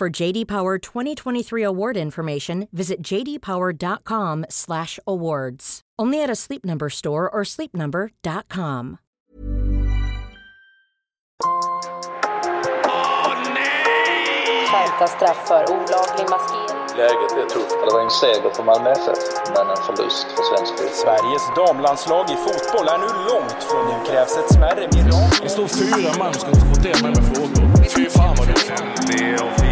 For JD Power 2023 award information, visit jdpower.com/awards. Only at a Sleep Number store or sleepnumber.com. Skärpta straff för olaglig maskering. Läget är tufft. Det var en seger för Malmö FF, men en förlust för svensk fotboll. Sveriges damlandslag i fotboll är nu långt från nu krävs ett smärre mirakel. Det står fyra man ska inte få det med med frågor. Fy fan vad dåligt.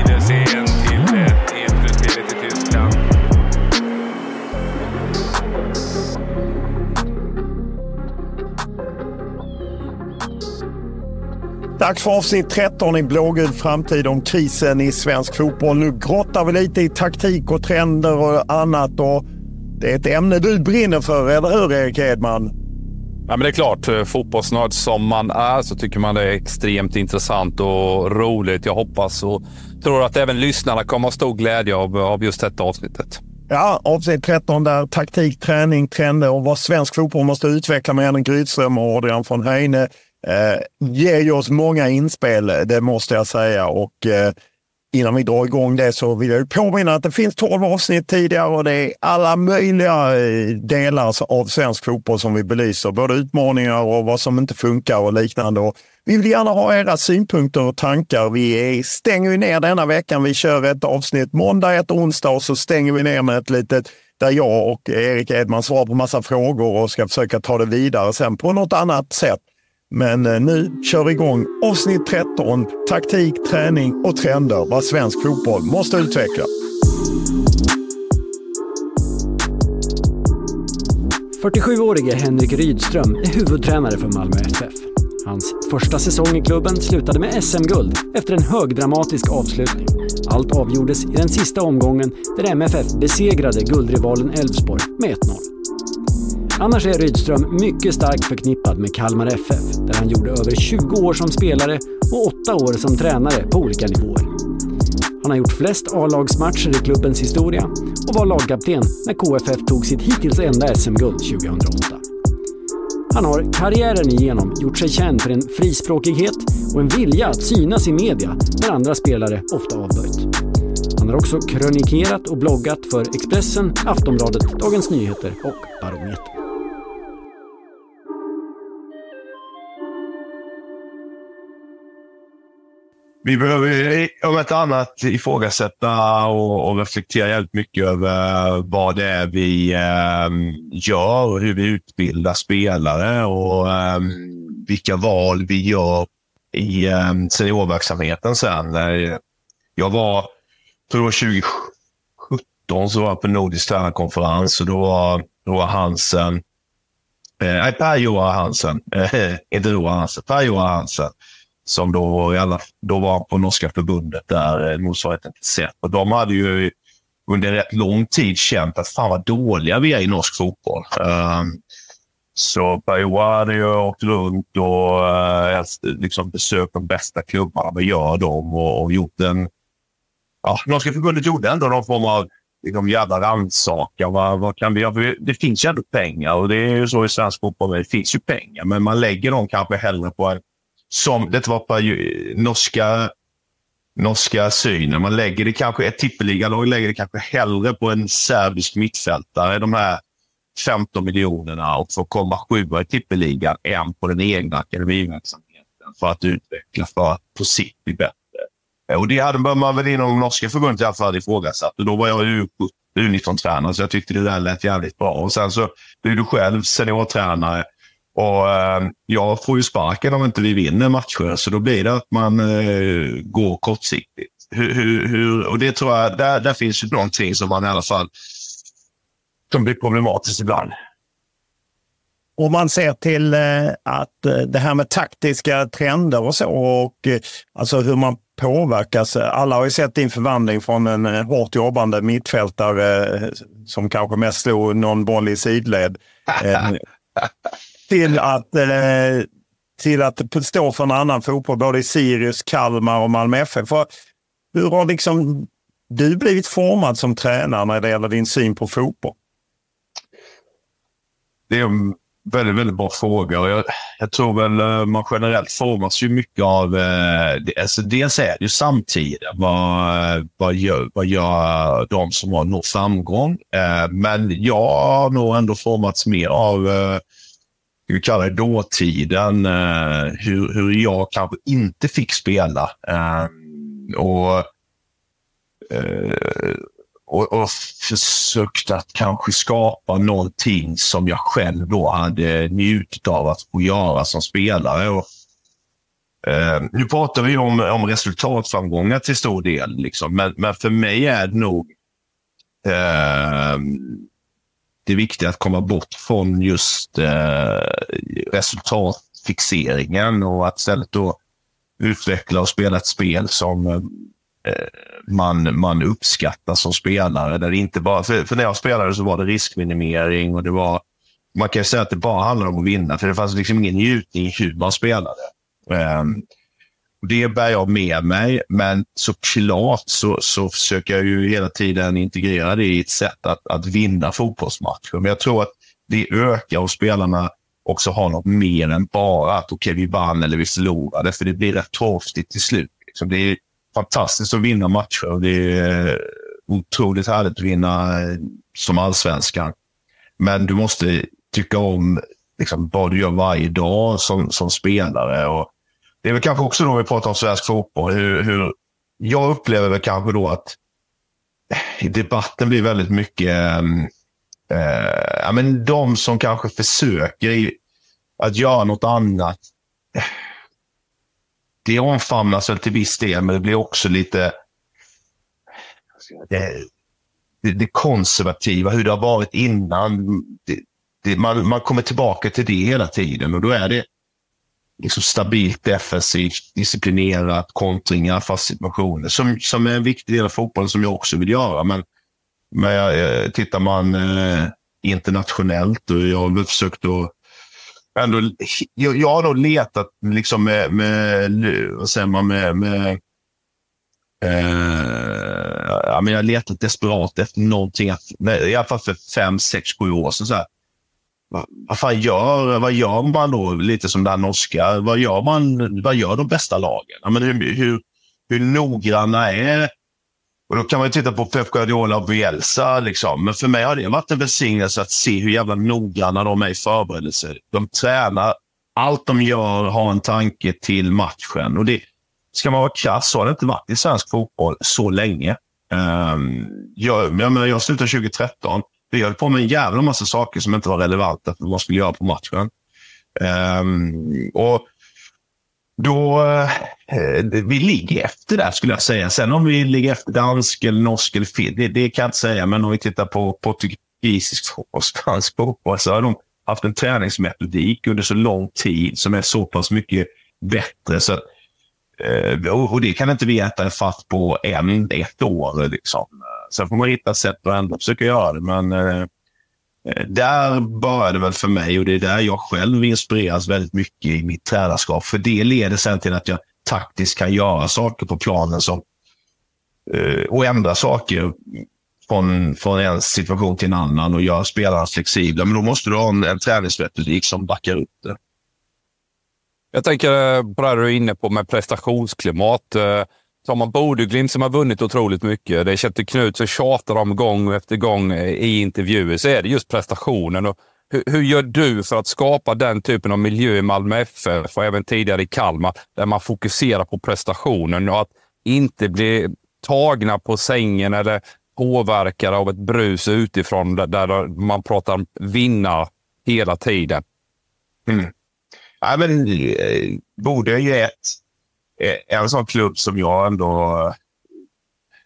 Dags för avsnitt 13 i Blågul framtid om krisen i svensk fotboll. Nu grottar vi lite i taktik och trender och annat. Och det är ett ämne du brinner för, eller hur Erik Edman? Ja, men det är klart, eh, fotbollsnörd som man är så tycker man det är extremt intressant och roligt. Jag hoppas och tror att även lyssnarna kommer ha stor glädje av, av just detta avsnittet. Ja, avsnitt 13 där taktik, träning, trender och vad svensk fotboll måste utveckla med Henrik Rydström och Adrian von Heine eh, ger ju oss många inspel, det måste jag säga. Och eh, innan vi drar igång det så vill jag påminna att det finns 12 avsnitt tidigare och det är alla möjliga eh, delar av svensk fotboll som vi belyser. Både utmaningar och vad som inte funkar och liknande. Och vi vill gärna ha era synpunkter och tankar. Vi stänger ju ner denna veckan. Vi kör ett avsnitt måndag, ett onsdag och så stänger vi ner med ett litet där jag och Erik Edman svarar på massa frågor och ska försöka ta det vidare sen på något annat sätt. Men eh, nu kör vi igång avsnitt 13. Taktik, träning och trender. Vad svensk fotboll måste utveckla. — 47-årige Henrik Rydström är huvudtränare för Malmö FF. Hans första säsong i klubben slutade med SM-guld efter en högdramatisk avslutning. Allt avgjordes i den sista omgången där MFF besegrade guldrivalen Elfsborg med 1-0. Annars är Rydström mycket starkt förknippad med Kalmar FF, där han gjorde över 20 år som spelare och 8 år som tränare på olika nivåer. Han har gjort flest A-lagsmatcher i klubbens historia och var lagkapten när KFF tog sitt hittills enda SM-guld 2008. Han har karriären igenom gjort sig känd för en frispråkighet och en vilja att synas i media när andra spelare ofta avböjt. Han har också krönikerat och bloggat för Expressen, Aftonbladet, Dagens Nyheter och Baron. Vi behöver om ett annat ifrågasätta och, och reflektera jävligt mycket över vad det är vi eh, gör och hur vi utbildar spelare och eh, vilka val vi gör i eh, seniorverksamheten sen. Eh, jag var, tror det var 2017, så var jag på Nordisk tränarkonferens och då var, då var Hansen, eh, Per-Johan Hansen, eh, inte Roar Hansen, Per-Johan Hansen som då, alla, då var på norska förbundet där, eh, motsvarigheten till SEP. Och de hade ju under rätt lång tid känt att fan vad dåliga vi är i norsk fotboll. Um, så Per-Johan hade ju åkt runt och uh, liksom besökt de bästa klubbarna, vad gör de? Och, och gjort en ja, Norska förbundet gjorde ändå någon form av liksom, jävla rannsakan. Vad, vad kan vi göra? Det finns ju ändå pengar och det är ju så i svensk fotboll. Det finns ju pengar, men man lägger dem kanske hellre på en... Som, det var på norska, norska synen. Man lägger det kanske, ett tippeligalag lägger det kanske hellre på en serbisk mittfältare, de här 15 miljonerna och få komma sjua i tippeligan än på den egna akademiverksamheten för att utveckla för att på sikt bli bättre. Och det hade man väl inom norska förbundet i alla fall ifrågasatt. Och då var jag U19-tränare, så jag tyckte det där lät jävligt bra. Och sen så blev du själv seniortränare och eh, jag får ju sparken om inte vi vinner matcher, så då blir det att man eh, går kortsiktigt. Hur, hur, hur, och det tror jag, där, där finns ju någonting som man i alla fall som blir problematiskt ibland. Om man ser till eh, att eh, det här med taktiska trender och så och eh, alltså hur man påverkas. Alla har ju sett din förvandling från en hårt jobbande mittfältare som kanske mest slog någon boll i sidled till att, eh, till att stå för en annan fotboll, både i Sirius, Kalmar och Malmö FF. För hur har liksom du blivit formad som tränare när det gäller din syn på fotboll? Det är en väldigt, väldigt bra fråga. Jag, jag tror väl eh, man generellt formas ju mycket av... Eh, alltså dels är det ju samtiden. Vad, vad, gör, vad gör de som har nått framgång? Eh, men jag har nog ändå formats mer av eh, vi kalla det dåtiden. Eh, hur, hur jag kanske inte fick spela. Eh, och eh, och, och försökt att kanske skapa någonting som jag själv då hade njutit av att få göra som spelare. Och, eh, nu pratar vi om, om resultatframgångar till stor del, liksom. men, men för mig är det nog eh, det det viktiga att komma bort från just eh, resultatfixeringen och att istället då utveckla och spela ett spel som eh, man, man uppskattar som spelare. Där inte bara, för, för, när jag spelade så var det riskminimering och det var... Man kan säga att det bara handlar om att vinna, för det fanns liksom ingen njutning i hur man spelade. Eh, det bär jag med mig, men såklart så, så försöker jag ju hela tiden integrera det i ett sätt att, att vinna fotbollsmatcher. Men jag tror att det ökar och spelarna också har något mer än bara att okej, okay, vi vann eller vi förlorade, för det blir rätt torftigt till slut. Liksom det är, fantastiskt att vinna matcher. och Det är otroligt härligt att vinna eh, som allsvenskan. Men du måste tycka om liksom, vad du gör varje dag som, som spelare. Och det är väl kanske också då vi pratar om svensk fotboll. Hur, hur jag upplever väl kanske då att eh, i debatten blir väldigt mycket ehm, Eh, ja, men de som kanske försöker att göra något annat eh, det omfamnas väl till viss del, men det blir också lite det, det, det konservativa, hur det har varit innan. Det, det, man, man kommer tillbaka till det hela tiden och då är det liksom stabilt defensivt, disciplinerat, kontringar, fast situationer som, som är en viktig del av fotbollen som jag också vill göra. Men, men jag, eh, tittar man eh, internationellt och jag har försökt att ändå, jag, jag har nog letat liksom med, med vad säger man, med, med eh, ja, men jag har letat desperat efter någonting, att, i alla fall för fem, sex, sju år sedan. Så här, vad, vad fan gör, vad gör man då? Lite som det här norska. Vad gör, man, vad gör de bästa lagen? Ja, men hur, hur, hur noggranna är och Då kan man titta på Pep Guardiola och Bielsa. Liksom. Men för mig har det varit en välsignelse att se hur jävla noggranna de är i förberedelser. De tränar. Allt de gör har en tanke till matchen. Och det, ska man vara krass så har det inte varit i svensk fotboll så länge. Um, jag, jag, jag slutade 2013. Vi höll på med en jävla massa saker som inte var relevanta för vad man skulle göra på matchen. Um, och då, eh, vi ligger efter där skulle jag säga. Sen om vi ligger efter dansk eller norsk eller fin, det, det kan jag inte säga. Men om vi tittar på portugisisk fotboll, spansk fotboll, så har de haft en träningsmetodik under så lång tid som är så pass mycket bättre. Så, eh, och det kan inte vi äta en fatt på en, ett år. Liksom. Sen får man hitta sätt att ändå försöka göra det. Men eh, eh där började det väl för mig och det är där jag själv inspireras väldigt mycket i mitt tränarskap. För det leder sen till att jag taktiskt kan göra saker på planen som eh, och ändra saker från, från en situation till en annan och göra spelarna flexibla. Men då måste du ha en, en träningsmetodik som backar upp det. Jag tänker på det du är inne på med prestationsklimat. Eh, Tar man Bodø-Glimt som har vunnit otroligt mycket. Det är Kjetil Knut som tjatar om gång efter gång eh, i intervjuer. Så är det just prestationen. Och hur, hur, gör du för att skapa den typen av miljö i Malmö FF och även tidigare i Kalmar, där man fokuserar på prestationen och att inte bli tagna på sängen eller påverkade av ett brus utifrån där, man pratar vinna hela tiden? Mm. Ja, men, eh, borde är ju ett, Eh, en sån klubb som jag ändå...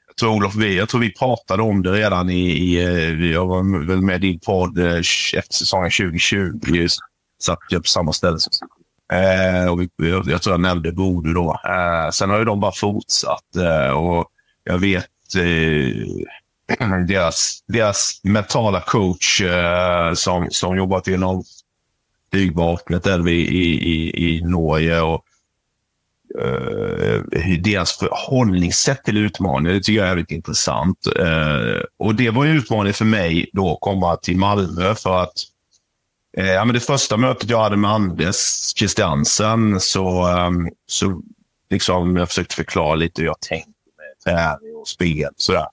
Jag tror, Olof, vi, jag tror vi pratade om det redan i... i eh, jag var väl med i din podd eh, efter säsongen 2020. Vi satt jag på samma ställe. Eh, och vi, jag, jag tror jag nämnde Bodö då. Eh, sen har ju de bara fortsatt. Eh, och jag vet deras, deras mentala coach som, som jobbat inom flygvapnet i, i, i, i Norge. Och, uh, deras förhållningssätt till utmaningar, det tycker jag är väldigt intressant. Uh, och det var en utmaning för mig då att komma till Malmö för att uh, ja, men det första mötet jag hade med Anders Christiansen så, um, så liksom, jag försökte förklara lite hur jag tänkte med träning och spel. Sådär.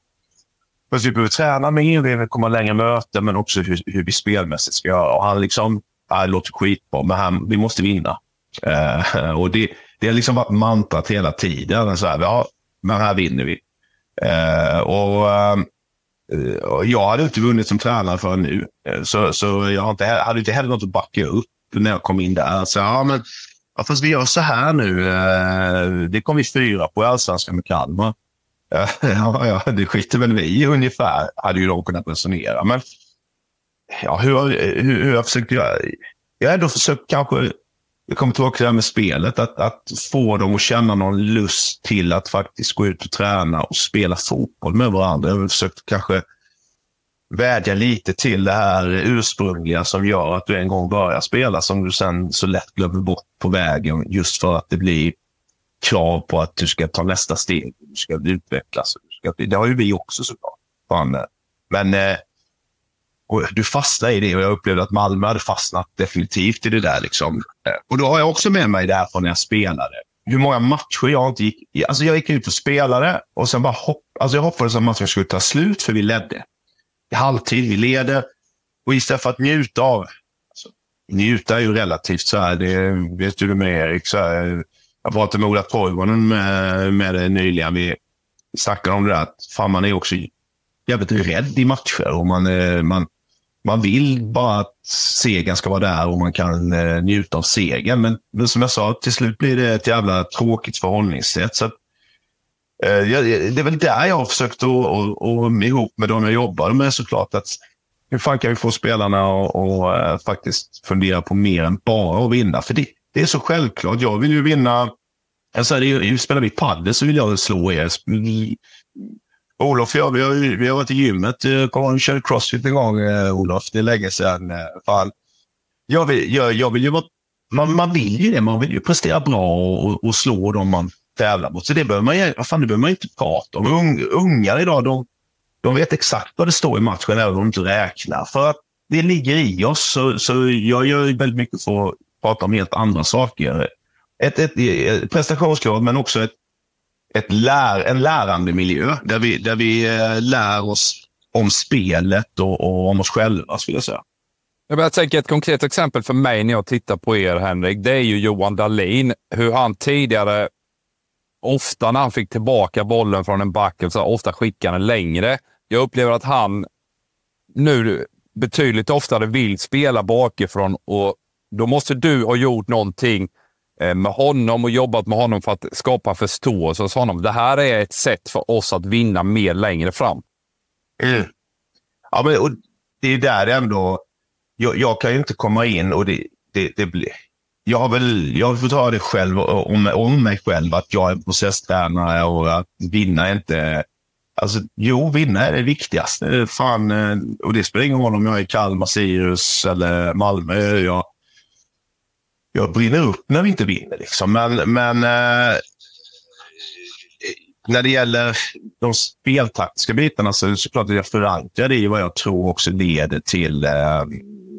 Fast vi behöver träna mer, vi vill komma längre möten, men också hur, hur vi spelmässigt ska göra. Och han liksom det låter skitbra, men här, vi måste vinna. Uh, och det, det har liksom varit mantrat hela tiden. Så här, ja, men här vinner vi. Eh, och uh, Jag hade inte vunnit som tränare förrän nu. Eh, så, så jag inte, hade inte heller något att backa upp när jag kom in där. Så, ja, men, ja, fast vi gör så här nu. Eh, det kom vi fyra på i Allsvenskan med Kalmar. ja, ja, det skiter väl vi i ungefär, hade ju de kunnat resonera. Men ja, hur, hur, hur jag försökt göra. Jag har ändå försökt kanske, jag kommer tillbaka till det här med spelet, att, att få dem att känna någon lust till att faktiskt gå ut och träna och spela fotboll med varandra. Jag har försökt kanske vädja lite till det här ursprungliga som gör att du en gång börjar spela som du sen så lätt glömmer bort på vägen just för att det blir krav på att du ska ta nästa steg. Du ska utvecklas. Du ska, det har ju vi också såklart. Eh. Men eh, och du fastnar i det och jag upplevde att Malmö hade fastnat definitivt i det där. Liksom. Och då har jag också med mig det här från när jag spelade. Hur många matcher jag inte gick... Alltså jag gick ut och spelade och sen bara hopp, alltså jag hoppades att matchen skulle ta slut för vi ledde. I halvtid, vi leder. Och istället för att njuta av... Alltså, njuta är ju relativt så här. Det vet du med Erik. Så här, jag pratade med Ola Toivonen med, med det nyligen. Vi snackade om det där att fan, man är också jävligt rädd i matcher. Och man, eh, man, man vill bara att segern ska vara där och man kan eh, njuta av segern. Men, men, som jag sa, till slut blir det ett jävla tråkigt förhållningssätt. Så att, eh, det är väl där jag har försökt att, och, och, ihop med de jag jobbar med såklart. Att, hur fan kan vi få spelarna att och, eh, faktiskt fundera på mer än bara att vinna? För det, det är så självklart. Jag vill ju vinna. Alltså, det, spelar vi padel så vill jag slå er. Olof och jag, vi har, vi har varit i gymmet. Eh, kommer du köra crossfit en gång, eh, Olof? Det är länge sedan. Eh, fan. Jag vill, jag, jag vill ju vara, man, man vill ju det. Man vill ju prestera bra och, och slå dem man tävlar mot. Så det behöver man, ju, fan, det behöver man inte prata om. Ung, ungar idag, de, de vet exakt vad det står i matchen, även om de inte räknar. För att det ligger i oss. Så, så jag gör väldigt mycket för att prata om helt andra saker. Ett, ett, ett prestationskrav, men också ett ett lär, en lärande miljö där vi, där vi eh, lär oss om spelet och, och om oss själva, skulle jag säga. Jag tänker ett konkret exempel för mig när jag tittar på er, Henrik. Det är ju Johan Dahlin. Hur han tidigare, ofta när han fick tillbaka bollen från en back, så ofta skickade den längre. Jag upplever att han nu betydligt oftare vill spela bakifrån och då måste du ha gjort någonting Eh, med honom och jobbat med honom för att skapa förståelse hos honom. Det här är ett sätt för oss att vinna mer längre fram. Mm. Ja, men och det är där det ändå... Jag, jag, kan ju inte komma in och det, det, det blir... Jag har väl, jag får ta det själv om, om mig själv, att jag är processtränare och att vinna är inte... Alltså, jo, vinna är det viktigaste. Fan, eh, och det spelar ingen roll om jag är i Kalmar, Sirius eller Malmö. Jag, jag brinner upp när vi inte vinner. Liksom. Men, men eh, när det gäller de speltaktiska bitarna så är det såklart att jag förankrar det i vad jag tror också leder till eh,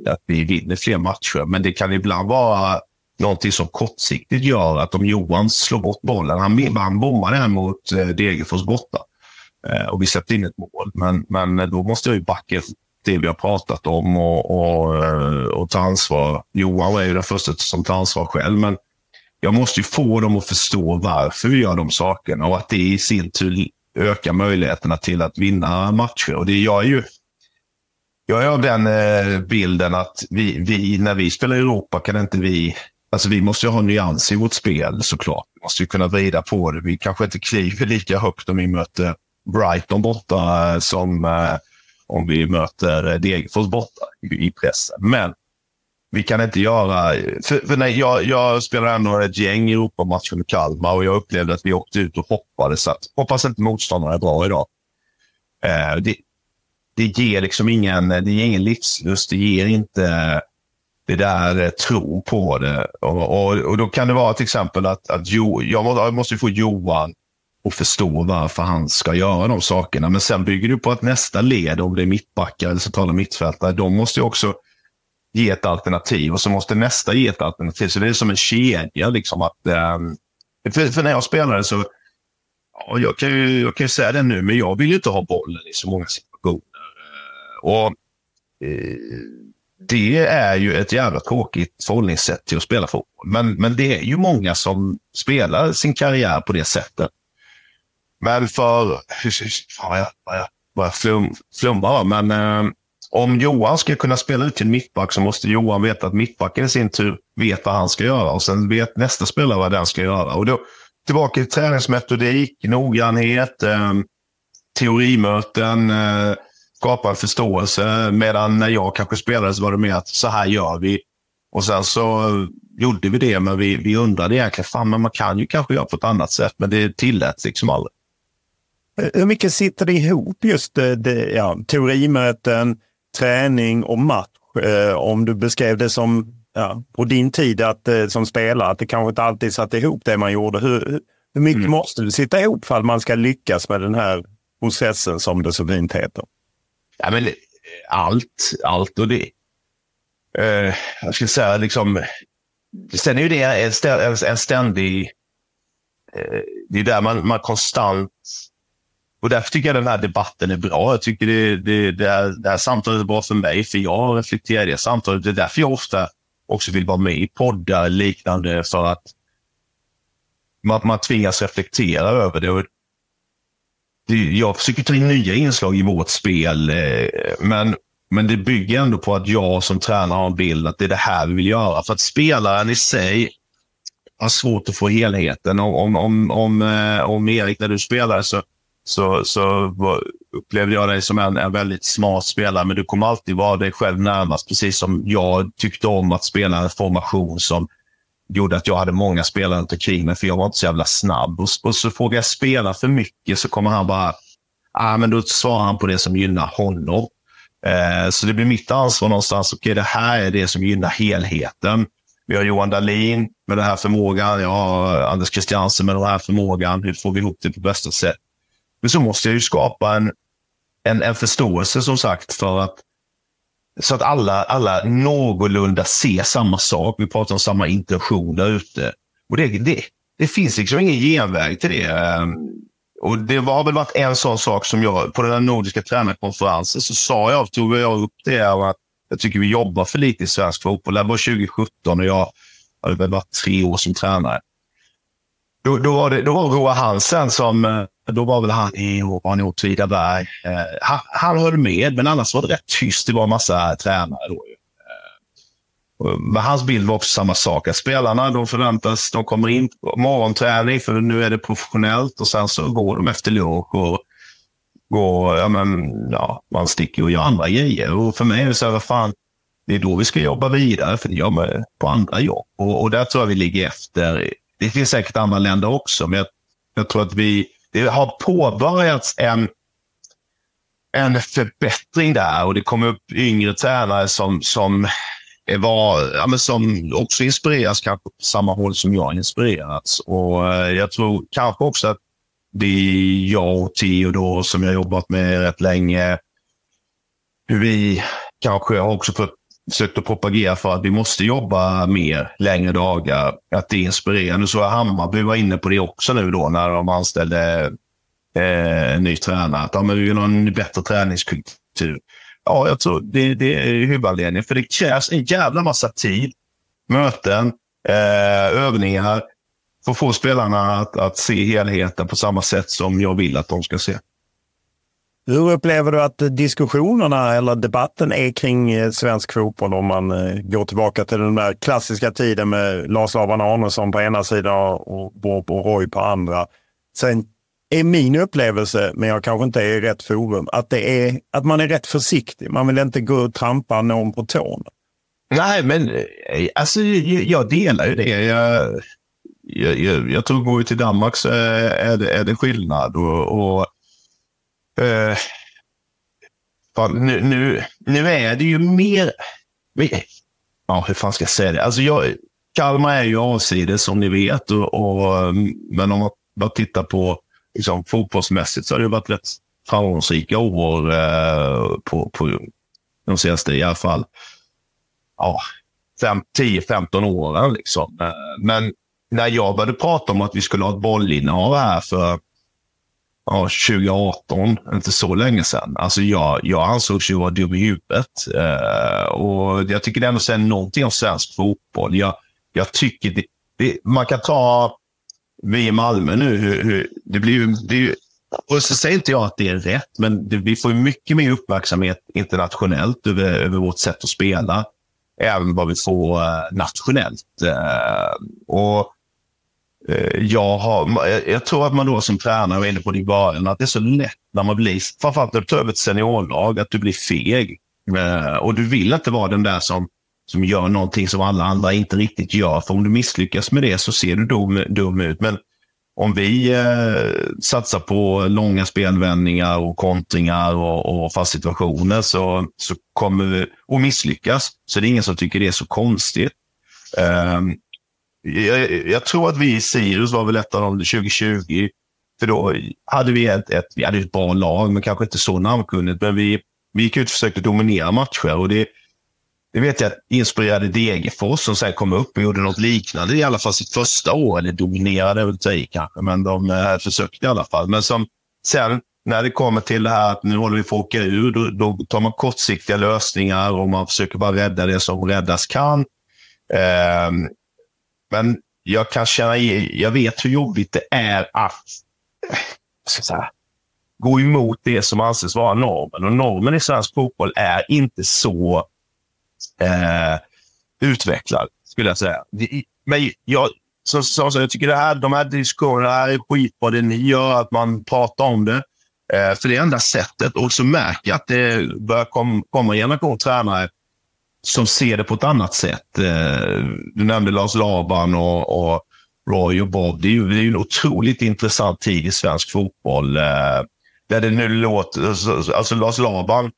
att vi vinner fler matcher. Men det kan ibland vara någonting som kortsiktigt gör att om Johan slår bort bollen, han, han bommar den mot eh, Degerfors borta eh, och vi släppte in ett mål. Men, men då måste jag ju backa det vi har pratat om och, och, eh, och ta ansvar. Johan är ju den första som tar ansvar själv, men jag måste ju få dem att förstå varför vi gör de sakerna och att det i sin tur ökar möjligheterna till att vinna matcher. Och det jag är ju jag är av den eh, bilden att vi, vi, när vi spelar i Europa kan inte vi Alltså vi måste ju ha nyans i vårt spel såklart. Vi måste ju kunna vrida på det. Vi kanske inte kliver lika högt om vi möter Brighton borta eh, som eh, om vi möter eh, Degerfors borta i pressen. Men vi kan inte göra... För, för nej, jag, jag spelade ändå ett gäng Europamatcher med Kalmar och jag upplevde att vi åkte ut och hoppade. Så att, hoppas inte motståndarna är bra idag. Eh, det, det ger liksom ingen, det ger ingen livslust. Det ger inte det där eh, tro på det. Och, och, och, då kan det vara till exempel att, att jo, jag, måste, jag måste få Johan och förstå varför han ska göra de sakerna. Men sen bygger du på att nästa led, om det är mittbackar eller centrala mittfältare, de måste också ge ett alternativ och så måste nästa ge ett alternativ. Så det är som en kedja. Liksom att, um, för, för, när jag spelade så, ja, jag, kan ju, jag kan ju säga det nu, men jag vill ju inte ha bollen i så många situationer. Eh, och eh, Det är ju ett jävla tråkigt förhållningssätt till att spela fotboll. Men, men det är ju många som spelar sin karriär på det sättet. Men för... Fan vad jag, vad jag, vad jag flum, flummar, men eh, om Johan ska kunna spela ut till mittback så måste Johan veta att mittbacken i sin tur vet vad han ska göra och sen vet nästa spelare vad den ska göra. Och då tillbaka till träningsmetodik, noggrannhet, eh, teorimöten, eh, skapa en förståelse. Medan när jag kanske spelade så var det mer att så här gör vi. Och sen så eh, gjorde vi det, men vi, vi undrade egentligen, fan men man kan ju kanske göra på ett annat sätt, men det tilläts liksom aldrig. Hur mycket sitter det ihop just det, det ja, teorimöten, träning och match. Eh, om du beskrev det som ja, på din tid att, eh, som spelare, att det kanske inte alltid satt ihop det man gjorde. Hur, hur mycket mm. måste det sitta ihop för att man ska lyckas med den här processen som det så fint heter? Ja, men, allt, allt och det. Eh, jag skulle säga liksom, sen är ju det en, en ständig, eh, det är där man, man konstant och därför tycker jag den här debatten är bra. Jag tycker det, det, det, här, det här samtalet är bra för mig, för jag reflekterar i det samtalet. Det är därför jag ofta också vill vara med i poddar liknande, för att man, man tvingas reflektera över det. Och. Jag försöker ta in nya inslag i vårt spel, eh, men, men det bygger ändå på att jag som tränare har en bild att det är det här vi vill göra. För att spelaren i sig har svårt att få helheten. Om, om, om, om, eh, om Erik, när du spelar så så, så upplevde jag dig som en, en väldigt smart spelare, men du kommer alltid vara dig själv närmast. Precis som jag tyckte om att spela en formation som gjorde att jag hade många spelare runt omkring mig, för jag var inte så jävla snabb. Och, och så frågar jag spela för mycket så kommer han bara, ah, men då svarar han på det som gynnar honom. Eh, så det blir mitt ansvar någonstans. Okej, okay, det här är det som gynnar helheten. Vi har Johan Dahlin med den här förmågan. Jag har Anders Christiansen med den här förmågan. Hur får vi ihop det på bästa sätt? Men så måste jag ju skapa en, en, en förståelse som sagt för att så att alla, alla någorlunda ser samma sak. Vi pratar om samma intention där ute. Och det, det, det finns liksom ingen genväg till det. Ehm, och Det har väl varit en sån sak som jag, på den här nordiska tränarkonferensen, så sa jag, tog jag upp det, att jag tycker vi jobbar för lite i svensk fotboll. Det var 2017 och jag hade väl varit tre år som tränare. Då, då, var, det, då var Roa Hansen som, eh, då var väl han i Åtvidaberg. Eh, han, han höll med, men annars var det rätt tyst. Det var en massa tränare då. Eh, men hans bild var också samma sak. Att spelarna de förväntas, de kommer in på morgonträning för nu är det professionellt och sen så går de efter lunch och går, ja men, ja, man sticker och gör andra grejer. Och för mig är det så här, vad fan, det är då vi ska jobba vidare, för det gör man på andra jobb. Och, och där tror jag vi ligger efter det finns säkert andra länder också, men jag, jag tror att vi, det har påbörjats en, en förbättring där och det kommer upp yngre tränare som, som, var, ja, men som också inspireras kanske på samma håll som jag inspirerats. Och eh, jag tror kanske också att det är jag och Theo som jag jobbat med rätt länge. Hur vi kanske har också fått, försökt att propagera för att vi måste jobba mer, längre dagar. Att det är inspirerande. Så Hammarby var inne på det också nu då när de anställde eh, en ny tränare. Att ja, men vi vill ha en bättre träningskultur. Ja, jag tror det, det är huvudanledningen. För det krävs en jävla massa tid, möten, eh, övningar för att få spelarna att, att se helheten på samma sätt som jag vill att de ska se. Hur upplever du att diskussionerna eller debatten är kring eh, svensk fotboll om man eh, går tillbaka till den där klassiska tiden med Lars Laban Arnesson på ena sidan och Bob och Roy på andra. Sen är min upplevelse, men jag kanske inte är i rätt forum, att, det är, att man är rätt försiktig. Man vill inte gå och trampa någon på tårna. Nej, men eh, alltså, jag, jag delar ju det. Jag, jag, jag, jag tror går vi till Danmark så är det, är det skillnad. Och, och eh, nu, nu, nu är det ju mer... Ja, hur fan ska jag säga det? Alltså jag, Kalmar är ju avsides som ni vet. Och, och, eh, men om man bara tittar på liksom, fotbollsmässigt så har det varit rätt framgångsrika år eh, på, på de senaste i alla fall ja, 10-15 åren. Liksom. Eh, men när jag började prata om att vi skulle ha ett bollinnehav här för ja, 2018, inte så länge sedan. Alltså jag, jag ansågs ju vara dum i huvudet. Eh, och jag tycker det ändå säger någonting om svensk fotboll. Jag, jag tycker det, det, man kan ta vi i Malmö nu, hur, hur, det blir ju, det är och så säger inte jag att det är rätt, men det, vi får mycket mer uppmärksamhet internationellt över, över vårt sätt att spela. Även vad vi får eh, nationellt. Eh, och Eh, jag, har, jag, tror att man då som tränare, var inne på det i början, att det är så lätt när man blir, framförallt när du tar över ett seniorlag, att du blir feg. Eh, och du vill inte vara den där som som gör någonting som alla andra inte riktigt gör. För om du misslyckas med det så ser du dum, dum ut. Men om vi eh, satsar på långa spelvändningar och kontringar och, och fast situationer så, så kommer vi att misslyckas. Så det är ingen som tycker det är så konstigt. Um, jag, jag, tror att vi i Sirius var väl ett av de 2020. För då hade vi ett, ett, vi hade ett bra lag, men kanske inte så namnkunnigt. Men vi, vi gick ut och försökte dominera matcher. Och det, det vet jag inspirerade Degerfors som sen kom upp och gjorde något liknande i alla fall sitt första år. Eller dominerade, vill säga kanske, men de eh, försökte i alla fall. Men som sen när det kommer till det här att nu håller vi på att åka ur, då, då tar man kortsiktiga lösningar och man försöker bara rädda det som räddas kan. Eh, men jag kan känna, jag vet hur jobbigt det är att ska säga, gå emot det som anses vara normen. Och normen i svensk fotboll är inte så eh, utvecklad, skulle jag säga. Men jag, så, så, så, jag tycker det här, de här diskussionerna är skitbra, det ni gör, att man pratar om det. Eh, för det är enda sättet. Och så märker jag att det börjar kom, komma en generation tränare som ser det på ett annat sätt. Eh, du nämnde Lars Laban och, och Roy och Bob. Det är ju det är en otroligt intressant tid i svensk fotboll. Eh, där det nu låter... Alltså, alltså, Lars Laban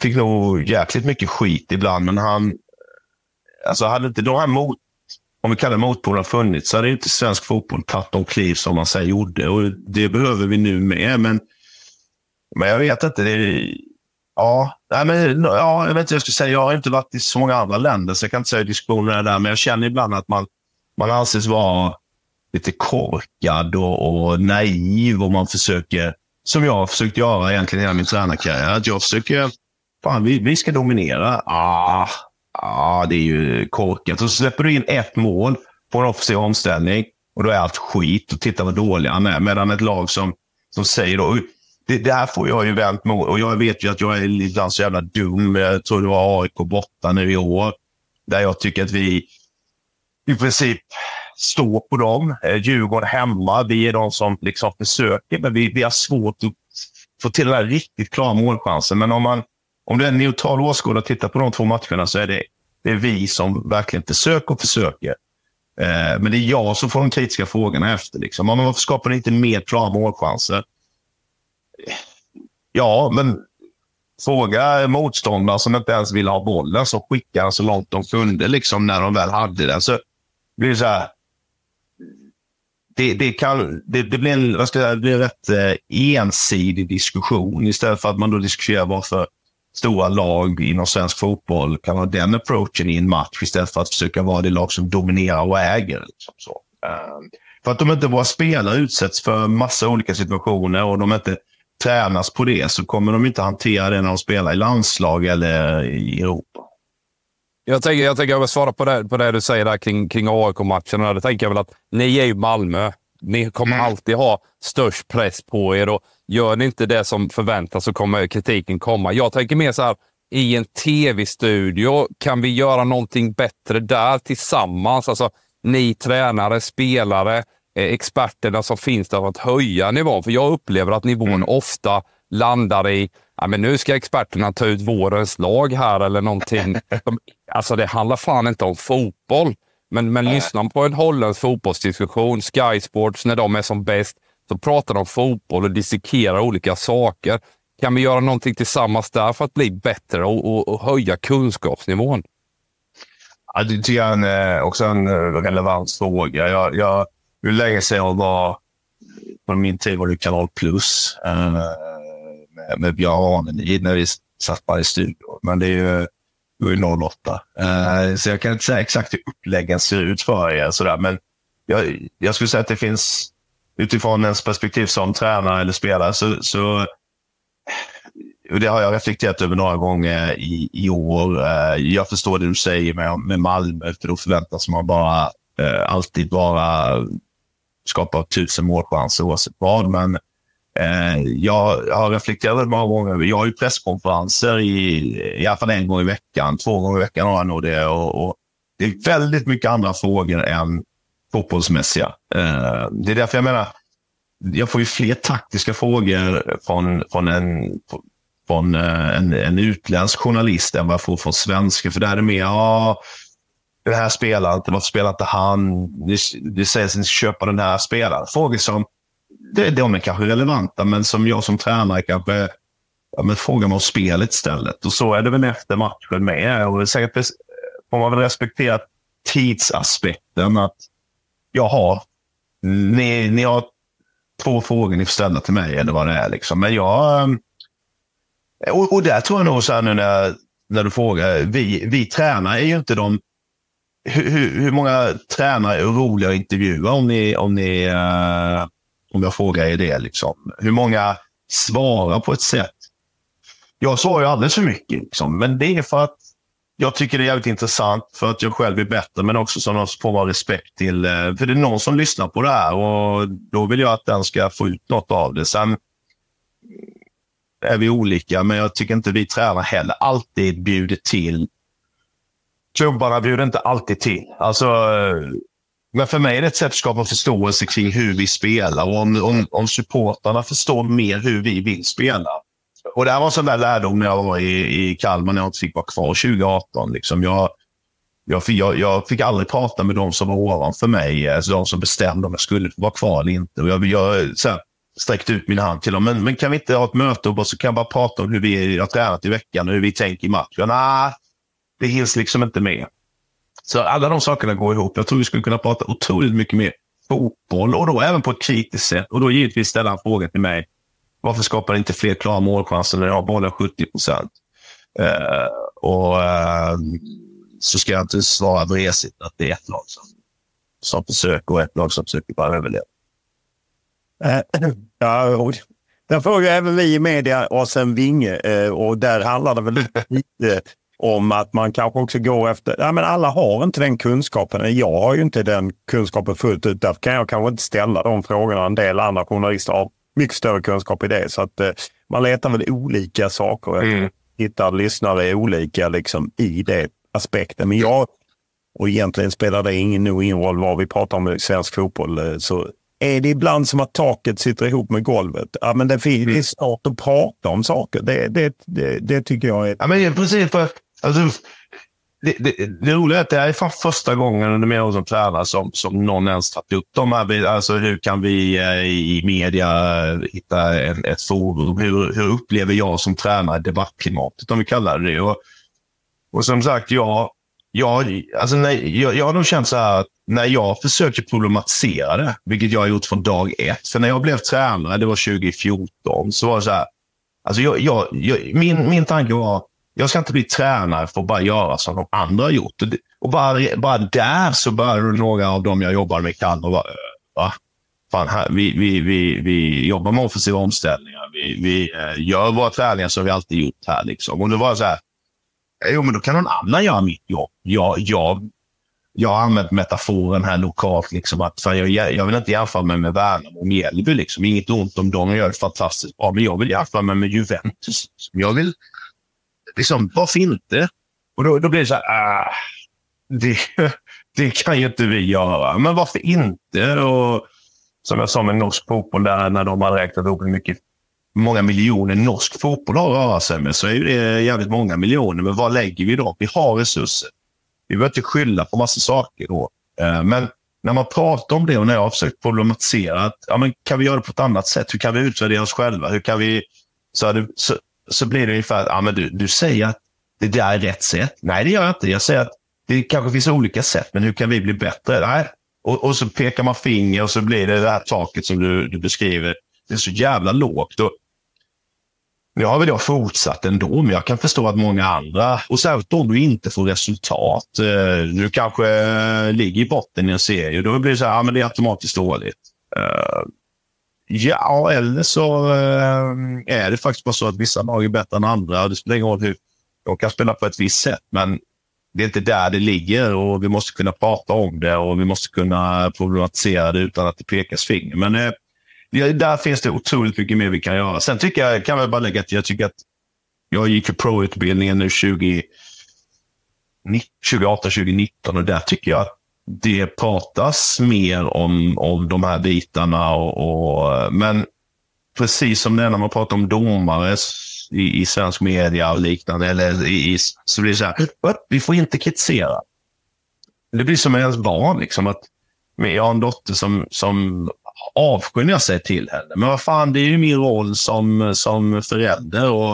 fick nog jäkligt mycket skit ibland, men han... Alltså hade inte de här mot, om vi kallar motpolerna funnits så hade inte svensk fotboll tagit de kliv som man säger gjorde. Och det behöver vi nu med. Men, men jag vet inte. Det, ja, nej, men, ja, jag vet inte jag ska säga. Jag har inte varit i så många andra länder, så jag kan inte säga diskussionerna där. Men jag känner ibland att man, man anses vara lite korkad och, och naiv och man försöker, som jag har försökt göra egentligen hela min tränarkarriär, att jag försöker Fan, vi, vi ska dominera. Ah, ah, det är ju korkat. Och så släpper du in ett mål på en offensiv omställning och då är allt skit. Och titta vad dålig han är. Medan ett lag som, som säger då, det, det här får jag ju vänt mig Och jag vet ju att jag är ibland så jävla dum. Jag tror det var AIK borta nu i år. Där jag tycker att vi i princip står på dem. Eh, Djurgården hemma. Vi är de som liksom försöker, men vi, vi har svårt att få till den här riktigt klara målchansen. Men om man om du är en neutral åskådare och tittar på de två matcherna så är det, det är vi som verkligen försöker och försöker. Eh, men det är jag som får de kritiska frågorna efter. Liksom. Varför skapar ni inte mer klara målchanser? Ja, men fråga motståndare som inte ens vill ha bollen, så skickade han så långt de kunde liksom, när de väl hade den. Så blir det så här. det, det, kan, det, det, blir en, vad ska jag säga, det blir en rätt eh, ensidig diskussion istället för att man då diskuterar varför stora lag inom svensk fotboll kan ha den approachen i en match istället för att försöka vara det lag som dominerar och äger. Liksom så. Eh, för att om inte våra spelare utsätts för massa olika situationer och de inte tränas på det så kommer de inte hantera det när de spelar i landslag eller i Europa. Jag tänker, jag tänker jag vill svara på det, på det du säger där kring, kring AIK-matchen. Det tänker jag väl att ni är ju Malmö. Ni kommer mm. alltid ha störst press på er och gör ni inte det som förväntas så kommer kritiken komma. Jag tänker mer så här, i en tv-studio, kan vi göra någonting bättre där tillsammans? Alltså, ni tränare, spelare, experterna som finns där för att höja nivån. För jag upplever att nivån mm. ofta landar i ja, men nu ska experterna ta ut vårens lag här eller någonting. alltså det handlar fan inte om fotboll. Men, men lyssnar på en holländsk fotbollsdiskussion, Sky Sports, när de är som bäst, så pratar de om fotboll och dissekerar olika saker. Kan vi göra någonting tillsammans där för att bli bättre och, och, och höja kunskapsnivån? Ja, det tycker jag är en, också en relevant fråga. Jag, jag, hur länge sedan jag var... På min tid var det Kanal Plus eh, med, med Björn Ranelid när vi satt bara i studion. Men det är ju då 08. Uh, så jag kan inte säga exakt hur uppläggen ser ut för er. Sådär. Men jag, jag skulle säga att det finns, utifrån ens perspektiv som tränare eller spelare, så, så och det har jag reflekterat över några gånger i, i år. Uh, jag förstår det du säger med, med Malmö, för då förväntas man bara uh, alltid bara skapa tusen målchanser oavsett vad. Men Eh, jag har reflekterat många gånger. Jag har ju presskonferenser i, i alla fall en gång i veckan. Två gånger i veckan har jag nog det. Och, och det är väldigt mycket andra frågor än fotbollsmässiga. Eh, det är därför jag menar, jag får ju fler taktiska frågor från, från, en, från eh, en, en utländsk journalist än vad jag får från svenska. För där är det mer, ja, den här spelaren varför spelar inte han? Det, det sägs att ni ska köpa den här spelaren. Frågor som det, de är kanske relevanta, men som jag som tränare kanske ja, men frågar mig om spelet istället. Och så är det väl efter matchen med. Och säkert får man väl respektera tidsaspekten. att jag har, ni, ni har två frågor ni får ställa till mig eller vad det är. Liksom. Men jag... Eh, och, och där tror jag nog så här nu när, när du frågar. Vi, vi tränare är ju inte de... Hur, hur, många tränare är roliga att intervjua om ni, om ni uh, om jag frågar er det. Liksom. Hur många svarar på ett sätt? Jag svarar ju alldeles för mycket, liksom. men det är för att jag tycker det är jävligt intressant för att jag själv är bättre, men också som någon form av respekt till... Eh, för det är någon som lyssnar på det här och då vill jag att den ska få ut något av det. Sen är vi olika, men jag tycker inte vi tränare heller alltid bjuder till. Klubbarna bjuder inte alltid till. Alltså, men för mig är det ett sätt att skapa förståelse kring hur vi spelar och om, om, om supportarna förstår mer hur vi vill spela. Och det här var en sån där lärdom när jag var i, i Kalmar när jag inte fick vara kvar 2018. Liksom jag, jag, jag, jag fick aldrig prata med de som var ovanför mig, alltså de som bestämde om jag skulle vara kvar eller inte. Och jag, jag så här, sträckte ut min hand till dem. Men, men kan vi inte ha ett möte och så kan jag bara prata om hur vi har tränat i veckan och hur vi tänker i matchen? Nej, det hinns liksom inte med. Så alla de sakerna går ihop. Jag tror vi skulle kunna prata otroligt mycket mer fotboll och då även på ett kritiskt sätt. Och då givetvis ställa en fråga till mig. Varför skapar inte fler klara målchanser när jag har bollen 70 procent? Uh, och uh, så ska jag inte svara vresigt att det är ett lag som, som försöker och ett lag som försöker bara överleva. Uh, ja, där får ju även vi i media oss en vinge och där handlar det väl lite om att man kanske också går efter, ja men alla har inte den kunskapen. Jag har ju inte den kunskapen fullt ut. Därför kan jag kanske inte ställa de frågorna. En del andra journalister har mycket större kunskap i det. Så att eh, man letar väl olika saker. Mm. Hittar lyssnare olika liksom i det aspekten. Men jag, och egentligen spelar det ingen, nog ingen roll vad vi pratar om i svensk fotboll, eh, så är det ibland som att taket sitter ihop med golvet. Ja, men det, är mm. svårt att prata om saker. Det, det, det, det tycker jag är... Ja, men precis. För Alltså, det, det, det roliga är att det här är fan första gången under mina år som tränare som, som någon ens tagit upp de här. Alltså, hur kan vi eh, i media eh, hitta en, ett forum? Hur, hur upplever jag som tränare debattklimatet, om vi kallar det det? Och, och som sagt, jag, jag, alltså när, jag, jag har nog känt så här att när jag försöker problematisera det, vilket jag har gjort från dag ett. För när jag blev tränare, det var 2014, så var det så här. Alltså jag, jag, jag, min, min tanke var, jag ska inte bli tränare för att bara göra som de andra har gjort. Och, bara, bara där så började några av dem jag jobbade med kan och bara, va? Fan, här, vi, vi, vi, vi jobbar med offensiva omställningar. Vi, vi eh, gör våra träningar som vi alltid gjort här. Liksom. Och det var så här, jo men då kan någon annan göra mitt jobb. Jag, jag, jag har använt metaforen här lokalt, liksom, att fan, jag, jag vill inte jämföra mig med Värnamo och Mjällby. Liksom. Inget ont om dem, de gör det fantastiskt bra. Men jag vill jämföra mig med Juventus. Liksom. Jag vill, liksom, varför inte? Och då, då blir det så här, ah, det, det kan ju inte vi göra. Men varför inte? Och som jag sa med norsk fotboll, där när de har räknat ihop hur mycket många miljoner norsk fotboll har att röra sig med, så är det jävligt många miljoner. Men vad lägger vi då? Vi har resurser. Vi behöver inte skylla på massa saker då. Eh, men när man pratar om det och när jag har försökt problematisera, att, ja, men kan vi göra det på ett annat sätt? Hur kan vi utvärdera oss själva? Hur kan vi... Så, det, så, så blir det ungefär, ja, men du, du säger att det där är rätt sätt. Nej, det gör jag inte. Jag säger att det kanske finns olika sätt, men hur kan vi bli bättre? Nej. Och, och så pekar man finger och så blir det det här taket som du, du beskriver. Det är så jävla lågt. Och nu har väl jag fortsatt ändå, men jag kan förstå att många andra, och särskilt om du inte får resultat. Eh, du kanske eh, ligger i botten i en serie, då blir det så här, ja, men det är automatiskt dåligt. Eh, Ja, eller så eh, är det faktiskt bara så att vissa lag är bättre än andra. Det spelar ingen roll hur de kan spela på ett visst sätt, men det är inte där det ligger och vi måste kunna prata om det och vi måste kunna problematisera det utan att det pekas finger. Men eh, där finns det otroligt mycket mer vi kan göra. Sen tycker jag, kan jag bara lägga till, jag tycker att jag gick ju pro-utbildningen nu 20, 2018, 2019 och där tycker jag att det pratas mer om, om de här bitarna. Och, och, men precis som det är när man pratar om domare i, i svensk media och liknande, eller i, i, så blir det så här, vi får inte kritisera. Det blir som med ens barn. Liksom, att, jag har en dotter som, som avskyr när jag säger till henne. Men vad fan, det är ju min roll som, som förälder och,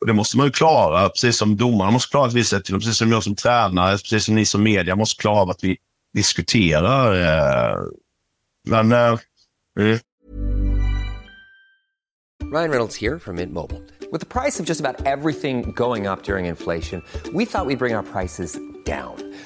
och det måste man ju klara. Precis som domarna måste klara att vi säger till dem, precis som jag som tränare, precis som ni som media måste klara av att vi diskuterar. Eh, men... Eh, mm. Ryan Reynolds här från Mint Mobile. Med priset på nästan allt som går upp under inflationen, trodde vi att vi skulle bring våra priser down.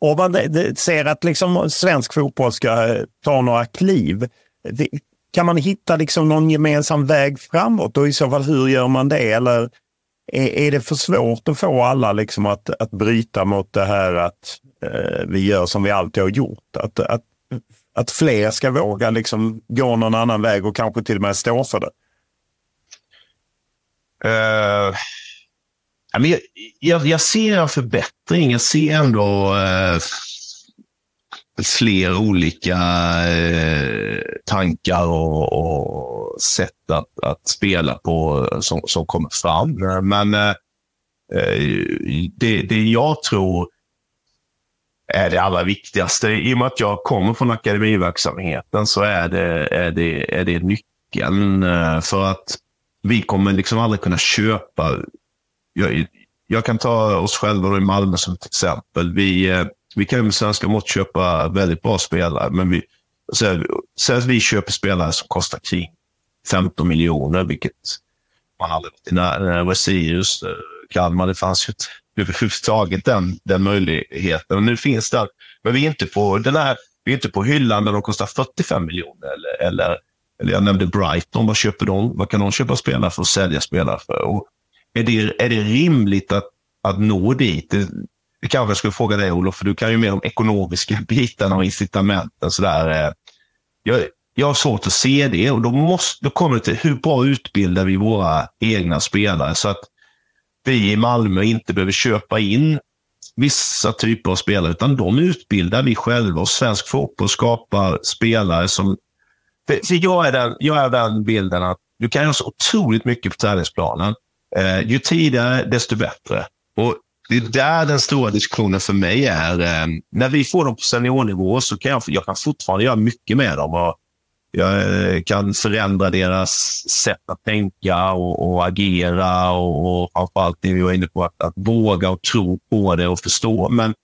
Om man ser att liksom svensk fotboll ska eh, ta några kliv, kan man hitta liksom någon gemensam väg framåt och i så fall hur gör man det? Eller är, är det för svårt att få alla liksom att, att bryta mot det här att eh, vi gör som vi alltid har gjort? Att, att, att fler ska våga liksom gå någon annan väg och kanske till och med stå för det? Uh men jag, jag, jag ser en förbättring. Jag ser ändå eh, fler olika eh, tankar och, och sätt att, att, spela på eh, som, som kommer fram. Men eh, eh, det, det jag tror är det allra viktigaste. I och med att jag kommer från akademiverksamheten så är det, är det, är det nyckeln. Eh, för att vi kommer liksom aldrig kunna köpa... Jag, jag kan ta oss själva i Malmö som ett exempel. Vi, eh, vi kan med svenska mått köpa väldigt bra spelare, men vi, säg att vi köper spelare som kostar kring 15 miljoner, vilket man aldrig varit i närheten. Sirius, eh, Kalmar, det fanns ju inte överhuvudtaget den, den möjligheten. Och nu finns den. Men vi är inte på den här, vi är inte på hyllan där de kostar 45 miljoner. Eller, eller, eller jag nämnde Brighton, vad köper de? Vad kan de köpa spelare för och sälja spelare för? Och är, det, är det rimligt att, att nå dit? Det, det kanske jag skulle fråga dig Olof, för du kan ju mer om ekonomiska bitarna och incitamenten. Sådär. Eh. Jag, jag har svårt att se det och då, måste, då kommer det till hur bra utbildar vi våra egna spelare så att vi i Malmö inte behöver köpa in vissa typer av spelare, utan de utbildar vi själva och svensk fotboll skapar spelare som... För jag, är den, jag är den bilden att du kan göra så otroligt mycket på träningsplanen. Eh, ju tidigare, desto bättre. Och det är där den stora diskussionen för mig är. Eh, när vi får dem på seniornivå så kan jag, jag kan fortfarande göra mycket med dem. Och jag eh, kan förändra deras sätt att tänka och, och agera och, och framförallt det vi var inne på, att, att våga och tro på det och förstå. Men,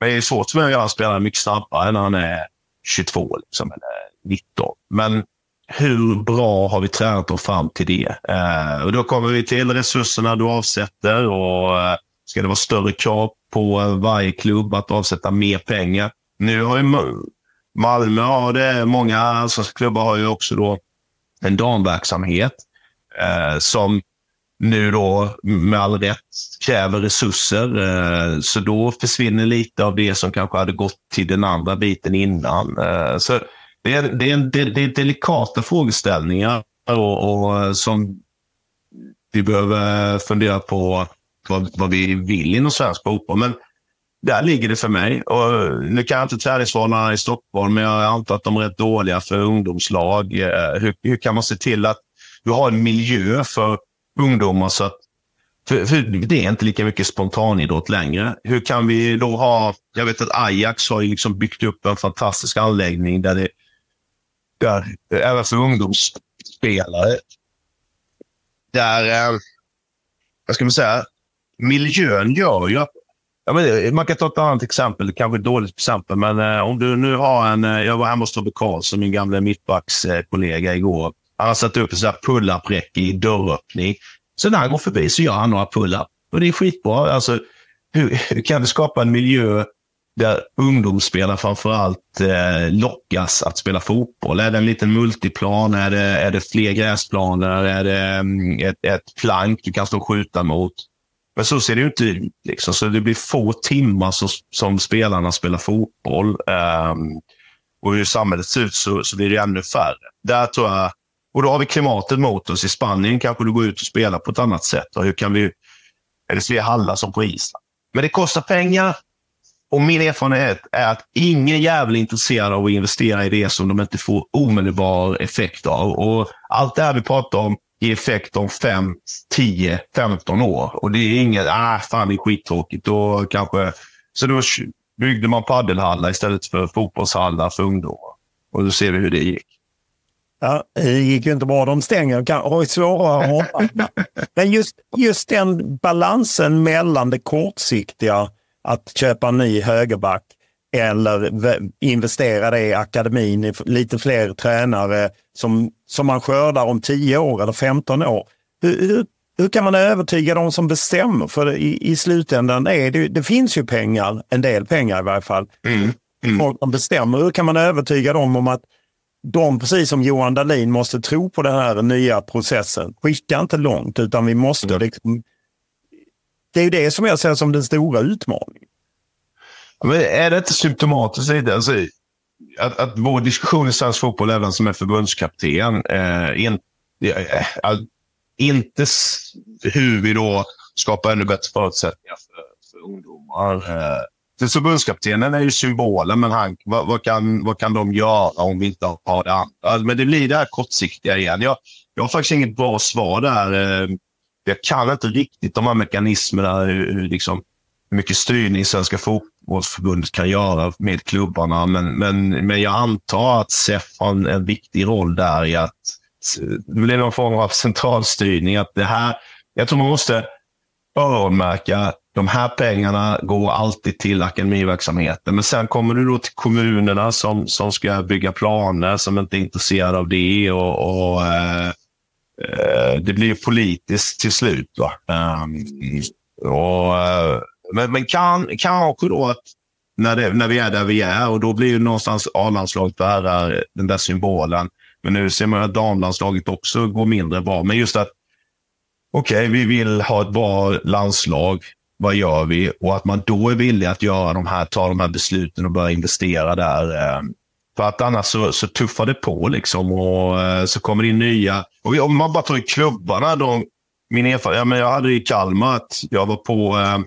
men det är svårt för mig att göra en spelare mycket snabbare när han är 22 liksom, eller 19. Men hur bra har vi tränat dem fram till det? Eh, och Då kommer vi till resurserna du avsätter och eh, ska det vara större krav på eh, varje klubb att avsätta mer pengar? Nu har ju Malmö har det. Många allsvenska klubbar har ju också då en damverksamhet eh, som nu då med all rätt kräver resurser. Eh, så då försvinner lite av det som kanske hade gått till den andra biten innan. Eh, så det är, det, är, det, är, delikata frågeställningar och, och, som vi behöver fundera på vad, vad vi vill inom svensk fotboll. Men där ligger det för mig. Och nu kan jag inte träningsvanorna i Stockholm, men jag antar att de är rätt dåliga för ungdomslag. Eh, hur, hur kan man se till att du har en miljö för ungdomar så att för, för, det är inte lika mycket spontanidrott längre. Hur kan vi då ha... Jag vet att Ajax har liksom byggt upp en fantastisk anläggning där det... Där, eh, även för ungdomsspelare. Där... Eh, vad ska man säga? Miljön gör ju att Ja, men man kan ta ett annat exempel, kanske ett dåligt exempel, men eh, om du nu har en... Eh, jag var hemma hos Tobbe Karlsson, min gamla mittbackskollega eh, igår. Han har satt upp en pull-up-räcke i dörröppning. Så när han går förbi så gör han några pull-up. Och det är skitbra. Alltså, hur, hur kan du skapa en miljö där ungdomsspelare framförallt eh, lockas att spela fotboll? Är det en liten multiplan? Är det, är det fler gräsplaner? Är det um, ett, ett plank du kan stå och skjuta mot? Men så ser det ju inte ut. Liksom. Så det blir få timmar som, som spelarna spelar fotboll. Um, och hur samhället ser ut så, så blir det ännu färre. Där tror jag, och då har vi klimatet mot oss. I Spanien kanske du går ut och spelar på ett annat sätt. Och hur kan vi, är det fler hallar som på Island? Men det kostar pengar. Och min erfarenhet är att ingen jävel är intresserad av att investera i det som de inte får omedelbar effekt av. Och allt det här vi pratar om, i effekt om 5, 10, 15 år. Och det är inget, ah, fan det är skittråkigt. Då kanske, så då byggde man paddelhallar istället för fotbollshallar för ungdomar. Och då ser vi hur det gick. Ja, det gick ju inte bra. De stänger kan, har ju svårare att Men just, just den balansen mellan det kortsiktiga, att köpa en ny högerback, eller investera det i akademin, i lite fler tränare som, som man skördar om 10 år eller 15 år. Hur, hur, hur kan man övertyga de som bestämmer? För i, i slutändan är det, det finns ju pengar, en del pengar i varje fall. Mm. Mm. Folk som bestämmer. Hur kan man övertyga dem om att de, precis som Johan Dahlin, måste tro på den här nya processen. Skicka inte långt, utan vi måste mm. liksom... Det är ju det som jag ser som den stora utmaningen. Men är det inte symptomatiskt lite? Alltså, att, att vår diskussion i svensk fotboll, även som är förbundskapten, eh, in, eh, inte hur vi då skapar ännu bättre förutsättningar för, för ungdomar. Eh, för förbundskaptenen är ju symbolen, men han, vad, vad, kan, vad kan de göra om vi inte har det andra? Men det blir det här kortsiktiga igen. Jag, jag har faktiskt inget bra svar där. Eh, jag kan inte riktigt de här mekanismerna, hur, hur liksom, hur mycket styrning svenska fotbollsförbundet kan göra med klubbarna. Men, men, men jag antar att SEF har en, en viktig roll där i att det blir någon form av centralstyrning. Att det här, jag tror man måste öronmärka de här pengarna går alltid till akademiverksamheten. Men sen kommer du då till kommunerna som, som ska bygga planer, som inte är intresserade av det. och, och eh Eh, det blir politiskt till slut. Va? Ehm, och, eh, men men kan, kanske då att när, det, när vi är där vi är och då blir ju någonstans A-landslaget bära eh, den där symbolen. Men nu ser man att damlandslaget också går mindre bra. Men just att okej, okay, vi vill ha ett bra landslag. Vad gör vi? Och att man då är villig att göra de här, ta de här besluten och börja investera där. Ehm, för att annars så, så tuffar det på liksom och eh, så kommer det in nya. Och om man bara tar i klubbarna, då, min erfarenhet, ja, men jag hade i Kalmar att jag var på eh,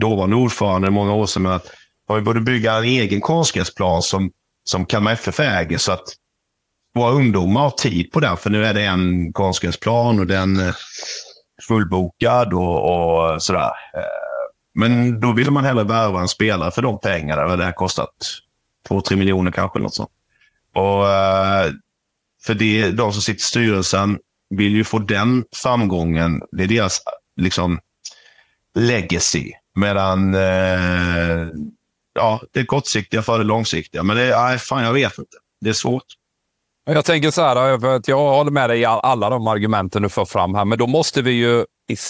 dåvarande ordförande många år sedan med att vi borde bygga en egen konstgräsplan som, som Kalmar FF äger så att våra ungdomar har tid på den. För nu är det en konstgräsplan och den är fullbokad och, och sådär. Eh, men då ville man hellre värva en spelare för de pengarna. Det har kostat 2-3 miljoner kanske. Något sånt. Och, eh, för det, de som sitter i styrelsen vill ju få den framgången. Det är deras liksom, legacy. Medan eh, ja, det är kortsiktiga för det långsiktiga. Men det, nej, fan, jag vet inte. Det är svårt. Jag tänker så här, för att jag håller med dig i alla de argumenten du för fram här, men då måste vi ju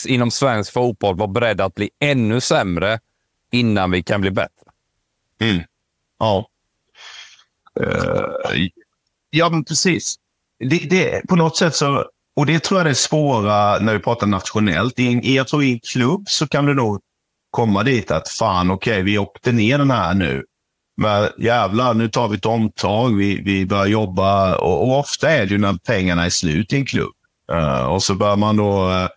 inom svensk fotboll vara beredda att bli ännu sämre innan vi kan bli bättre. Mm. Ja. Uh, ja, men precis. Det, det, på något sätt så, och det tror jag är svåra när vi pratar nationellt. I jag tror i en klubb så kan du nog komma dit att fan, okej, okay, vi åkte ner den här nu. Men jävlar, nu tar vi ett omtag, vi, vi börjar jobba. Och, och ofta är det ju när pengarna är slut i en klubb. Uh, och så börjar man då uh,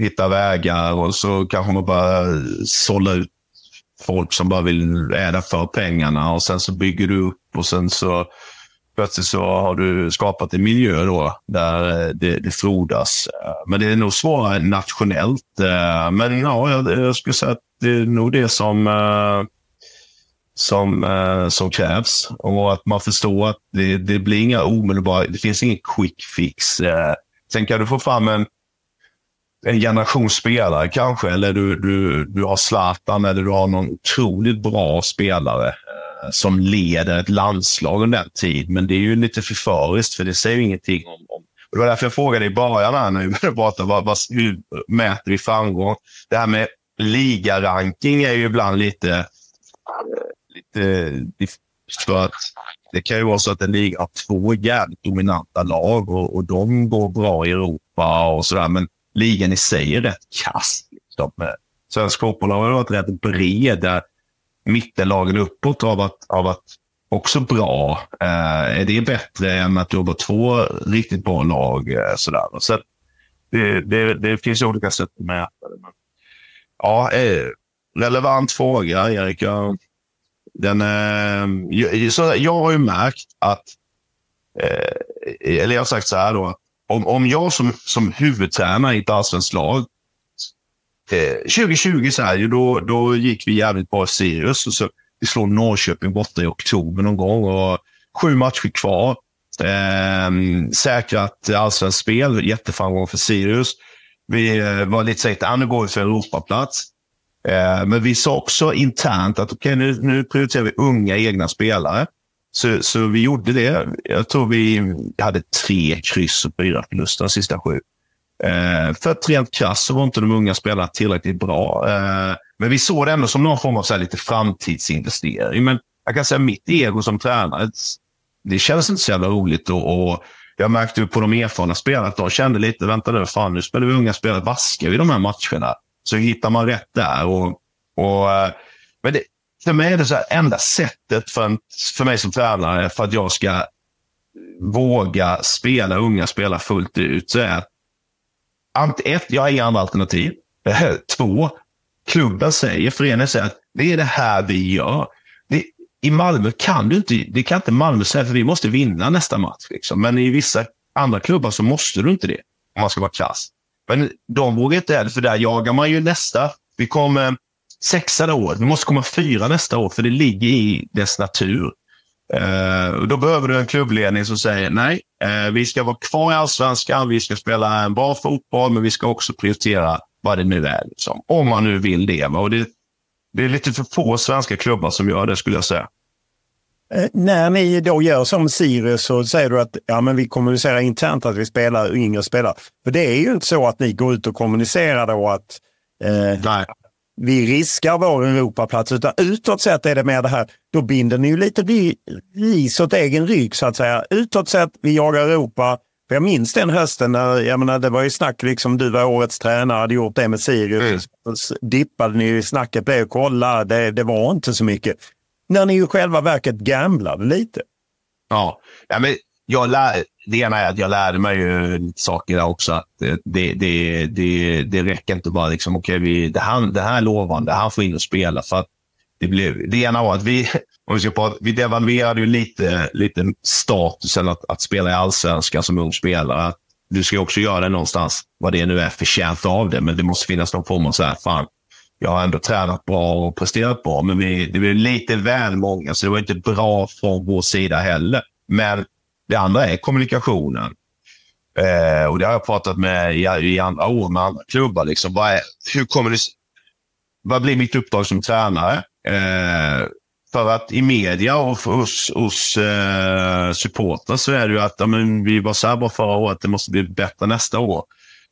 hitta vägar och så kanske man bara sålla ut folk som bara vill äda för pengarna och sen så bygger du upp och sen så plötsligt så har du skapat en miljö då där eh, det, det frodas. Eh, men det är nog svårare nationellt. Eh, men ja, jag, jag skulle säga att det är nog det som som, eh, som krävs. Och att man förstår att det, det blir inga omedelbara, det finns ingen quick fix. Eh, sen kan du få fram en, en generation spelare kanske, eller du, du, du har Zlatan eller du har någon otroligt bra spelare eh, som leder ett landslag under den tid. Men det är ju lite förföriskt, för det säger ju ingenting om, om det var därför jag frågade i början här när vi började prata, vad, vad, hur mäter vi framgång? Det här med ligaranking är ju ibland lite eh, lite för att det kan ju vara så att en liga har två jävligt dominanta lag och, och de går bra i Europa och sådär. Men ligan i sig är rätt kass. Liksom. Svensk fotboll har varit rätt bred där mittenlagen uppåt har varit, har varit också bra. Eh, är det bättre än att du har två riktigt bra lag? Eh, sådär. Så det, det, det finns olika sätt att mäta det. Men, ja, eh, relevant fråga, Erik. Jag den, eh, så jag har ju märkt att, eh, eller jag har sagt så här då, om, om jag som, som huvudtränare i ett allsvenskt lag, eh, 2020 så här, då, då gick vi jävligt bra i Sirius och så vi slår Norrköping borta i oktober någon gång och sju matcher kvar. Eh, säkrat allsvenskt spel, jätteframgång för Sirius. Vi eh, var lite säkra, ah, nu går vi för Europaplats. Eh, men vi sa också internt att okay, nu, nu prioriterar vi unga egna spelare. Så, så vi gjorde det. Jag tror vi hade tre kryss och fyra förluster de sista sju. Eh, för att rent krasst så var inte de unga spelarna tillräckligt bra. Eh, men vi såg det ändå som någon form av så här, lite framtidsinvestering. Men jag kan säga mitt ego som tränare, det kändes inte så jävla roligt. Och, och jag märkte på de erfarna spelarna att de kände lite, vänta nu, fan nu spelar vi unga spelare, vaskar vi de här matcherna? så hittar man rätt där. Och, och, eh, men det, för mig är det så här, enda sättet för, en, för mig som tränare för att jag ska våga spela unga spelare fullt ut så är att ett, jag har inga andra alternativ. Två, klubben säger, föreningen säger att det är det här vi gör. Det, I Malmö kan du inte, det kan inte Malmö säga, för vi måste vinna nästa match. Liksom. Men i vissa andra klubbar så måste du inte det, om man ska vara klass. Men de vågar inte heller, för där jagar man ju nästa. Vi kom, sexa det året. Vi måste komma fyra nästa år, för det ligger i dess natur. Och då behöver du en klubbledning som säger nej, eh, vi ska vara kvar i allsvenskan, vi ska spela en bra fotboll, men vi ska också prioritera vad det nu är. Liksom, om man nu vill det. Och det, det är lite för få svenska klubbar som gör det, skulle jag säga. Eh, när ni då gör som Sirius så säger du att ja, men vi kommunicerar internt att vi spelar yngre spelare. För det är ju inte så att ni går ut och kommunicerar då att eh, vi riskar vår Europaplats. Utan utåt sett är det mer det här, då binder ni ju lite ris åt egen rygg så att säga. Utåt sett, vi jagar Europa. För jag minns den hösten, när, jag menar, det var ju snack, liksom du var årets tränare, hade gjort det med Sirius. Mm. Så dippade ni i snacket, blev kolla, det, det var inte så mycket. När ni ju själva verket gamblade lite. Ja, ja men jag lär, det ena är att jag lärde mig ju lite saker där också. Att det, det, det, det räcker inte bara liksom, okej, okay, det, här, det här är lovande, han får in och spela. För att det, blev, det ena var att vi, om vi ska prata, vi devalverade ju lite, lite statusen att, att spela i allsvenskan som ung spelare. Du ska också göra det någonstans, vad det nu är förtjänt av det, men det måste finnas någon form av så här, fan, jag har ändå tränat bra och presterat bra, men vi, det blev lite väl många, så det var inte bra från vår sida heller. Men det andra är kommunikationen. Eh, och Det har jag pratat med i, i andra år med andra klubbar. Liksom. Vad, är, hur kommer det, vad blir mitt uppdrag som tränare? Eh, för att i media och hos, hos eh, supportrar så är det ju att ja, men vi var så här bra förra året, det måste bli bättre nästa år.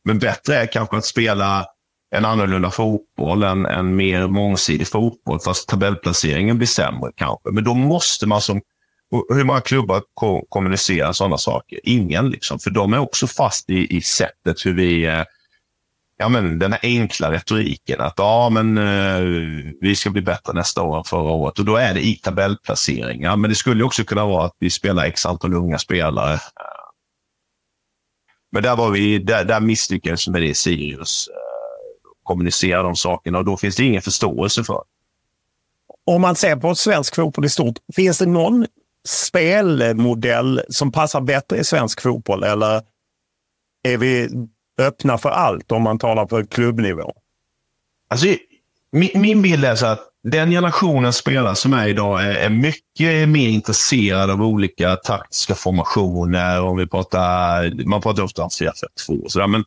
Men bättre är kanske att spela en annorlunda fotboll, en, en mer mångsidig fotboll, fast tabellplaceringen blir sämre kanske. Men då måste man som hur många klubbar ko kommunicerar sådana saker? Ingen, liksom. För de är också fast i, i sättet hur vi... Eh, ja, men den här enkla retoriken att ja, men eh, vi ska bli bättre nästa år än förra året. Och då är det i tabellplaceringar. Men det skulle också kunna vara att vi spelar x antal unga spelare. Men där, var vi, där, där misslyckades med det i Sirius. Eh, kommunicera de sakerna och då finns det ingen förståelse för. Om man ser på svensk fotboll i stort, finns det någon spelmodell som passar bättre i svensk fotboll? Eller är vi öppna för allt om man talar på klubbnivå? Alltså, min, min bild är så att den generationen spelare som är idag är, är mycket mer intresserad av olika taktiska formationer. Om vi pratar, man pratar ofta om 4-4-2 men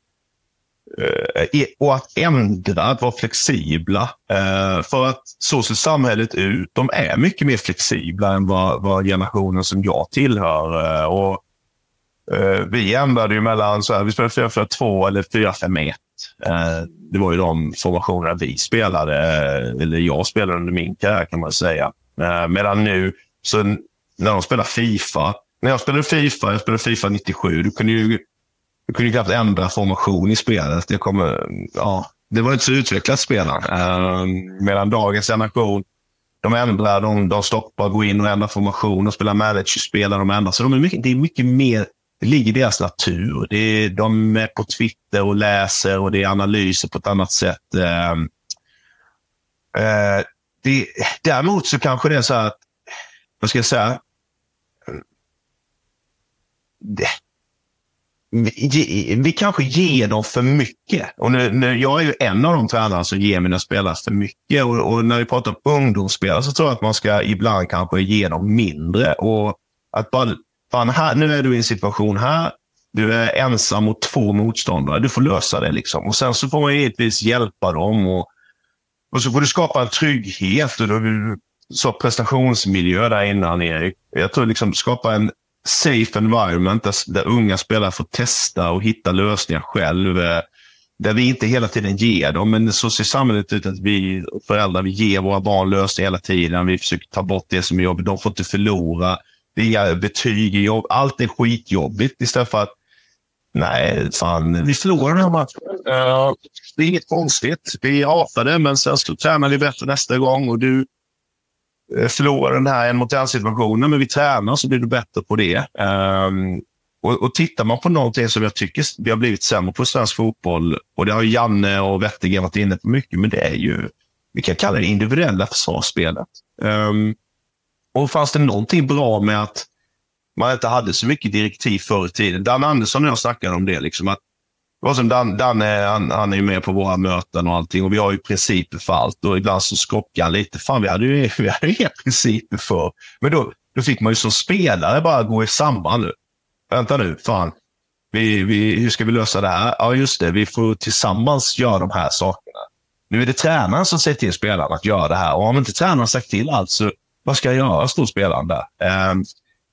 Eh, och att ändra, att vara flexibla. Eh, för att så ser samhället ut. De är mycket mer flexibla än vad, vad generationen som jag tillhör. Eh, och, vi ändrade ju mellan, så här, vi spelade 4-4-2 eller 4-5-1. Det var ju de formationerna vi spelade, eller jag spelade under min karriär kan man säga. Medan nu, så när de spelar Fifa, när jag spelade Fifa, jag spelade Fifa 97, du kunde ju du kunde knappt ändra formation i spelet. Det, kommer, ja, det var inte så utvecklat spelare. Uh, medan dagens generation, de ändrar, de, de stoppar, går in och ändrar formation och spelar managerspel de ändrar. Så de är mycket, det är mycket mer, det ligger i deras natur. Det är, de är på Twitter och läser och det är analyser på ett annat sätt. Uh, uh, det, däremot så kanske det är så att, vad ska jag säga? Det, vi, vi kanske ger dem för mycket. Och nu, nu, jag är ju en av de tränarna som ger mina spelare för mycket. Och, och, när vi pratar om ungdomsspelare så tror jag att man ska ibland kanske ge dem mindre. Och att bara, fan, här, nu är du i en situation här. Du är ensam mot två motståndare. Du får lösa det. liksom. Och Sen så får man givetvis hjälpa dem. Och, och så får du skapa en trygghet. Och då, så prestationsmiljö där innan, Erik. Jag tror liksom skapa en safe environment där, där unga spelare får testa och hitta lösningar själv. Eh, där vi inte hela tiden ger dem, men så ser samhället ut att vi föräldrar vi ger våra barn lösningar hela tiden. Vi försöker ta bort det som är jobbigt. De får inte förlora. Det är inga betyg i jobb. Allt är skitjobbigt istället för att Nej, fan, vi förlorar den här matchen. Uh, det är inget konstigt. Vi hatar det, men sen så tränar vi bättre nästa gång och du Eh, förlorar förlora den här en mot en situationen, men vi tränar så blir du bättre på det. Um, och, och tittar man på någonting som jag tycker vi har blivit sämre på svensk fotboll, och det har Janne och Wettergren varit inne på mycket, men det är ju, vi kan kalla det individuella försvarsspelet. Um, och fanns det någonting bra med att man inte hade så mycket direktiv förr i tiden? Dan Andersson och jag snackade om det, liksom att det var som Dan, Dan är, han, han är ju med på våra möten och allting och vi har ju principer för allt. Och ibland så skockar han lite. Fan, vi hade ju, vi hade ju inga principer för. Men då, då fick man ju som spelare bara gå i samband nu. Vänta nu, fan. Vi, vi, hur ska vi lösa det här? Ja, just det. Vi får tillsammans göra de här sakerna. Nu är det tränaren som säger till spelarna att göra det här. Och om inte tränaren sagt till allt, så vad ska jag göra, står spelaren där. Um,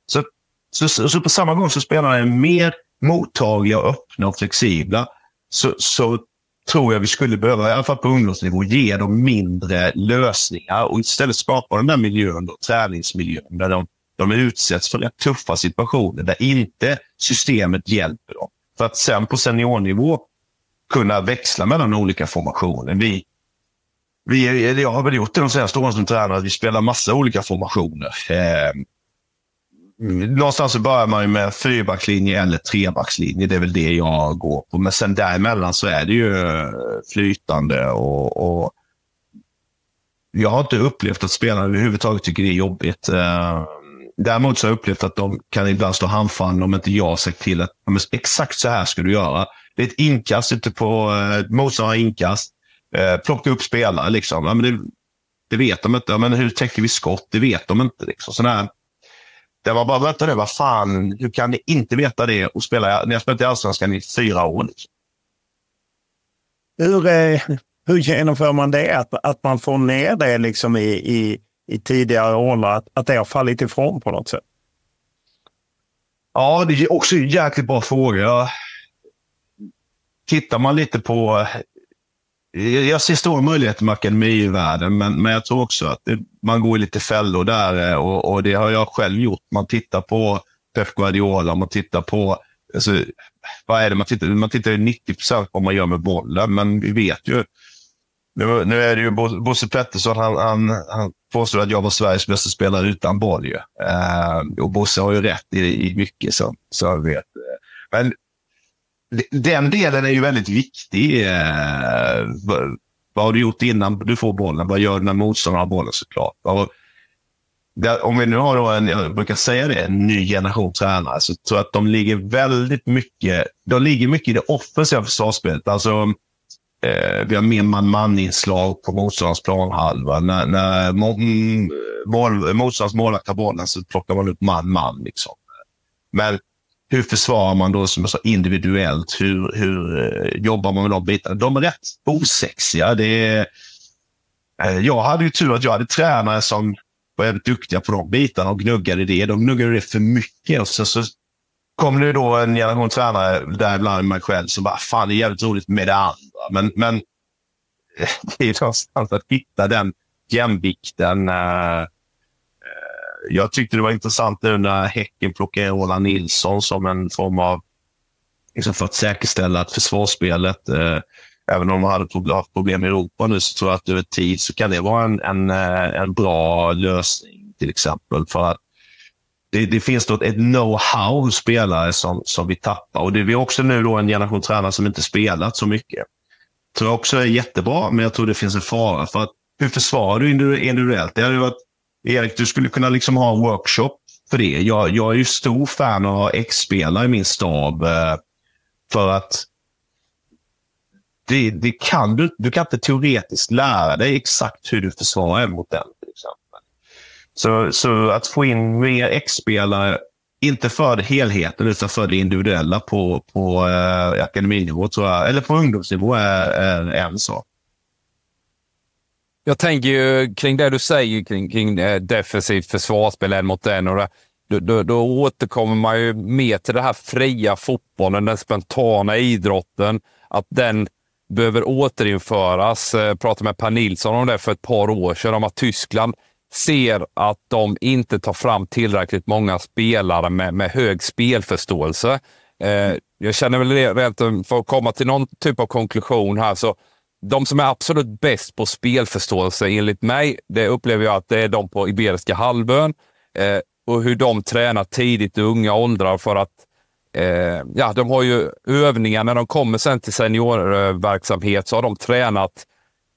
så, så, så, så, på samma gång så spelarna är mer mottagliga, öppna och flexibla. Så, så tror jag vi skulle behöva, i alla fall på ungdomsnivå, ge dem mindre lösningar och istället skapa den där miljön, då, träningsmiljön, där de, de utsätts för rätt tuffa situationer, där inte systemet hjälper dem. För att sen på seniornivå kunna växla mellan olika formationer. Vi, vi, jag har väl gjort det de senaste åren som tränare, vi spelar massa olika formationer. Eh, någonstans så börjar man ju med fyrbackslinje eller trebackslinje. Det är väl det jag går på. Men sen däremellan så är det ju eh, flytande och, och jag har inte upplevt att spelarna överhuvudtaget tycker det är jobbigt. Eh, däremot så har jag upplevt att de kan ibland stå handfallna om inte jag sagt till att exakt så här ska du göra. Det är ett inkast ute på eh, inkast. Eh, plocka upp spelare liksom. Ja, men det, det vet de inte. Ja, men hur täcker vi skott? Det vet de inte. Liksom. Sådana här, det var bara, vänta nu, vad fan, hur kan ni inte veta det och spela, ni har spelat i Allsvenskan i fyra år? Hur, eh, hur genomför man det? Att, att man får ner det liksom i, i, i tidigare åldrar, att, att det har fallit ifrån på något sätt? Ja, det är också en jäkligt bra fråga. Tittar man lite på jag ser stora möjligheter med akademivärlden, men, men jag tror också att det, man går i lite fällor där eh, och, och, det har jag själv gjort. Man tittar på Pep Guardiola, man tittar på... Alltså, vad är det man tittar Man tittar 90 procent på vad man gör med bollen, men vi vet ju... Nu, nu är det ju Bosse Pettersson, han, han, han påstår att jag var Sveriges bästa spelare utan boll. Ju. Eh, och Bosse har ju rätt i, i mycket, så, som jag vet. Men den delen är ju väldigt viktig. Eh, vad, vad har du gjort innan du får bollen? Vad gör du när motståndaren har bollen såklart? Och, där, om vi nu har då en, jag brukar säga det, en ny generation tränare, så tror jag att de ligger väldigt mycket, de ligger mycket i det offensiva försvarsspelet. Alltså, eh, vi har mer man-man-inslag på motståndarens planhalva. När, när mm, mål, motståndarens målvakt tar bollen så plockar man upp man-man. Liksom. Men hur försvarar man då som jag sa, individuellt? Hur, hur eh, jobbar man med de bitarna? De är rätt osexiga. Det är, eh, jag hade ju tur att jag hade tränare som var väldigt duktiga på de bitarna och gnuggade det. De gnuggade det för mycket. Och så, så kom det då en generation tränare, däribland mig själv, som bara, fan det är jävligt roligt med det andra. Men, men eh, det är någonstans att hitta den jämvikten. Uh, jag tyckte det var intressant nu när Häcken plockade Roland Nilsson som en form av, liksom för att säkerställa att försvarsspelet, eh, även om de hade haft problem i Europa nu, så tror jag att över tid så kan det vara en, en, eh, en bra lösning till exempel. För att det, det finns då ett know-how hos spelare som, som vi tappar. Och det är också nu då en generation tränare som inte spelat så mycket. Det tror jag också är jättebra, men jag tror det finns en fara. för att Hur försvarar du individuellt? Det hade varit Erik, du skulle kunna liksom ha en workshop för det. Jag, jag är ju stor fan av X-spelare i min stab. Eh, för att det, det, kan du, du kan inte teoretiskt lära dig exakt hur du försvarar mot den. Till exempel. Så, så att få in mer X-spelare, inte för helheten utan för det individuella på, på eh, akademinivå, tror jag, eller på ungdomsnivå är, är en sak. Jag tänker ju kring det du säger kring, kring eh, defensivt försvarsspel en mot en. Och det, då, då, då återkommer man ju mer till den här fria fotbollen, den spontana idrotten. Att den behöver återinföras. Jag pratade med Per Nilsson om det för ett par år sedan, om att Tyskland ser att de inte tar fram tillräckligt många spelare med, med hög spelförståelse. Eh, jag känner väl det, rent för att komma till någon typ av konklusion här, så de som är absolut bäst på spelförståelse enligt mig, det upplever jag att det är de på Iberiska halvön eh, och hur de tränar tidigt i unga åldrar för att eh, ja, de har ju övningar. När de kommer sen till seniorverksamhet så har de tränat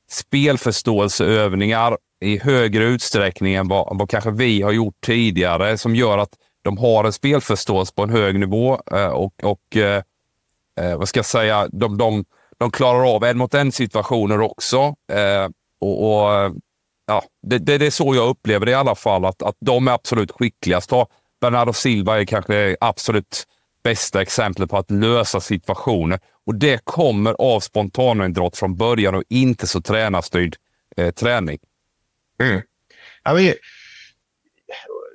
spelförståelseövningar i högre utsträckning än vad, vad kanske vi har gjort tidigare som gör att de har en spelförståelse på en hög nivå eh, och, och eh, eh vad ska jag säga, de, de, de klarar av en mot en situationer också. Eh, och, och ja, det, det, det, är så jag upplever det i alla fall, att, att de är absolut skickligast. Bernardo Silva är kanske det absolut bästa exemplet på att lösa situationer. Och det kommer av spontanidrott från början och inte så tränarstyrd eh, träning. Mm. Ja, men,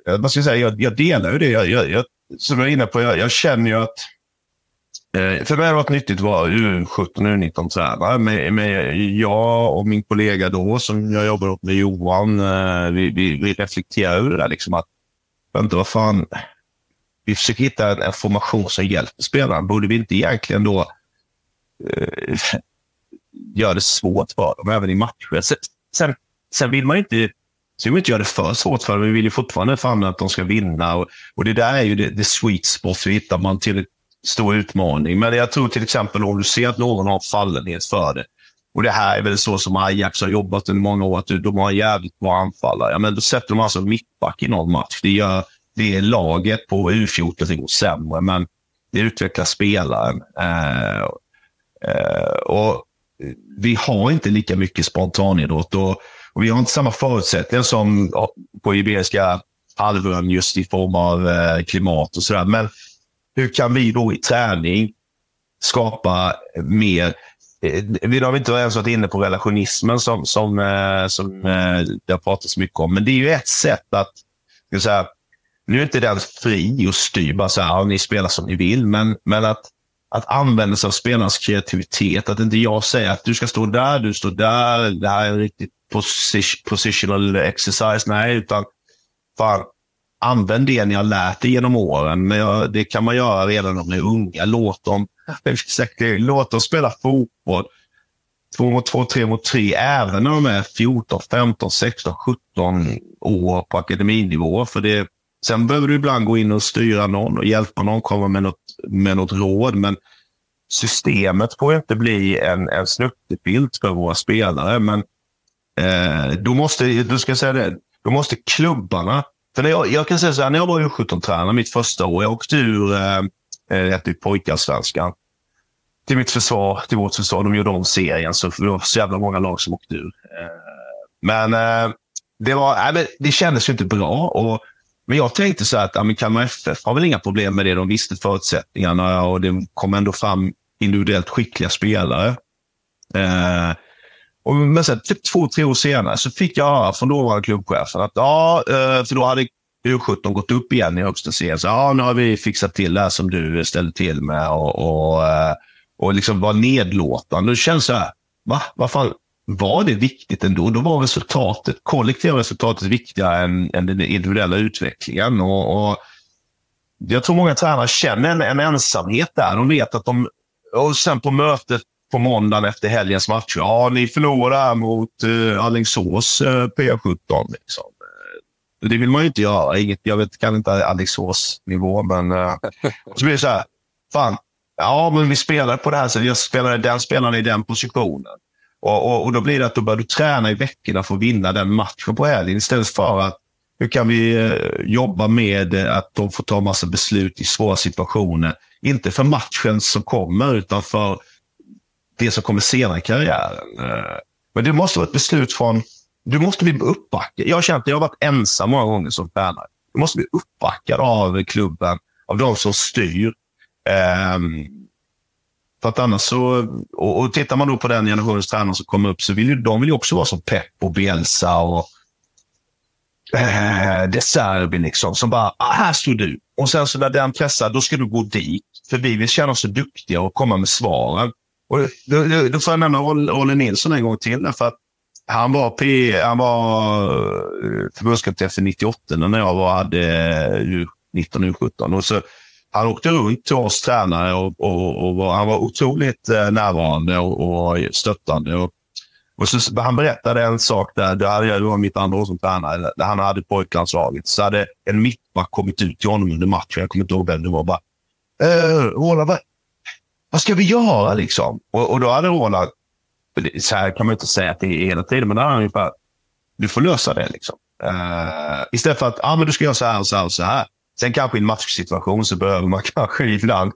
jag, ska säga, jag, jag delar ju det. Jag, jag, jag, som jag är inne på, jag, jag känner ju att Eh, för mig har det varit nyttigt att vara U17 och U19-tränare. Med, med jag och min kollega då, som jag jobbar åt med Johan, eh, vi, vi, vi reflekterar över det där. Liksom att, vänta, vad fan, vi försöker hitta en, en formation som hjälper spelaren. Borde vi inte egentligen då eh, göra det svårt för dem även i matcher? Sen, sen, sen vill man inte så vill inte göra det för svårt för dem. Vi vill ju fortfarande fan att de ska vinna. Och, och det där är ju det, det sweet spot. Så hittar man till stor utmaning. Men jag tror till exempel om du ser att någon har fallenhet för det. Och det här är väl så som Ajax har jobbat under många år, att de har en jävligt bra anfallare. Ja, men då sätter de alltså mittback i någon match. Det gör det är laget på U14 som går sämre, men det utvecklar spelaren. Eh, eh, och vi har inte lika mycket spontanidrott och, och vi har inte samma förutsättningar som på Iberiska halvön just i form av eh, klimat och sådär. Men hur kan vi då i träning skapa mer eh, vi har inte ens varit inne på relationismen som, som, eh, som eh, det har pratats mycket om, men det är ju ett sätt att ska säga, nu är inte den fri och styr, bara så här, ja, ni spelar som ni vill, men, men att, att använda sig av spelarnas kreativitet. Att inte jag säger att du ska stå där, du står där, det här är en riktigt positional exercise. Nej, utan fan, använd det ni har lärt er genom åren. Det kan man göra redan när de är unga. Låt dem, låt dem spela fotboll. Två mot två, tre mot tre, även när de är 14, 15, 16, 17 år på akademinivå. För det, Sen behöver du ibland gå in och styra någon och hjälpa någon, komma med något, med något råd. Men systemet får inte bli en, en snuttefilt för våra spelare. Men eh, då måste, du ska säga det, då måste klubbarna... För när jag, jag kan säga så här, när jag var U17-tränare mitt första år, jag åkte ur eh, eh pojkarsvenskan till mitt försvar, till vårt försvar. De gjorde om serien, så det var så jävla många lag som åkte ur. Eh, men eh, det, var, nej, det kändes ju inte bra. Och men jag tänkte så här att ja, Kalmar FF har väl inga problem med det. De visste förutsättningarna och det kom ändå fram individuellt skickliga spelare. Eh, och, men sen typ två, tre år senare så fick jag höra från dåvarande klubbchefen att ja, eh, för då hade U17 gått upp igen i högsta serien. Så ja, nu har vi fixat till det här som du ställde till med och, och, eh, och liksom var nedlåtande. Det känns så här, va? Vad fan, var det viktigt ändå. Då var resultatet, kollektiva resultatet viktigare än, än den individuella utvecklingen. Och, och jag tror många tränare känner en, en, ensamhet där. De vet att de... Och sen på mötet på måndagen efter helgens match. Ja, ni förlorar mot uh, Alingsås uh, P17. Liksom. Det vill man ju inte göra. Inget, jag vet, kan inte Alingsås nivå, men... Uh, så blir det så här. Fan, ja, men vi spelar på det här sättet. Jag spelade den spelaren i den positionen. Och, och, och, Då blir det att då bör du träna i veckorna för att vinna den matchen på helgen istället för att hur kan vi eh, jobba med att de får ta massa beslut i svåra situationer. Inte för matchen som kommer, utan för det som kommer senare i karriären. Eh, men det måste vara ett beslut från... Du måste bli uppbackad. Jag har känt att jag har varit ensam många gånger som tränare. Du måste bli uppbackad av klubben, av de som styr. Um, för att annars så, och, och tittar man då på den generationens tränare som kommer upp så vill ju de vill ju också vara som Pep och Bielsa och eh, De Serbi liksom. Som bara, ah, här står du. Och sen så när den pressar, då ska du gå dit. För vi vill känna oss så duktiga och komma med svaren. Och då, då, då får jag nämna Olle Nilsson en gång till. För att han var, P, han var eh, förbundskapten efter 98 när jag var, hade 19 och 17 Och så han åkte runt till oss tränare och, och, och var, han var otroligt eh, närvarande och, och stöttande. Och, och så, han berättade en sak där, det, hade, det var mitt andra år som tränare, där han hade pojklandslaget. Så hade en mittback kommit ut till honom under matchen, jag kommer inte ihåg vem det var, bara eh, Ola, vad, vad ska vi göra liksom? Och, och då hade Roland, så här kan man inte säga att det är hela tiden, men då hade han ungefär, du får lösa det liksom. Uh, istället för att ah, men du ska göra så här och så här och så här. Sen kanske i en matchsituation så behöver man kanske ibland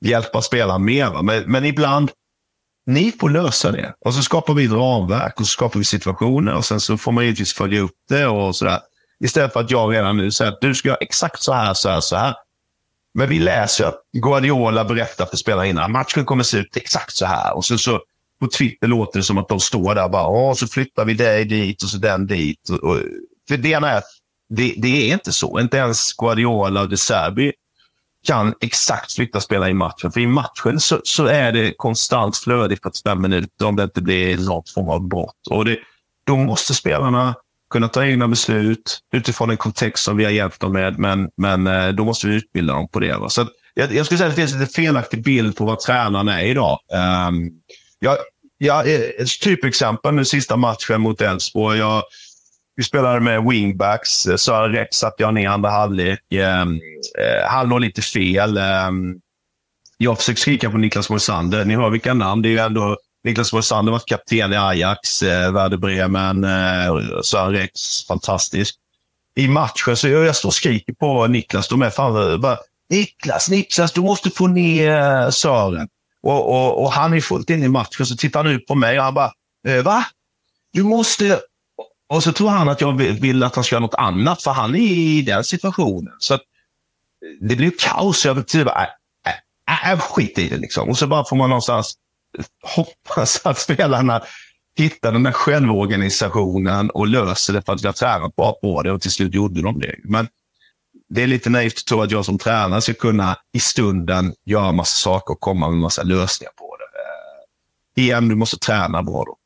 hjälpa spelaren mer. Men, men ibland, ni får lösa det. Och så skapar vi ett ramverk och så skapar vi situationer och sen så får man givetvis följa upp det och sådär. Istället för att jag redan nu säger att du ska göra exakt så här, så här, så här. Men vi läser att Guardiola berättar för spelarna innan matchen kommer se ut exakt så här. Och så, så på Twitter låter det som att de står där och bara, Åh, så flyttar vi dig dit och så den dit. Och, och, för det ena är att det, det, är inte så. Inte ens Guardiola och De Serbi kan exakt flytta spelare i matchen. För i matchen så, så är det konstant flöde i 45 minuter om det inte blir något form av brott. Och det, då måste spelarna kunna ta egna beslut utifrån en kontext som vi har hjälpt dem med. Men, men eh, då måste vi utbilda dem på det. Va? Så jag, jag skulle säga att det finns en felaktig bild på vad tränaren är idag. Um, jag, jag, ett typexempel nu sista matchen mot Elfsborg. Vi spelade med wingbacks. Sören Rex satte jag ner andra halvlek. Ehm, eh, um, han låg lite fel. Um, jag försökte skrika på Niklas Moisander. Ni hör vilka namn. Det är ju ändå Niklas Moisander varit kapten i Ajax, eh, Werder Bremen, eh, Sören Rex, fantastisk. I matchen så jag, jag står och skriker på Niklas. De är fan eh, bara, Niklas, Niklas, du måste få ner eh, Sören. Och, och, och, han är fullt inne i matchen, så tittar han ut på mig och han bara, eh, va? Du måste... Och så tror han att jag vill att han ska göra något annat, för han är i den situationen. Så att, eh, det blir kaos. Jag typ bara, äh, äh, äh, skit i det liksom. Och så bara får man någonstans hoppas att spelarna hittar den där självorganisationen och löser det för att vi har tränat bra på det och till slut gjorde de det. Men det är lite naivt att tro att jag som tränare ska kunna i stunden göra massa saker och komma med massa lösningar på det. Eh, igen, du måste träna bra då.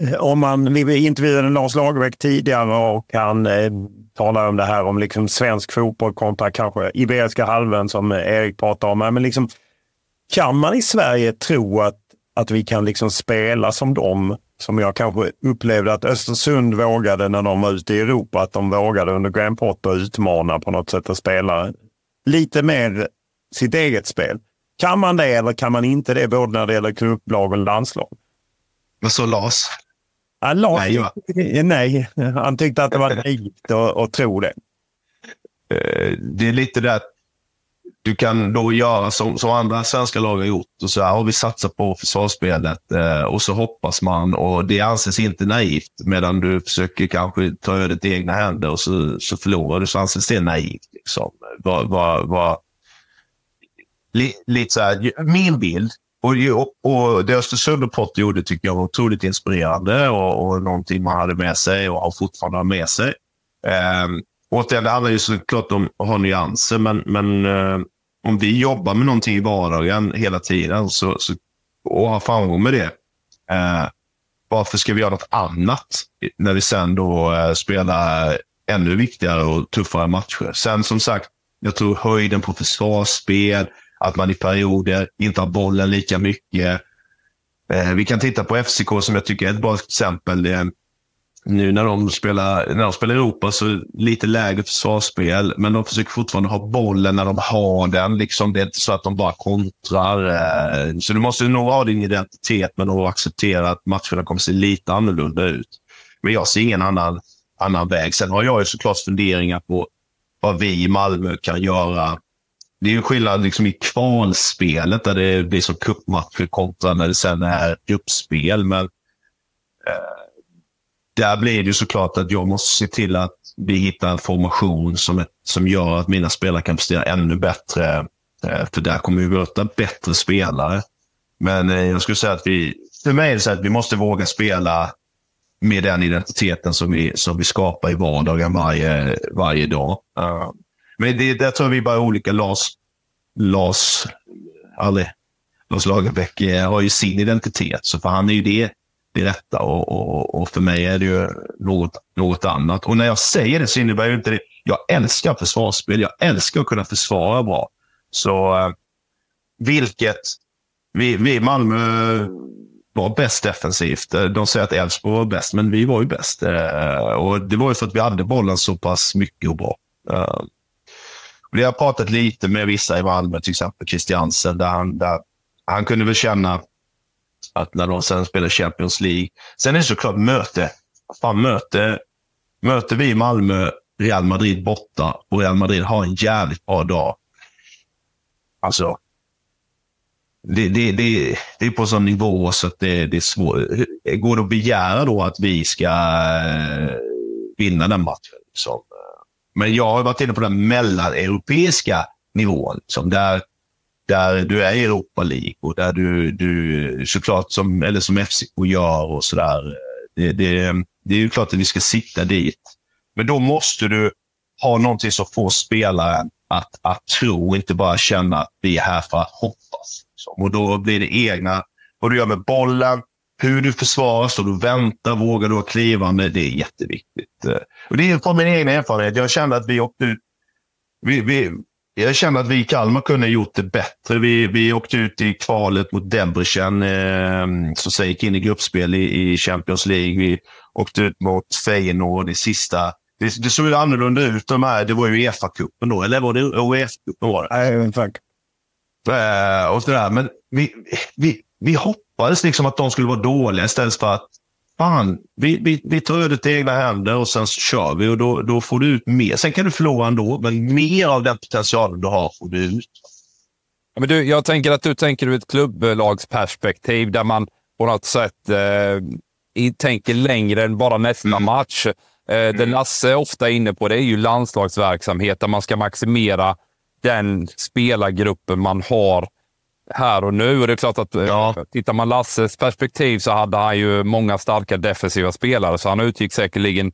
Eh, om man, vi intervjuade Lars Lagerbäck tidigare och han eh, talar om det här om liksom svensk fotboll kontra kanske Iberiska halvön som eh, Erik pratar om. Men liksom, kan man i Sverige tro att, att vi kan liksom spela som dem som jag kanske upplevde att Östersund vågade när de var ute i Europa, att de vågade under Graham Potter utmana på något sätt och spela lite mer sitt eget spel. Kan man det eller kan man inte det, både när det gäller klubblag och landslag? Vad sa Lars? Ja, Lars nej, va? nej, han tyckte att det var naivt att, tro det. Eh, det är lite det att du kan då göra som, som andra svenska lag har gjort. Och så här, har vi satsat på försvarsspelet eh, och så hoppas man och det anses inte naivt. Medan du försöker kanske ta ödet i egna händer och så, så förlorar du så anses det naivt. Liksom. Var, var, var, li, lite så här, min bild och, och det Östersund och Potter gjorde tycker jag var otroligt inspirerande och, och någonting man hade med sig och har fortfarande med sig. Eh, återigen, det handlar ju såklart om att ha nyanser, men, men eh, om vi jobbar med någonting i vardagen hela tiden så, så, och har framgång med det, eh, varför ska vi göra något annat när vi sen då eh, spelar ännu viktigare och tuffare matcher? Sen som sagt, jag tror höjden på försvarsspel, att man i perioder inte har bollen lika mycket. Eh, vi kan titta på FCK som jag tycker är ett bra exempel nu när de spelar, när de spelar Europa så lite lägre försvarsspel, men de försöker fortfarande ha bollen när de har den. Liksom, det är inte så att de bara kontrar. Eh, så du måste nog ha din identitet, men då acceptera att matcherna kommer se lite annorlunda ut. Men jag ser ingen annan, annan väg. Sen har jag ju såklart funderingar på vad vi i Malmö kan göra. Det är ju skillnad liksom i kvalspelet där det blir som cupmatcher kontra när det sen är gruppspel. Men eh, där blir det ju såklart att jag måste se till att vi hittar en formation som, som gör att mina spelare kan prestera ännu bättre. Eh, för där kommer vi möta bättre spelare. Men eh, jag skulle säga att vi, för mig är det så att vi måste våga spela med den identiteten som vi, som vi skapar i vardagen varje, varje dag. Eh, men det, där tror jag vi bara är olika. Lars, Lars, aldrig, Lars Lagerbäck har ju sin identitet, så för han är ju det i detta och, och, och, för mig är det ju något, något annat. Och när jag säger det så innebär ju inte det... Jag älskar försvarsspel. Jag älskar att kunna försvara bra. Så eh, vilket... Vi, vi i Malmö var bäst defensivt. De säger att Elfsborg var bäst, men vi var ju bäst. Eh, och det var ju för att vi hade bollen så pass mycket och bra. Eh, vi och har pratat lite med vissa i Malmö, till exempel Christiansen, där han, där han kunde väl känna att när de sen spelar Champions League. Sen är det såklart möte. Fan, möte. Möter vi Malmö Real Madrid borta och Real Madrid har en jävligt bra dag. Alltså, det, det, det, det är på sån nivå så att det, det är svårt. Går det att begära då att vi ska eh, vinna den matchen? Liksom? Men jag har varit inne på den mellaneuropeiska nivån. Liksom, där, där du är i Europa League och där du, du såklart, som, eller som FCK gör och sådär. Det, det, det är ju klart att vi ska sitta dit. Men då måste du ha någonting som får spelaren att, att tro, inte bara känna att vi är här för att hoppas. Liksom. Och då blir det egna, vad du gör med bollen, hur du försvarar, står du och väntar, vågar du ha klivande? Det är jätteviktigt. Och det är från min egen erfarenhet. Jag kände att vi åkte ut. Vi, vi, jag kände att vi i Kalmar kunde ha gjort det bättre. Vi, vi åkte ut i kvalet mot Debrecen, eh, som sen gick in i gruppspel i, i, Champions League. Vi åkte ut mot Feyenoord i sista. Det, det såg ju annorlunda ut. De här, det var ju Uefa-cupen då, eller var det Uefa-cupen? Var det? Nej, exakt. Eh, och sådär. Men vi, vi, vi hoppades liksom att de skulle vara dåliga istället för att fan, vi, vi, vi tar ödet i egna händer och sen kör vi och då, då får du ut mer. Sen kan du förlora ändå, men mer av den potentialen du har får du ut. Ja, men du, jag tänker att du tänker ur ett klubblagsperspektiv där man på något sätt eh, tänker längre än bara nästa mm. match. Eh, mm. Det Lasse är ofta inne på det är ju landslagsverksamhet där man ska maximera den spelargruppen man har här och nu. Och det är klart att ja. tittar man Lasses perspektiv så hade han ju många starka defensiva spelare, så han utgick säkerligen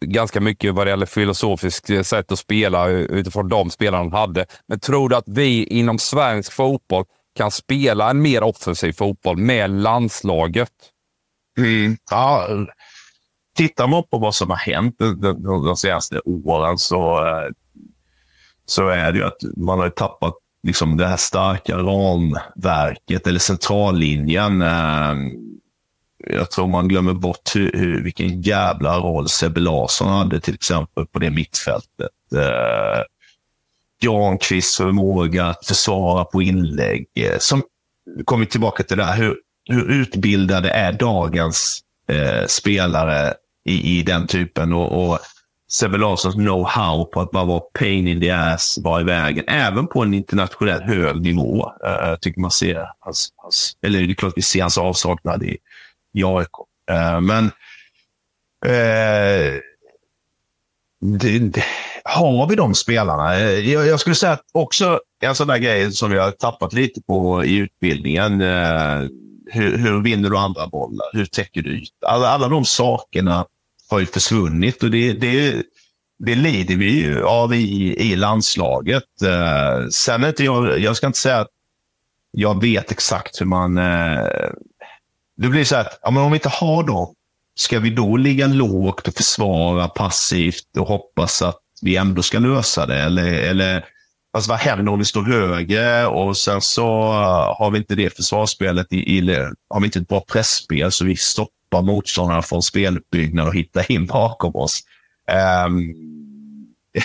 ganska mycket vad det gäller filosofiskt sätt att spela utifrån de spelarna han hade. Men tror du att vi inom svensk fotboll kan spela en mer offensiv fotboll med landslaget? Mm. Ja, tittar man på vad som har hänt de, de, de senaste åren så, eh, så är det ju att man har tappat liksom det här starka ramverket eller centrallinjen. Eh, jag tror man glömmer bort hur, hur, vilken jävla roll Sebbe Larsson hade till exempel på det mittfältet. Eh, Granqvists förmåga att försvara på inlägg. Eh, som kommer tillbaka till det här, hur, hur utbildade är dagens eh, spelare i, i den typen? och, och Sebbe Larssons know-how på att bara vara pain in the ass vara i vägen. Även på en internationell hög nivå. Uh, tycker man ser hans, hans, eller det är klart vi ser hans avsaknad i, i AIK. Uh, eh, men uh, det, det, har vi de spelarna? Jag, jag, skulle säga att också en sån där grej som vi har tappat lite på i utbildningen. Hur, hur vinner du andra bollar? Hur täcker du yta? Alla, alla de sakerna har ju försvunnit och det, det, det lider vi ju av i, i landslaget. Uh, sen inte jag, jag ska inte säga att jag vet exakt hur man... Uh, det blir så att ja, men om vi inte har dem, ska vi då ligga lågt och försvara passivt och hoppas att vi ändå ska lösa det? Eller, eller alltså vad händer om vi står högre och sen så har vi inte det försvarsspelet, i, i, har vi inte ett bra pressspel så vi stoppar stoppa motståndarna från speluppbyggnad och hitta in bakom oss. Um,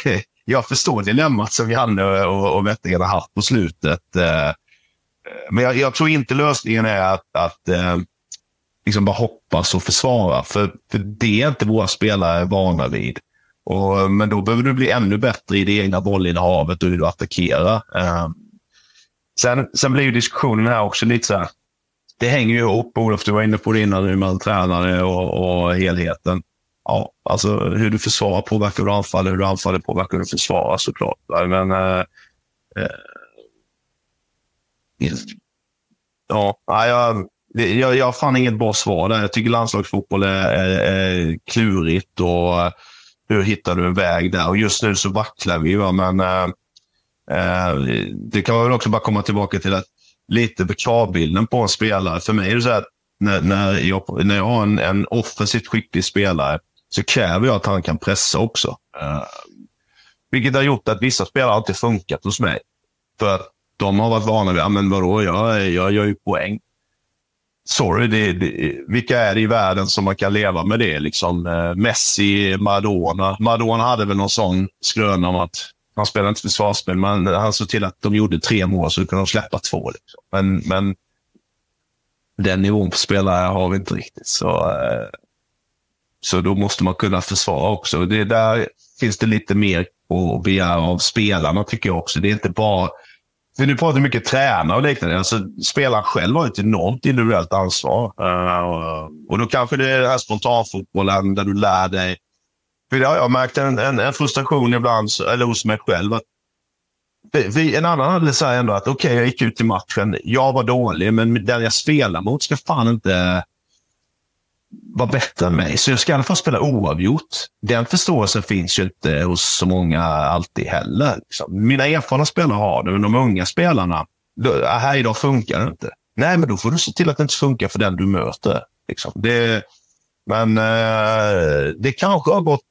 jag förstår dilemmat som Janne och, och Wettergren har haft på slutet. Uh, men jag, jag, tror inte lösningen är att, att uh, liksom bara hoppas och försvara. För, för det är inte våra spelare vana vid. Och, men då behöver du bli ännu bättre i det egna bollinnehavet och hur du attackerar. Um, sen, sen blir ju diskussionen här också lite så här det hänger ju ihop. Olof, du var inne på det innan med tränare och, och helheten. Ja, alltså hur du försvarar påverkar hur du anfaller, hur du anfaller påverkar hur du försvarar såklart. Men Eh, eh, ja, jag, jag, jag har fan inget bra svar där. Jag tycker landslagsfotboll är, är, är klurigt och eh, hur hittar du en väg där? Och just nu så vacklar vi, va? men eh, eh, det kan man väl också bara komma tillbaka till att lite på kravbilden på en spelare. För mig är det så att när, när, jag, när jag har en, en offensivt skicklig spelare så kräver jag att han kan pressa också. Uh, vilket har gjort att vissa spelare inte funkat hos mig. För de har varit vana vid, ja men vadå, jag, jag gör ju poäng. Sorry, det, det, vilka är det i världen som man kan leva med det? Liksom, eh, Messi, Maradona. Maradona hade väl någon sån skröna om att han spelade inte försvarsspel, men han såg till att de gjorde tre mål så kunde de släppa två. Liksom. Men, men den nivån på spelare har vi inte riktigt. Så, eh, så då måste man kunna försvara också. Det, där finns det lite mer att begära av spelarna tycker jag också. Det är inte bara för nu pratar vi mycket tränare och liknande. Alltså, spelaren själv har ett enormt individuellt ansvar. Uh, och då kanske det är den här spontanfotbollen där du lär dig. För det har jag märkt en, en, en frustration ibland, eller hos mig själv. Att vi, en annan hade sagt ändå att okej, okay, jag gick ut i matchen. Jag var dålig, men den jag spelar mot ska fan inte vara bättre än mig. Så jag ska i alla fall spela oavgjort. Den förståelsen finns ju inte hos så många alltid heller. Liksom. Mina erfarna spelare har det, men de unga spelarna, då, här idag funkar det inte. Nej, men då får du se till att det inte funkar för den du möter. Liksom. Det, men eh, det kanske har gått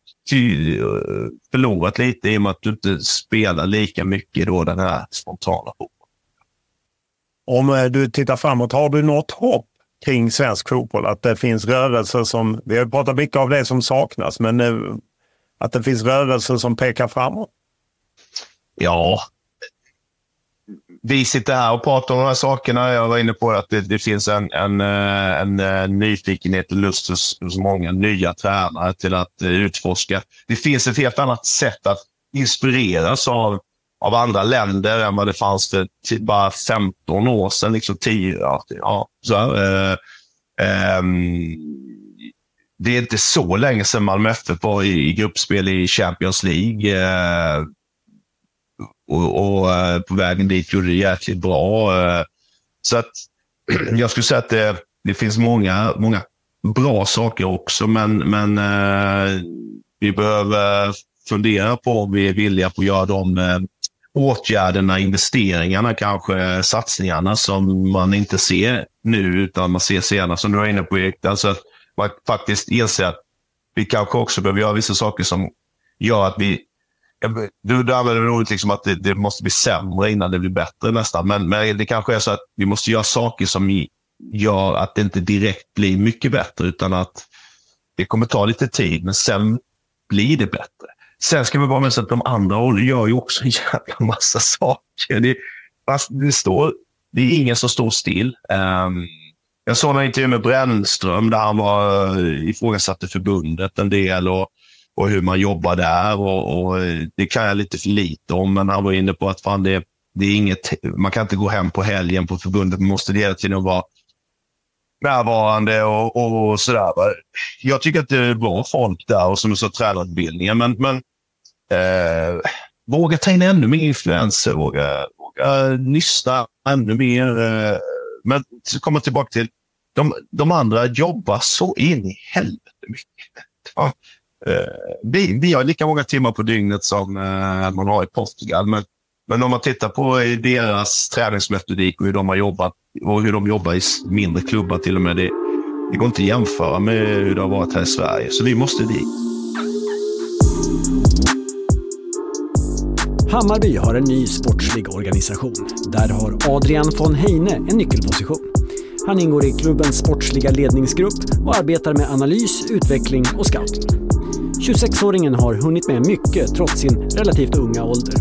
förlorat lite i och med att du inte spelar lika mycket då den här spontana fotbollen. Om eh, du tittar framåt, har du något hopp kring svensk fotboll? Att det finns rörelser som, vi har pratat mycket av det som saknas, men eh, att det finns rörelser som pekar framåt? Ja, vi sitter här och pratar om de här sakerna. Jag var inne på att det, det finns en, en, eh, en, en, nyfikenhet och lust hos, hos många nya tränare till att eh, utforska. Det finns ett helt annat sätt att inspireras av, av andra länder än vad det fanns för bara 15 år sedan. Liksom 10, ja, ja, så, eh, eh, det är inte så länge sedan Malmö FF var i, i gruppspel i Champions League. Eh, och, och eh, på vägen dit gjorde det jäkligt bra. Eh. Så att jag skulle säga att det, det finns många, många bra saker också, men, men eh, vi behöver fundera på om vi är villiga på att göra de åtgärderna, investeringarna, kanske satsningarna som man inte ser nu, utan man ser senare, som du var inne på Erik. Alltså att man faktiskt inser att vi kanske också behöver göra vissa saker som gör att vi du, du använder ordet liksom att det, det, måste bli sämre innan det blir bättre nästan. Men, men det kanske är så att vi måste göra saker som gör att det inte direkt blir mycket bättre, utan att det kommer ta lite tid, men sen blir det bättre. Sen ska vi bara med att de andra gör ju också en jävla massa saker. Det, det, står, det är ingen som står still. Um, jag såg en intervju med Brännström där han var, ifrågasatte förbundet en del. och och hur man jobbar där. Och, och, eh, det kan jag lite för lite om, men han var inne på att fan det, det är inget, man kan inte gå hem på helgen på förbundet. Man måste hela tiden vara närvarande och, och, och sådär. Jag tycker att det är bra folk där och som du sa, tränarutbildningen. Men, men eh, våga ta in ännu mer influenser, våga, våga nysta ännu mer. Eh, men så kommer jag tillbaka till, de, de andra jobbar så in i helvete mycket. Eh, vi, vi har lika många timmar på dygnet som eh, man har i Portugal. Men, men om man tittar på deras träningsmetodik och hur de har jobbat och hur de jobbar i mindre klubbar till och med. Det, det går inte att jämföra med hur det har varit här i Sverige. Så vi måste dit. Hammarby har en ny sportslig organisation. Där har Adrian von Heine en nyckelposition. Han ingår i klubbens sportsliga ledningsgrupp och arbetar med analys, utveckling och scouting. 26-åringen har hunnit med mycket trots sin relativt unga ålder.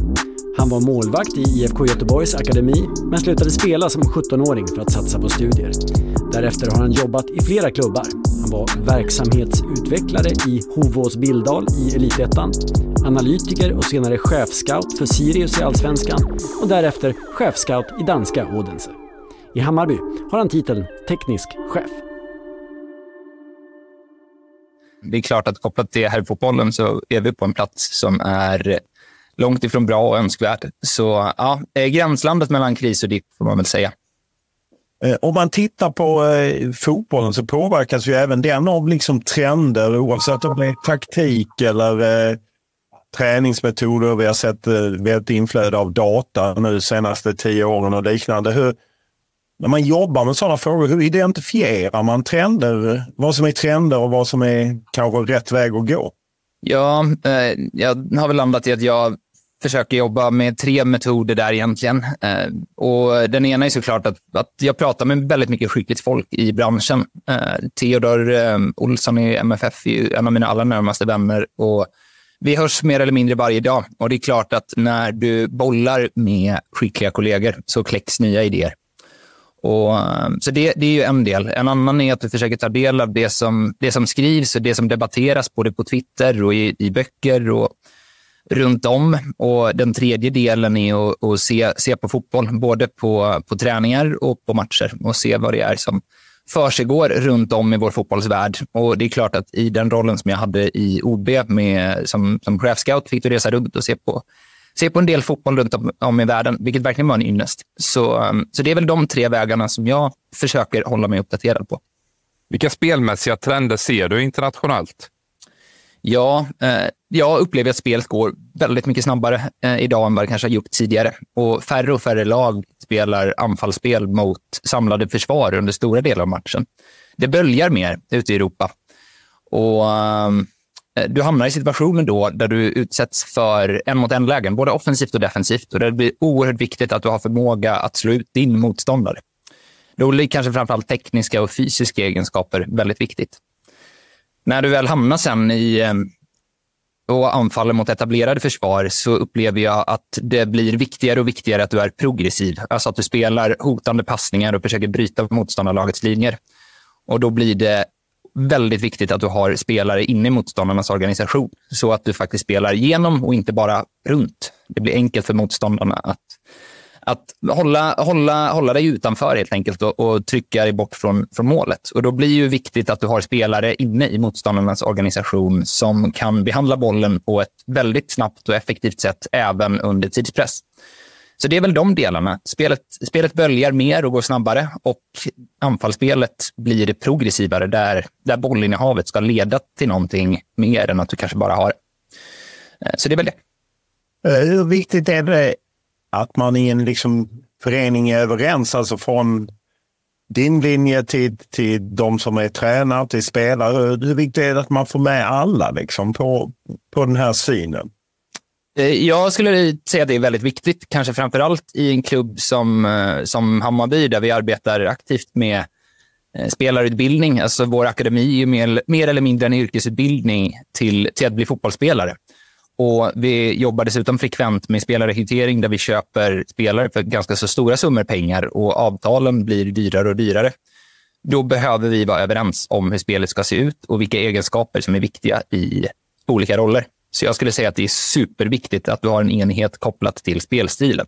Han var målvakt i IFK Göteborgs akademi, men slutade spela som 17-åring för att satsa på studier. Därefter har han jobbat i flera klubbar. Han var verksamhetsutvecklare i Hovås Bildal i Elitettan, analytiker och senare chefscout för Sirius i Allsvenskan och därefter chefscout i danska Odense. I Hammarby har han titeln teknisk chef det är klart att kopplat till herrfotbollen så är vi på en plats som är långt ifrån bra och önskvärd. Så ja, eh, gränslandet mellan kris och dipp får man väl säga. Eh, om man tittar på eh, fotbollen så påverkas ju även den av liksom trender oavsett om det är taktik eller eh, träningsmetoder. Vi har sett eh, ett inflöde av data nu senaste tio åren och liknande. Hur, när man jobbar med sådana frågor, hur identifierar man trender? Vad som är trender och vad som är kanske rätt väg att gå? Ja, eh, jag har väl landat i att jag försöker jobba med tre metoder där egentligen. Eh, och den ena är såklart att, att jag pratar med väldigt mycket skickligt folk i branschen. Eh, Theodor eh, Olsson i MFF är en av mina allra närmaste vänner. Och vi hörs mer eller mindre varje dag. Och det är klart att när du bollar med skickliga kollegor så kläcks nya idéer. Och, eh, så det, det, är ju en del. En annan är att vi försöker ta del av det som, det som skrivs och det som debatteras både på Twitter och i, i böcker. Och runt om. Och Den tredje delen är att, att se, se på fotboll, både på, på träningar och på matcher och se vad det är som försiggår runt om i vår fotbollsvärld. Och Det är klart att i den rollen som jag hade i OB med, som, som chefscout fick du resa runt och se på, se på en del fotboll runt om, i världen, vilket verkligen var en ynnest. Så, um, så det är väl de tre vägarna som jag försöker hålla mig uppdaterad på. Vilka spelmässiga trender ser du internationellt? Ja, eh, jag upplever att spelet går väldigt mycket snabbare eh, idag än vad det kanske har gjort tidigare. Och färre och färre lag spelar anfallsspel mot samlade försvar under stora delar av matchen. Det böljar mer ute i Europa. Och um, Eh, du hamnar i situationer då där du utsätts för en mot en-lägen, både offensivt och defensivt. Och det blir oerhört viktigt att du har förmåga att slå ut din motståndare. Då blir kanske framförallt tekniska och fysiska egenskaper väldigt viktigt. När du väl hamnar sen i eh, och anfaller mot etablerade försvar så upplever jag att det blir viktigare och viktigare att du är progressiv. Alltså att du spelar hotande passningar och försöker bryta motståndarlagets linjer. Och då blir det väldigt viktigt att du har spelare inne i motståndarnas organisation så att du faktiskt spelar genom och inte bara runt. Det blir enkelt för motståndarna att att hålla, hålla, hålla dig utanför helt enkelt och, och, trycka dig bort från, från målet. Och Då blir det viktigt att du har spelare inne i motståndarnas organisation som kan behandla bollen på ett väldigt snabbt och effektivt sätt även under tidspress. Så det är väl de delarna. Spelet, spelet böljar mer och går snabbare och anfallsspelet blir progressivare där, där bollinnehavet ska leda till någonting mer än att du kanske bara har eh, så det är väl det. Eh, hur viktigt är det att man i en liksom förening är överens, alltså från din linje till, till de som är tränare, till spelare. Hur viktigt är det att man får med alla liksom, på, på den här synen? Eh, jag skulle säga att det är väldigt viktigt, kanske framför allt i en klubb som, eh, som Hammarby där vi arbetar aktivt med eh, spelarutbildning. Alltså vår akademi är mer, mer eller mindre en yrkesutbildning till, till att bli fotbollsspelare. Och Vi jobbar dessutom frekvent med spelarrekrytering där vi köper spelare för ganska så stora summor pengar och avtalen blir dyrare och dyrare. Då behöver vi vara överens om hur spelet ska se ut och vilka egenskaper som är viktiga i olika roller. Så jag skulle säga att det är superviktigt att du har en enhet kopplat till spelstilen.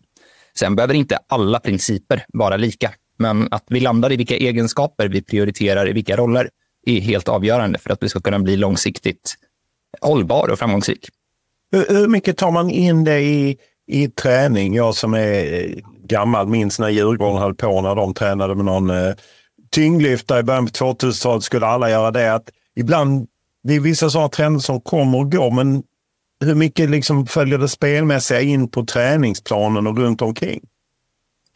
Sen behöver inte alla principer vara lika, men att vi landar i vilka egenskaper vi prioriterar i vilka roller är helt avgörande för att vi ska kunna bli långsiktigt hållbar och framgångsrik. Hur, mycket tar man in det i, i träning? Jag som är eh, gammal minns när Djurgården höll på när de tränade med någon eh, tyngdlyftare i början på 2000-talet skulle alla göra det. Att ibland, det är vissa sådana trender som kommer och går, men hur mycket liksom följer det spelmässiga in på träningsplanen och runt omkring?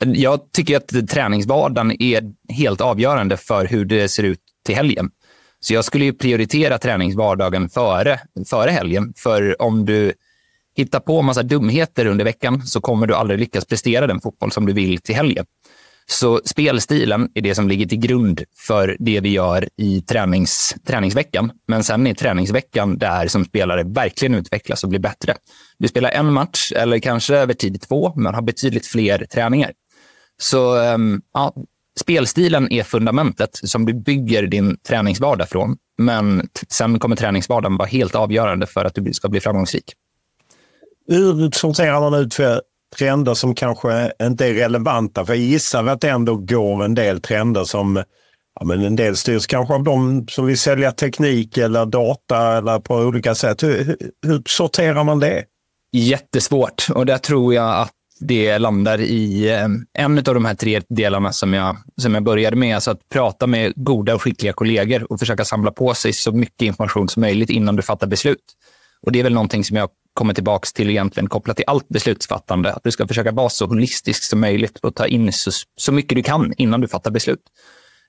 Jag tycker att träningsvardagen är helt avgörande för hur det ser ut till helgen. Så jag skulle ju prioritera träningsvardagen före, före helgen. För om du hittar på massa dumheter under veckan så kommer du aldrig lyckas prestera den fotboll som du vill till helgen. Så spelstilen är det som ligger till grund för det vi gör i tränings, träningsveckan. Men sen är träningsveckan där som spelare verkligen utvecklas och blir bättre. Du spelar en match eller kanske över tid två, men har betydligt fler träningar. Så ehm, ja, spelstilen är fundamentet som du bygger din träningsvardag från. Men sen kommer träningsvardagen vara helt avgörande för att du ska bli framgångsrik. Hur sorterar man ut för trender som kanske inte är relevanta? För jag gissar att det ändå går en del trender som Ja, men en del styrs kanske av de som vill sälja teknik eller data eller på olika sätt. Hur, hur, sorterar man det? Jättesvårt och där tror jag att det landar i en av de här tre delarna som jag, som jag började med. Alltså att prata med goda och skickliga kollegor och försöka samla på sig så mycket information som möjligt innan du fattar beslut. Och Det är väl någonting som jag kommer tillbaka till egentligen kopplat till allt beslutsfattande. Att du ska försöka vara så holistisk som möjligt och ta in så, så mycket du kan innan du fattar beslut.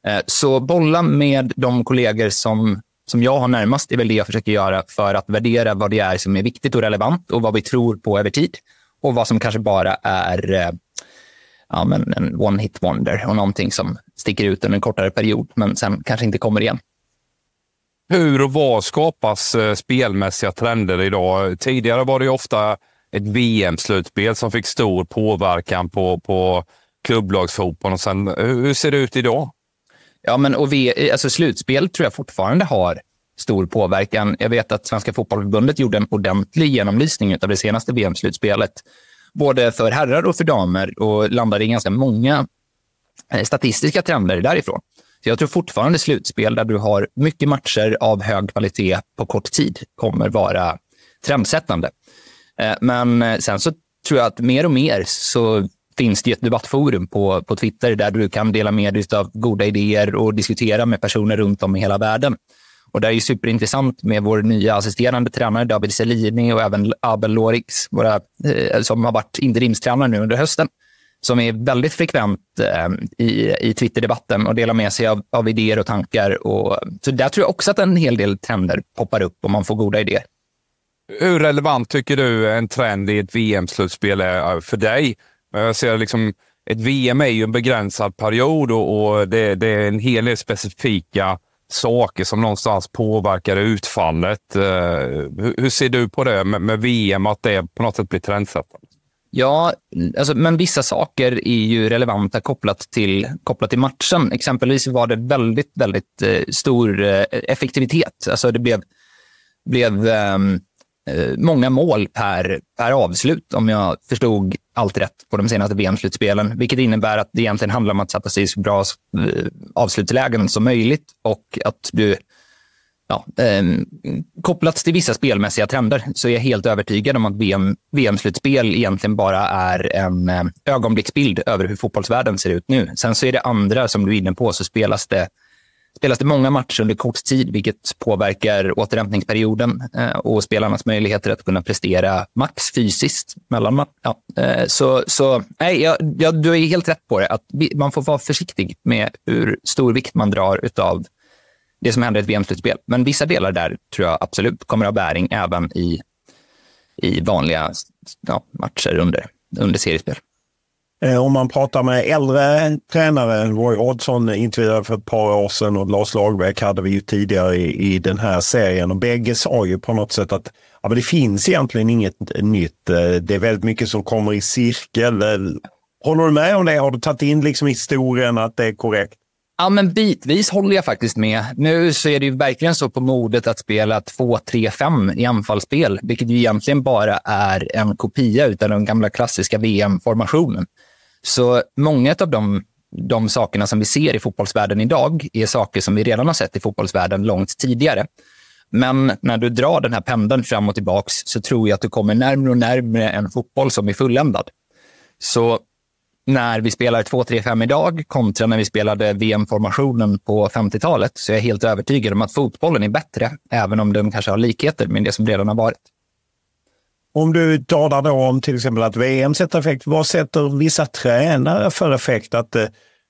Eh, så bolla med de kollegor som, som jag har närmast är väl det jag försöker göra för att värdera vad det är som är viktigt och relevant och vad vi tror på över tid och vad som kanske bara är eh, ja, men en one hit wonder och någonting som sticker ut under en kortare period, men sen kanske inte kommer igen. Hur och var skapas eh, spelmässiga trender idag? Tidigare var det ofta ett VM-slutspel som fick stor påverkan på, på klubblagsfotbollen. Och sen, hur ser det ut idag? Ja, men och vi, alltså slutspel tror jag fortfarande har stor påverkan. Jag vet att Svenska Fotbollförbundet gjorde en ordentlig genomlysning av det senaste VM-slutspelet, både för herrar och för damer och landade i ganska många eh, statistiska trender därifrån. Så jag tror fortfarande slutspel där du har mycket matcher av hög kvalitet på kort tid kommer vara trendsättande. Eh, men eh, sen så tror jag att mer och mer så finns det ett debattforum på, på Twitter där du kan dela med dig av goda idéer och diskutera med personer runt om i hela världen. Och det är ju superintressant med vår nya assisterande tränare David Selini och även Abel Lorix, våra, eh, som har varit interimstränare nu under hösten, som är väldigt frekvent eh, i, i Twitterdebatten och delar med sig av, av idéer och tankar. Och, så där tror jag också att en hel del trender poppar upp om man får goda idéer. Hur relevant tycker du en trend i ett VM-slutspel är eh, för dig? Jag ser liksom, ett VM är ju en begränsad period och, och det, det, är en hel del specifika saker som någonstans påverkar utfallet. Eh, uh, hur, hur, ser du på det med, med, VM, att det på något sätt blir trendsättande? Ja, alltså, men vissa saker är ju relevanta kopplat till, kopplat till matchen. Exempelvis var det väldigt, väldigt eh, stor eh, effektivitet. Alltså det blev, blev ehm, Eh, många mål per, per avslut, om jag förstod allt rätt på de senaste VM-slutspelen. Vilket innebär att det egentligen handlar om att sätta sig i så bra eh, avslutslägen som möjligt och att du Ja, eh, kopplat till vissa spelmässiga trender så är jag helt övertygad om att VM, VM-slutspel egentligen bara är en eh, ögonblicksbild över hur fotbollsvärlden ser ut nu. Sen så är det andra, som du är inne på, så spelas det spelas det många matcher under kort tid, vilket påverkar återhämtningsperioden eh, och spelarnas möjligheter att kunna prestera max fysiskt. Mellan, ja, eh, så så nej, jag, jag, du är helt rätt på det. att Man får vara försiktig med hur stor vikt man drar av det som händer i ett VM-slutspel. Men vissa delar där tror jag absolut kommer att ha bäring även i, i vanliga ja, matcher under, under seriespel. Eh, om man pratar med äldre tränare, Roy Oddsson intervjuade för ett par år sedan och Lars Lagerbäck hade vi ju tidigare i, i den här serien och bägge sa ju på något sätt att ja, men det finns egentligen inget nytt. Eh, det är väldigt mycket som kommer i cirkel. Eh, håller du med om det? Har du tagit in liksom historien att det är korrekt? Ja, men bitvis håller jag faktiskt med. Nu så är det ju verkligen så på modet att spela 2-3-5 i anfallsspel, vilket ju egentligen bara är en kopia av den gamla klassiska VM-formationen. Så många av de, de sakerna som vi ser i fotbollsvärlden idag är saker som vi redan har sett i fotbollsvärlden långt tidigare. Men när du drar den här pendeln fram och tillbaks så tror jag att du kommer närmre och närmre en fotboll som är fulländad. Så när vi spelar 2-3-5 idag kontra när vi spelade VM-formationen på 50-talet så är jag helt övertygad om att fotbollen är bättre, även om den kanske har likheter med det som redan har varit. Om du talar då om till exempel att VM sätter effekt, vad sätter vissa tränare för effekt? Att, eh,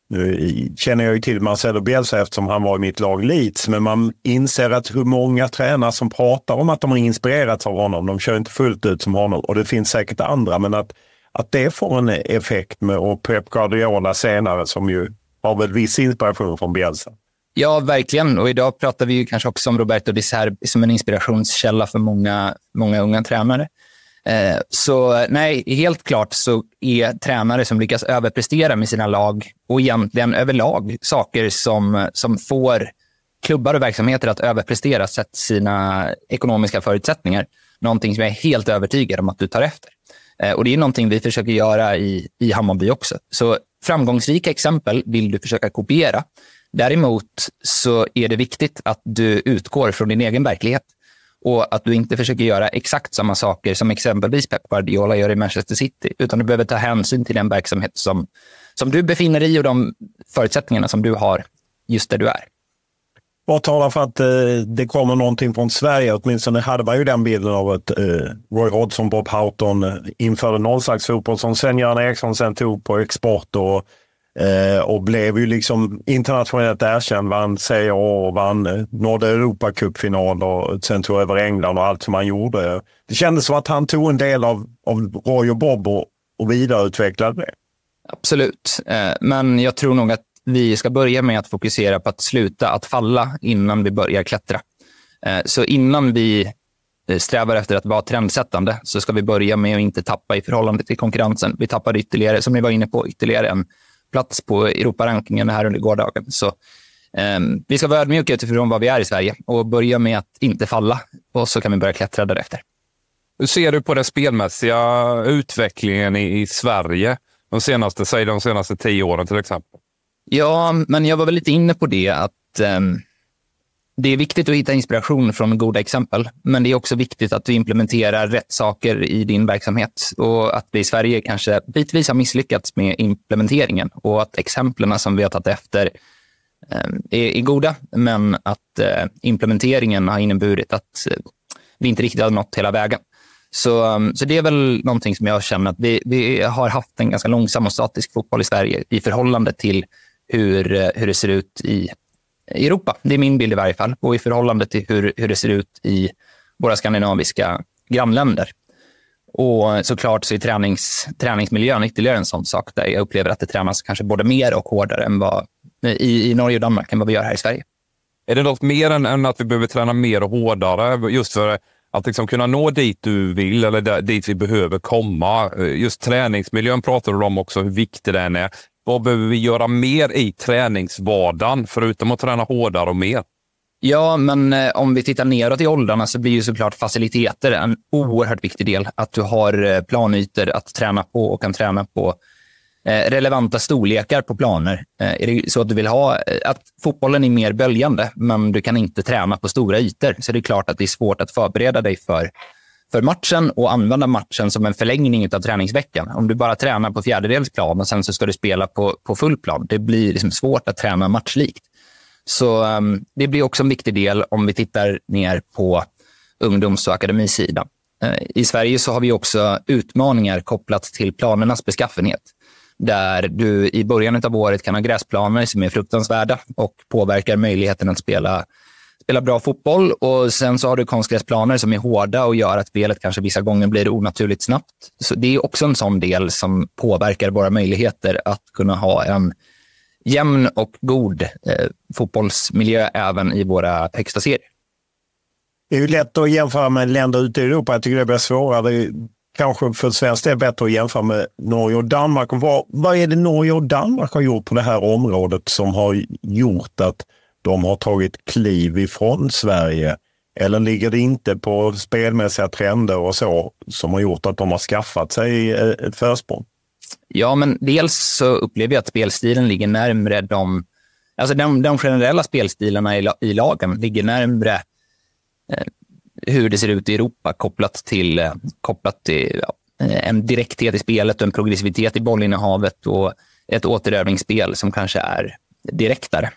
nu känner jag ju till Marcelo Bielsa eftersom han var i mitt lag Leeds, men man inser att hur många tränare som pratar om att de har inspirerats av honom. De kör inte fullt ut som honom och det finns säkert andra, men att, att det får en effekt med och Pep Guardiola senare som ju har väl viss inspiration från Bielsa. Ja, verkligen. Och idag pratar vi ju kanske också om Roberto Di Serbi som en inspirationskälla för många, många unga tränare. Eh, så nej, helt klart så är tränare som lyckas överprestera med sina lag och egentligen överlag saker som, som får klubbar och verksamheter att överprestera sett sina ekonomiska förutsättningar. Någonting som jag är helt övertygad om att du tar efter. Eh, och Det är någonting vi försöker göra i, i Hammarby också. Så framgångsrika exempel vill du försöka kopiera. Däremot så är det viktigt att du utgår från din egen verklighet och att du inte försöker göra exakt samma saker som exempelvis Pep Guardiola gör i Manchester City, utan du behöver ta hänsyn till den verksamhet som, som du befinner dig i och de förutsättningarna som du har just där du är. Vad talar för att eh, det kommer någonting från Sverige? Åtminstone hade man ju den bilden av att eh, Roy Hodgson, Bob Houghton eh, införde nollsaxfotboll som Sven-Göran Eriksson sen tog på export och Eh, och blev ju liksom internationellt erkänd. Vann Serie A och vann, eh, nådde Europacupfinal och sen tog över England och allt som han gjorde. Det kändes som att han tog en del av, av Roy och Bob och, och vidareutvecklade det. Absolut, eh, men jag tror nog att vi ska börja med att fokusera på att sluta att falla innan vi börjar klättra. Eh, så innan vi eh, strävar efter att vara trendsättande så ska vi börja med att inte tappa i förhållande till konkurrensen. Vi tappade ytterligare, som ni var inne på, ytterligare en plats på Europarankingen här under gårdagen. Så eh, vi ska vara ödmjuka utifrån vad vi är i Sverige och börja med att inte falla och så kan vi börja klättra därefter. Hur ser du på den spelmässiga utvecklingen i, i Sverige de senaste, säg de senaste tio åren till exempel? Ja, men jag var väl lite inne på det att eh, det är viktigt att hitta inspiration från goda exempel, men det är också viktigt att du implementerar rätt saker i din verksamhet och att vi i Sverige kanske bitvis har misslyckats med implementeringen och att exemplen som vi har tagit efter ehm, är, är goda, men att eh, implementeringen har inneburit att eh, vi inte riktigt har nått hela vägen. Så, ehm, så det är väl någonting som jag känner att vi, vi har haft en ganska långsam och statisk fotboll i Sverige i förhållande till hur, eh, hur det ser ut i Europa. Det är min bild i varje fall. Och i förhållande till hur, hur det ser ut i våra skandinaviska grannländer. Och såklart så är tränings, träningsmiljön ytterligare en sån sak där jag upplever att det tränas kanske både mer och hårdare än vad, i, i Norge och Danmark än vad vi gör här i Sverige. Är det något mer än, än att vi behöver träna mer och hårdare just för att liksom kunna nå dit du vill eller där, dit vi behöver komma? Eh, just träningsmiljön pratar du om också, hur viktig den är. Vad behöver vi göra mer i träningsvardagen, förutom att träna hårdare och mer? Ja, men eh, om vi tittar neråt i åldrarna så blir ju såklart faciliteter en oerhört viktig del. Att du har eh, planytor att träna på och kan träna på eh, relevanta storlekar på planer. Är det så att du vill ha att fotbollen är mer böljande, men du kan inte träna på stora ytor, så det är klart att det är svårt att förbereda dig för för matchen och använda matchen som en förlängning av träningsveckan. Om du bara tränar på fjärdedels plan och sen så ska du spela på, på full plan, det blir liksom svårt att träna matchlikt. Så um, det blir också en viktig del om vi tittar ner på ungdoms och akademisidan. Uh, I Sverige så har vi också utmaningar kopplat till planernas beskaffenhet. Där du i början av året kan ha gräsplaner som är fruktansvärda och påverkar möjligheten att spela spela bra fotboll och sen så har du konstgräsplaner som är hårda och gör att spelet kanske vissa gånger blir onaturligt snabbt. Så det är också en sån del som påverkar våra möjligheter att kunna ha en jämn och god eh, fotbollsmiljö även i våra högsta serier. Det är ju lätt att jämföra med länder ute i Europa. Jag tycker det blir svårare. Kanske för svensk del bättre att jämföra med Norge och Danmark. Vad, vad är det Norge och Danmark har gjort på det här området som har gjort att de har tagit kliv ifrån Sverige? Eller ligger det inte på spelmässiga trender och så som har gjort att de har skaffat sig eh, ett försprång? Ja, men dels så upplever jag att spelstilen ligger närmre de... Alltså de, de generella spelstilarna i, i lagen ligger närmre eh, hur det ser ut i Europa kopplat till, eh, kopplat till ja, eh, en direkthet i spelet och en progressivitet i bollinnehavet och ett återövningsspel som kanske är direktare.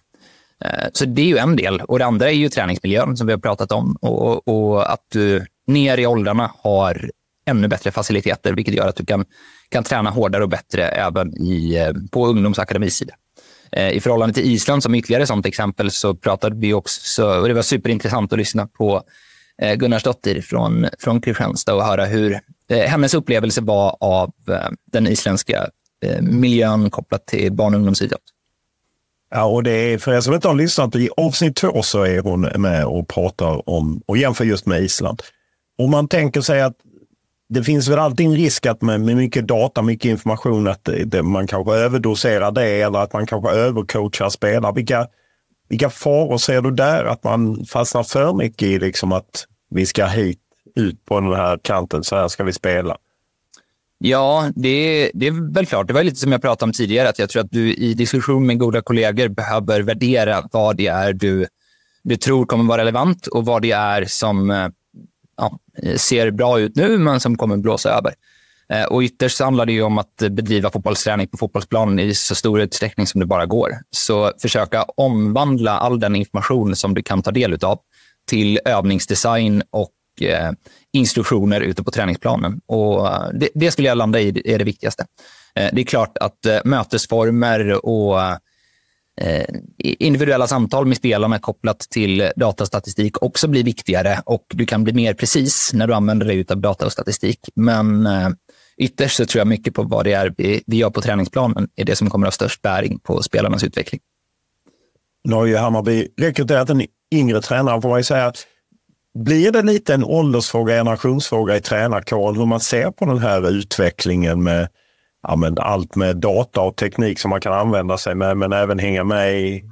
Eh, så det är ju en del. Och det andra är ju träningsmiljön som vi har pratat om och, och att du ner i åldrarna har ännu bättre faciliteter, vilket gör att du kan, kan träna hårdare och bättre även i, eh, på ungdomsakademisidan. Eh, I förhållande till Island som ytterligare ett sånt exempel så pratade vi också, och det var superintressant att lyssna på Gunnarsdottir från, från Kristianstad och höra hur hennes upplevelse var av den isländska miljön kopplat till barn och ungdomsidrott. Ja, och det är, för er som inte har lyssnat, i avsnitt två så är hon med och pratar om och jämför just med Island. Om man tänker sig att det finns väl alltid en risk att med, med mycket data, mycket information, att det, man kanske överdoserar det eller att man kanske övercoachar spelare. Vilka, vilka faror ser du där? Att man fastnar för mycket i liksom att vi ska hit, ut på den här kanten, så här ska vi spela. Ja, det, det är väl klart. Det var lite som jag pratade om tidigare, att jag tror att du i diskussion med goda kollegor behöver värdera vad det är du, du tror kommer vara relevant och vad det är som eh, ja, ser bra ut nu, men som kommer blåsa över. Eh, och ytterst handlar det om att bedriva fotbollsträning på fotbollsplanen i så stor utsträckning som det bara går. Så försöka omvandla all den information som du kan ta del av till övningsdesign och eh, instruktioner ute på träningsplanen. Och eh, det, det, skulle jag landa i är det viktigaste. Eh, det är klart att eh, mötesformer och eh, individuella samtal med spelarna kopplat till datastatistik också blir viktigare och du kan bli mer precis när du använder dig av data och statistik. Men eh, ytterst så tror jag mycket på vad det är vi, vi gör på träningsplanen är det som kommer att ha störst bäring på spelarnas utveckling. Nu har ju Hammarby rekryterat en yngre tränare får man ju säga. Blir det lite en åldersfråga, generationsfråga i tränarkåren hur man ser på den här utvecklingen med ja, allt med data och teknik som man kan använda sig med men även hänga med i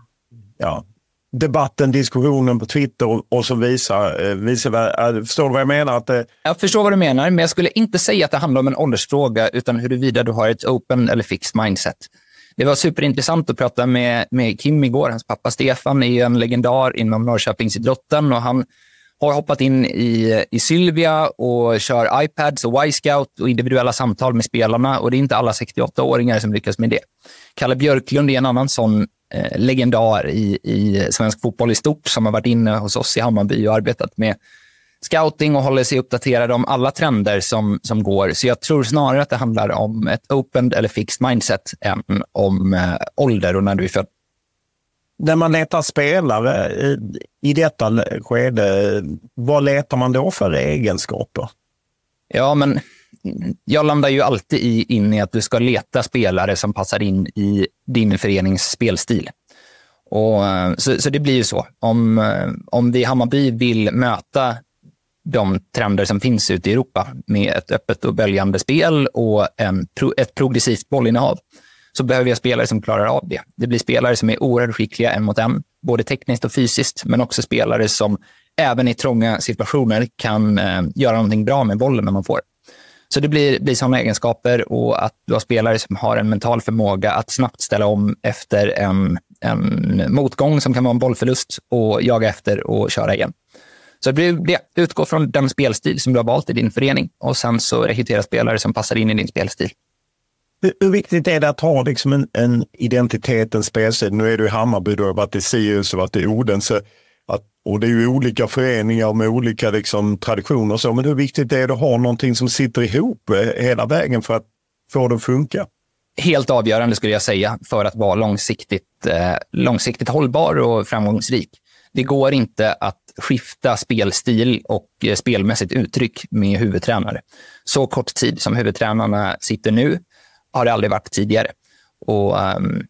ja, debatten, diskussionen på Twitter och så visar, eh, visar Förstår du vad jag menar? Att det... Jag förstår vad du menar, men jag skulle inte säga att det handlar om en åldersfråga, utan huruvida du har ett open eller fixed mindset. Det var superintressant att prata med, med Kim igår. Hans pappa Stefan är ju en legendar inom Norrköpingsidrotten och han har hoppat in i, i Sylvia och kör iPads och Y-scout och individuella samtal med spelarna. Och det är inte alla 68-åringar som lyckas med det. Kalle Björklund är en annan sån eh, legendar i, i svensk fotboll i stort som har varit inne hos oss i Hammarby och arbetat med scouting och håller sig uppdaterad om alla trender som, som går. Så jag tror snarare att det handlar om ett open eller fixed mindset än om eh, ålder och när du är född. När man letar spelare i, detta skede, vad letar man då för egenskaper? Ja, men jag landar ju alltid i, in i att du ska leta spelare som passar in i din förenings spelstil. Och, eh, så, så det blir ju så. Om, eh, om vi i Hammarby vill möta de trender som finns ute i Europa med ett öppet och böljande spel och en, ett progressivt bollinnehav så behöver jag spelare som klarar av det. Det blir spelare som är oerhört skickliga en mot en, både tekniskt och fysiskt, men också spelare som även i trånga situationer kan eh, göra någonting bra med bollen när man får. Så det blir, blir sådana egenskaper och att du har spelare som har en mental förmåga att snabbt ställa om efter en, en motgång som kan vara en bollförlust och jaga efter och köra igen. Så det blir det. Utgå från den spelstil som du har valt i din förening och sen så rekrytera spelare som passar in i din spelstil. Hur viktigt är det att ha liksom en, en identitet, en spelsida? Nu är du i Hammarby, du har varit i Sirius och varit i Odense. Att, och det är ju olika föreningar med olika liksom, traditioner och så. Men hur viktigt är det att ha någonting som sitter ihop eh, hela vägen för att få det att funka? Helt avgörande skulle jag säga för att vara långsiktigt, eh, långsiktigt hållbar och framgångsrik. Det går inte att skifta spelstil och eh, spelmässigt uttryck med huvudtränare. Så kort tid som huvudtränarna sitter nu har det aldrig varit tidigare. Och, um,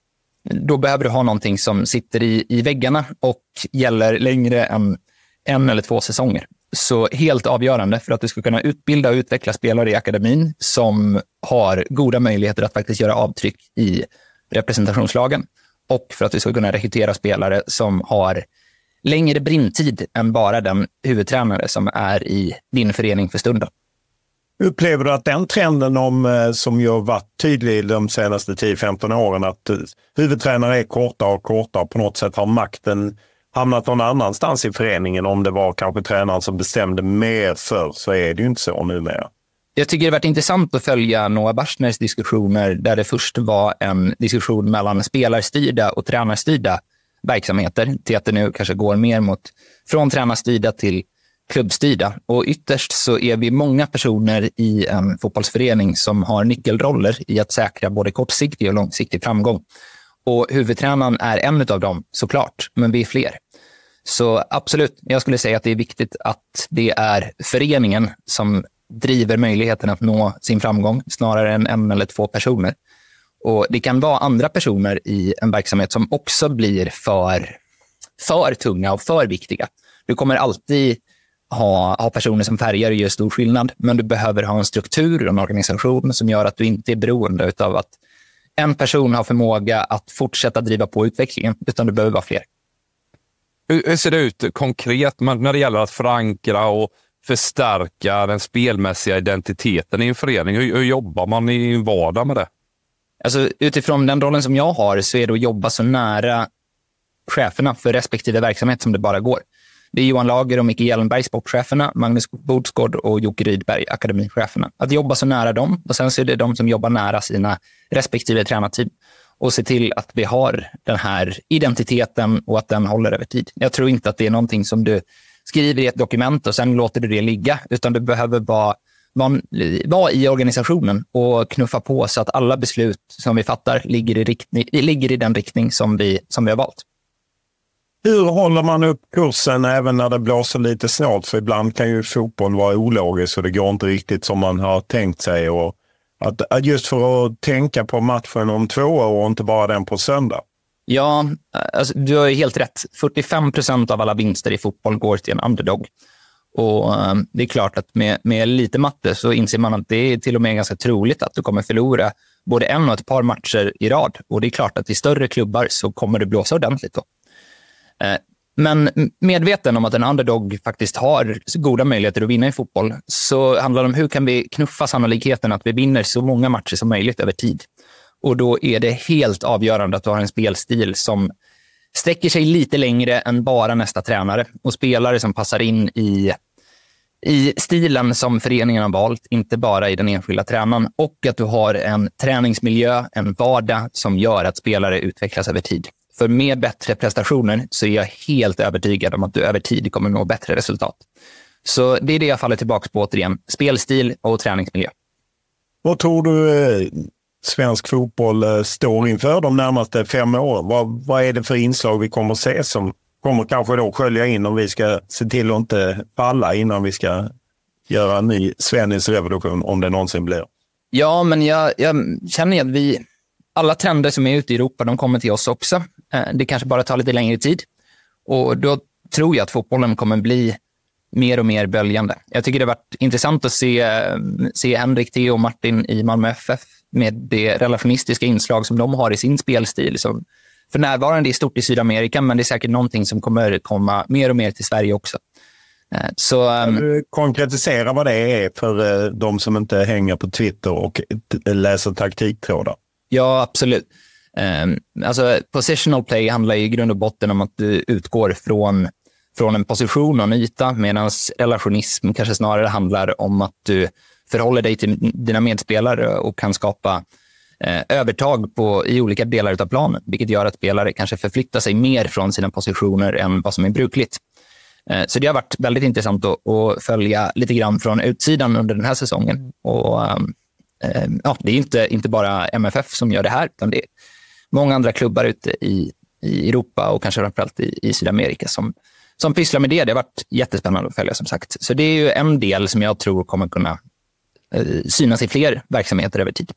då behöver du ha någonting som sitter i, i väggarna och gäller längre än en eller två säsonger. Så helt avgörande för att du ska kunna utbilda och utveckla spelare i akademin som har goda möjligheter att faktiskt göra avtryck i representationslagen och för att du ska kunna rekrytera spelare som har längre brintid än bara den huvudtränare som är i din förening för stunden. Upplever du att den trenden om, eh, som ju har varit tydlig de senaste 10-15 åren, att eh, huvudtränare är kortare och kortare, på något sätt har makten hamnat någon annanstans i föreningen. Om det var kanske tränaren som bestämde mer förr så är det ju inte så numera. Jag tycker det har varit intressant att följa Noah Bachners diskussioner där det först var en diskussion mellan spelarstyrda och tränarstyrda verksamheter till att det nu kanske går mer mot från tränarstyrda till klubbstyrda. Och ytterst så är vi många personer i en fotbollsförening som har nyckelroller i att säkra både kortsiktig och långsiktig framgång. Och huvudtränaren är en av dem såklart, men vi är fler. Så absolut, jag skulle säga att det är viktigt att det är föreningen som driver möjligheten att nå sin framgång snarare än en eller två personer. Och Det kan vara andra personer i en verksamhet som också blir för, för tunga och för viktiga. Du kommer alltid ha, ha personer som färgar och gör stor skillnad, men du behöver ha en struktur och en organisation som gör att du inte är beroende av att en person har förmåga att fortsätta driva på utvecklingen, utan du behöver vara fler. Hur ser det ut konkret när det gäller att förankra och förstärka den spelmässiga identiteten i en förening? Hur, hur jobbar man i vardag med det? Alltså, utifrån den rollen som jag har så är det att jobba så nära cheferna för respektive verksamhet som det bara går. Det är Johan Lager och Micke Hjelmberg, sportcheferna, Magnus Bodsgård och Jocke Rydberg, akademicheferna. Att jobba så nära dem och sen så är det de som jobbar nära sina respektive tränarteam och se till att vi har den här identiteten och att den håller över tid. Jag tror inte att det är någonting som du skriver i ett dokument och sen låter du det ligga, utan du behöver vara vara var i organisationen och knuffa på så att alla beslut som vi fattar ligger i, riktning, ligger i den riktning som vi, som vi har valt. Hur håller man upp kursen även när det blåser lite snålt? För ibland kan ju fotboll vara ologisk och det går inte riktigt som man har tänkt sig. Och att, just för att tänka på matchen om två år och inte bara den på söndag. Ja, alltså, du har ju helt rätt. 45 procent av alla vinster i fotboll går till en underdog. Och um, Det är klart att med, med lite matte så inser man att det är till och med ganska troligt att du kommer förlora både en och ett par matcher i rad. Och Det är klart att i större klubbar så kommer det blåsa ordentligt. Då. Eh, men medveten om att en underdog faktiskt har goda möjligheter att vinna i fotboll, så handlar det om hur kan vi knuffa sannolikheten att vi vinner så många matcher som möjligt över tid. Och då är det helt avgörande att du har en spelstil som sträcker sig lite längre än bara nästa tränare och spelare som passar in i, i stilen som föreningen har valt, inte bara i den enskilda tränaren. Och att du har en träningsmiljö, en vardag som gör att spelare utvecklas över tid. För med bättre prestationer så är jag helt övertygad om att du över tid kommer nå bättre resultat. Så det är det jag faller tillbaka på återigen. Spelstil och träningsmiljö. Vad tror du eh, svensk fotboll eh, står inför de närmaste fem åren? Vad, vad är det för inslag vi kommer att se som kommer kanske då skölja in om vi ska se till att inte falla innan vi ska göra en ny svensk revolution om det någonsin blir? Ja, men jag, jag känner att vi, alla trender som är ute i Europa, de kommer till oss också. Eh, det kanske bara tar lite längre tid. Och då tror jag att fotbollen kommer bli mer och mer böljande. Jag tycker det har varit intressant att se, eh, se Henrik, Theo och Martin i Malmö FF med det relationistiska inslag som de har i sin spelstil. Som för närvarande är stort i Sydamerika, men det är säkert någonting som kommer komma mer och mer till Sverige också. Eh, så, ehm, kan du konkretisera vad det är för de som inte hänger på Twitter och läser taktiktrådar? Ja, absolut. Um, alltså, positional play handlar i grund och botten om att du utgår från, från en position och en yta, medan relationism kanske snarare handlar om att du förhåller dig till dina medspelare och kan skapa eh, övertag på, i olika delar av planen, vilket gör att spelare kanske förflyttar sig mer från sina positioner än vad som är brukligt. Eh, så det har varit väldigt intressant att, att, följa lite grann från utsidan under den här säsongen. Och, ehm, Ehm, ja, det är inte, inte bara MFF som gör det här, utan det är många andra klubbar ute i, i Europa och kanske framförallt i, i Sydamerika som, som pysslar med det. Det har varit jättespännande att följa som sagt. Så det är ju en del som jag tror kommer kunna eh, synas i fler verksamheter över tid.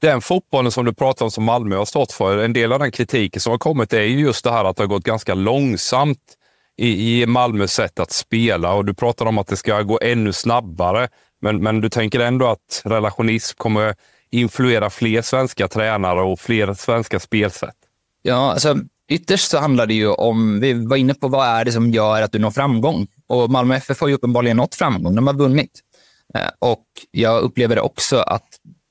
Den fotbollen som du pratar om som Malmö har stått för, en del av den kritiken som har kommit är ju just det här att det har gått ganska långsamt i, i Malmös sätt att spela och du pratar om att det ska gå ännu snabbare. Men, men du tänker ändå att relationism kommer influera fler svenska tränare och fler svenska spelsätt? Ja, alltså ytterst så handlar det ju om, vi var inne på vad är det som gör att du når framgång? Och Malmö FF har ju uppenbarligen nått framgång. De har vunnit. Eh, och jag upplever också att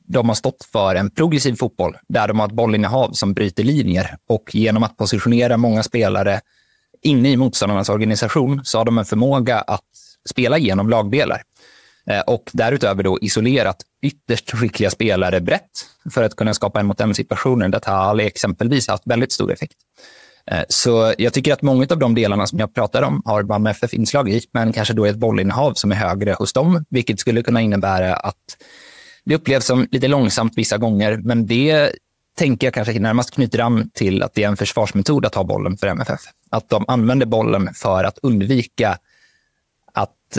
de har stått för en progressiv fotboll där de har ett bollinnehav som bryter linjer och genom att positionera många spelare inne i motståndarnas organisation så har de en förmåga att spela genom lagdelar. Eh, och därutöver då isolerat ytterst skickliga spelare brett för att kunna skapa en mot en situationer där Tal exempelvis haft väldigt stor effekt. Eh, så jag tycker att många av de delarna som jag pratar om har Malmö FF inslag i, men kanske då ett bollinnehav som är högre hos dem, vilket skulle kunna innebära att det upplevs som lite långsamt vissa gånger, men det tänker jag kanske närmast knyter an till att det är en försvarsmetod att ha bollen för MFF. Att de använder bollen för att undvika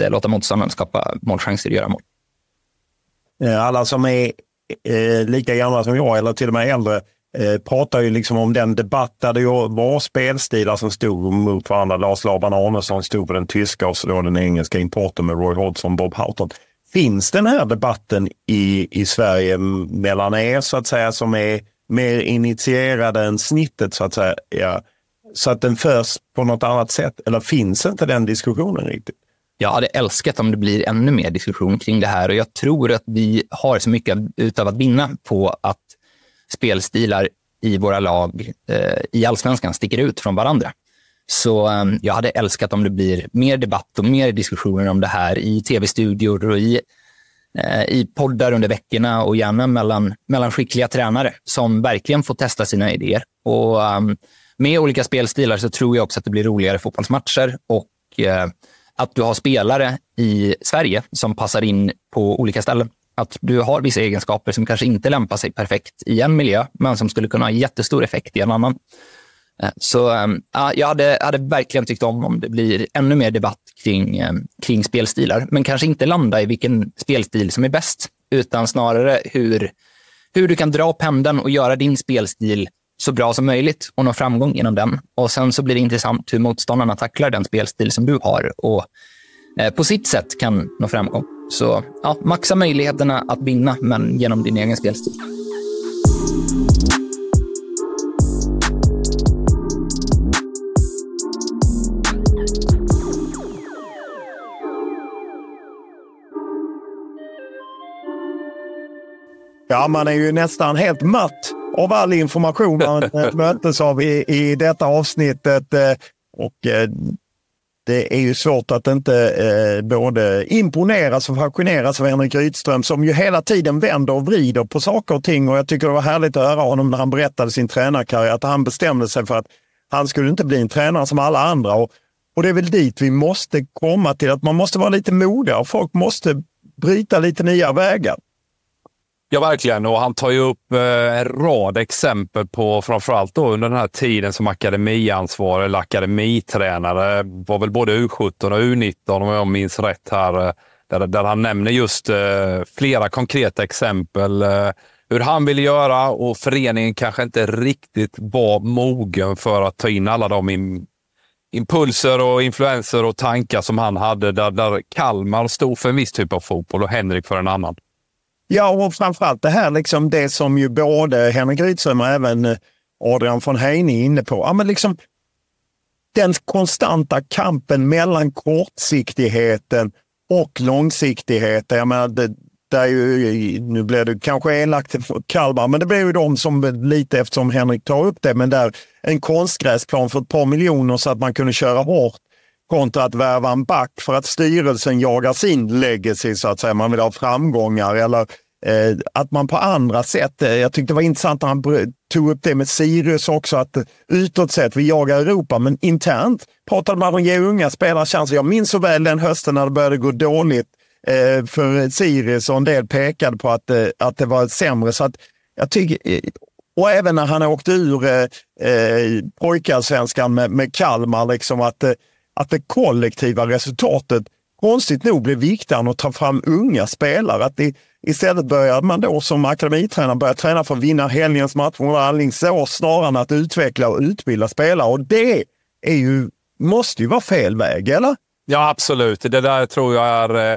att låta motståndaren skapa målchanser och göra mål. Eh, alla som är eh, lika gamla som jag eller till och med äldre eh, pratar ju liksom om den debatt där det var spelstilar som stod mot varandra. Lars Laban Arnesson stod på den tyska och så då den engelska importen med Roy Hodgson Bob Houghton. Finns den här debatten i, i Sverige mellan er så att säga som är mer initierade än snittet så att säga? Ja, så att den förs på något annat sätt? Eller finns inte den diskussionen riktigt? Jag hade älskat om det blir ännu mer diskussion kring det här och jag tror att vi har så mycket utav att vinna på att spelstilar i våra lag eh, i allsvenskan sticker ut från varandra. Så eh, jag hade älskat om det blir mer debatt och mer diskussioner om det här i tv-studior och i, eh, i poddar under veckorna och gärna mellan, mellan skickliga tränare som verkligen får testa sina idéer. Och ehm, med olika spelstilar så tror jag också att det blir roligare fotbollsmatcher och eh, att du har spelare i Sverige som passar in på olika ställen. Att du har vissa egenskaper som kanske inte lämpar sig perfekt i en miljö, men som skulle kunna ha jättestor effekt i en annan. Eh, så ehm, ja, jag hade, hade verkligen tyckt om om det blir ännu mer debatt kring, ehm, kring spelstilar, men kanske inte landa i vilken spelstil som är bäst, utan snarare hur, hur du kan dra pendeln och göra din spelstil så bra som möjligt och nå framgång genom den. Och sen så blir det intressant hur motståndarna tacklar den spelstil som du har och eh, på sitt sätt kan nå framgång. Så ja, maxa möjligheterna att vinna, men genom din egen spelstil. Ja, man är ju nästan helt matt av all information man eh, möttes av i, i detta avsnittet. eh, Och eh, det är ju svårt att inte eh, både imponeras och fascineras av Henrik Rydström som ju hela tiden vänder och vrider på saker och ting. Och jag tycker det var härligt att höra honom när han berättade sin tränarkarriär, att han bestämde sig för att han skulle inte bli en tränare som alla andra. Och, och det är väl dit vi måste komma till, att man måste vara lite modigare och folk måste bryta lite nya vägar. Ja, verkligen. Och han tar ju upp eh, en rad exempel på, framförallt då under den här tiden som akademiansvarig eller akademitränare. var väl både U17 och U19 om jag minns rätt här. Eh, där, där han nämner just eh, flera konkreta exempel. Eh, hur han ville göra och föreningen kanske inte riktigt var mogen för att ta in alla de in, impulser och influenser och tankar som han hade. Där, där Kalmar stod för en viss typ av fotboll och Henrik för en annan. Ja, och framförallt det här liksom det som ju både Henrik Rydström och även eh, Adrian von Heine är inne på. Ja, men liksom den konstanta kampen mellan kortsiktigheten och långsiktigheten. Jag menar, det, det är ju, nu blir det kanske elakt för Kalmar, men det blir ju de som lite eftersom Henrik tar upp det, men där en konstgräsplan för ett par miljoner så att man kunde köra hårt kontra att värva en back för att styrelsen jagar sin legacy så att säga. Man vill ha framgångar eller eh, att man på andra sätt, eh, jag tyckte det var intressant när han tog upp det med Sirius också, att utåt sett, vi jagar Europa, men internt pratade man om att ge unga spelare chanser. Jag minns så väl den hösten när det började gå dåligt eh, för Sirius och en del pekade på att, eh, att det var sämre. Så att jag tycker, eh, och även när han åkte ur eh, eh pojkarsvenskan med, med Kalmar, liksom att, eh, att det kollektiva resultatet konstigt nog blev viktigare än att ta fram unga spelare. Att det, istället börjar man då som akademitränare börja träna för att vinna helgens match mot Alingsås snarare än att utveckla och utbilda spelare. Och det är ju, måste ju vara fel väg, eller? Ja, absolut. Det där tror jag är eh,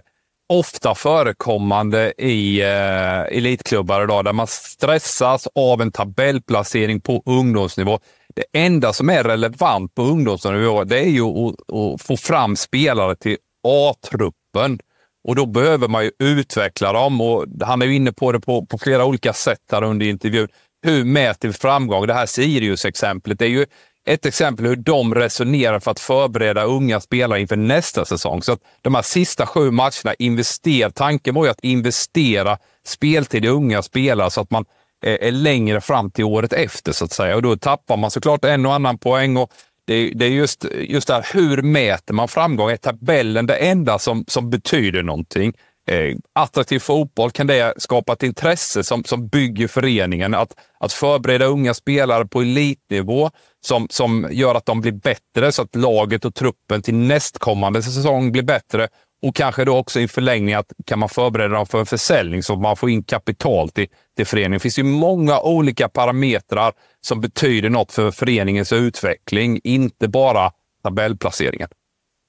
ofta förekommande i eh, elitklubbar idag, där man stressas av en tabellplacering på ungdomsnivå. Det enda som är relevant på ungdomsnivå, det är ju att, att få fram spelare till A-truppen. Och då behöver man ju utveckla dem och han är ju inne på det på, på flera olika sätt här under intervjun. Hur mäter vi framgång? Det här Sirius-exemplet är ju ett exempel hur de resonerar för att förbereda unga spelare inför nästa säsong. Så att de här sista sju matcherna, invester, tanken var ju att investera speltid i unga spelare så att man är, är längre fram till året efter så att säga. Och då tappar man såklart en och annan poäng. Och det, det är just, just det här, hur mäter man framgång? Är tabellen det enda som, som betyder någonting? Eh, attraktiv fotboll, kan det skapa ett intresse som, som bygger föreningen? Att, att förbereda unga spelare på elitnivå som, som gör att de blir bättre så att laget och truppen till nästkommande säsong blir bättre. Och kanske då också i förlängning att kan man förbereda dem för en försäljning så att man får in kapital till, till föreningen. Det finns ju många olika parametrar som betyder något för föreningens utveckling, inte bara tabellplaceringen.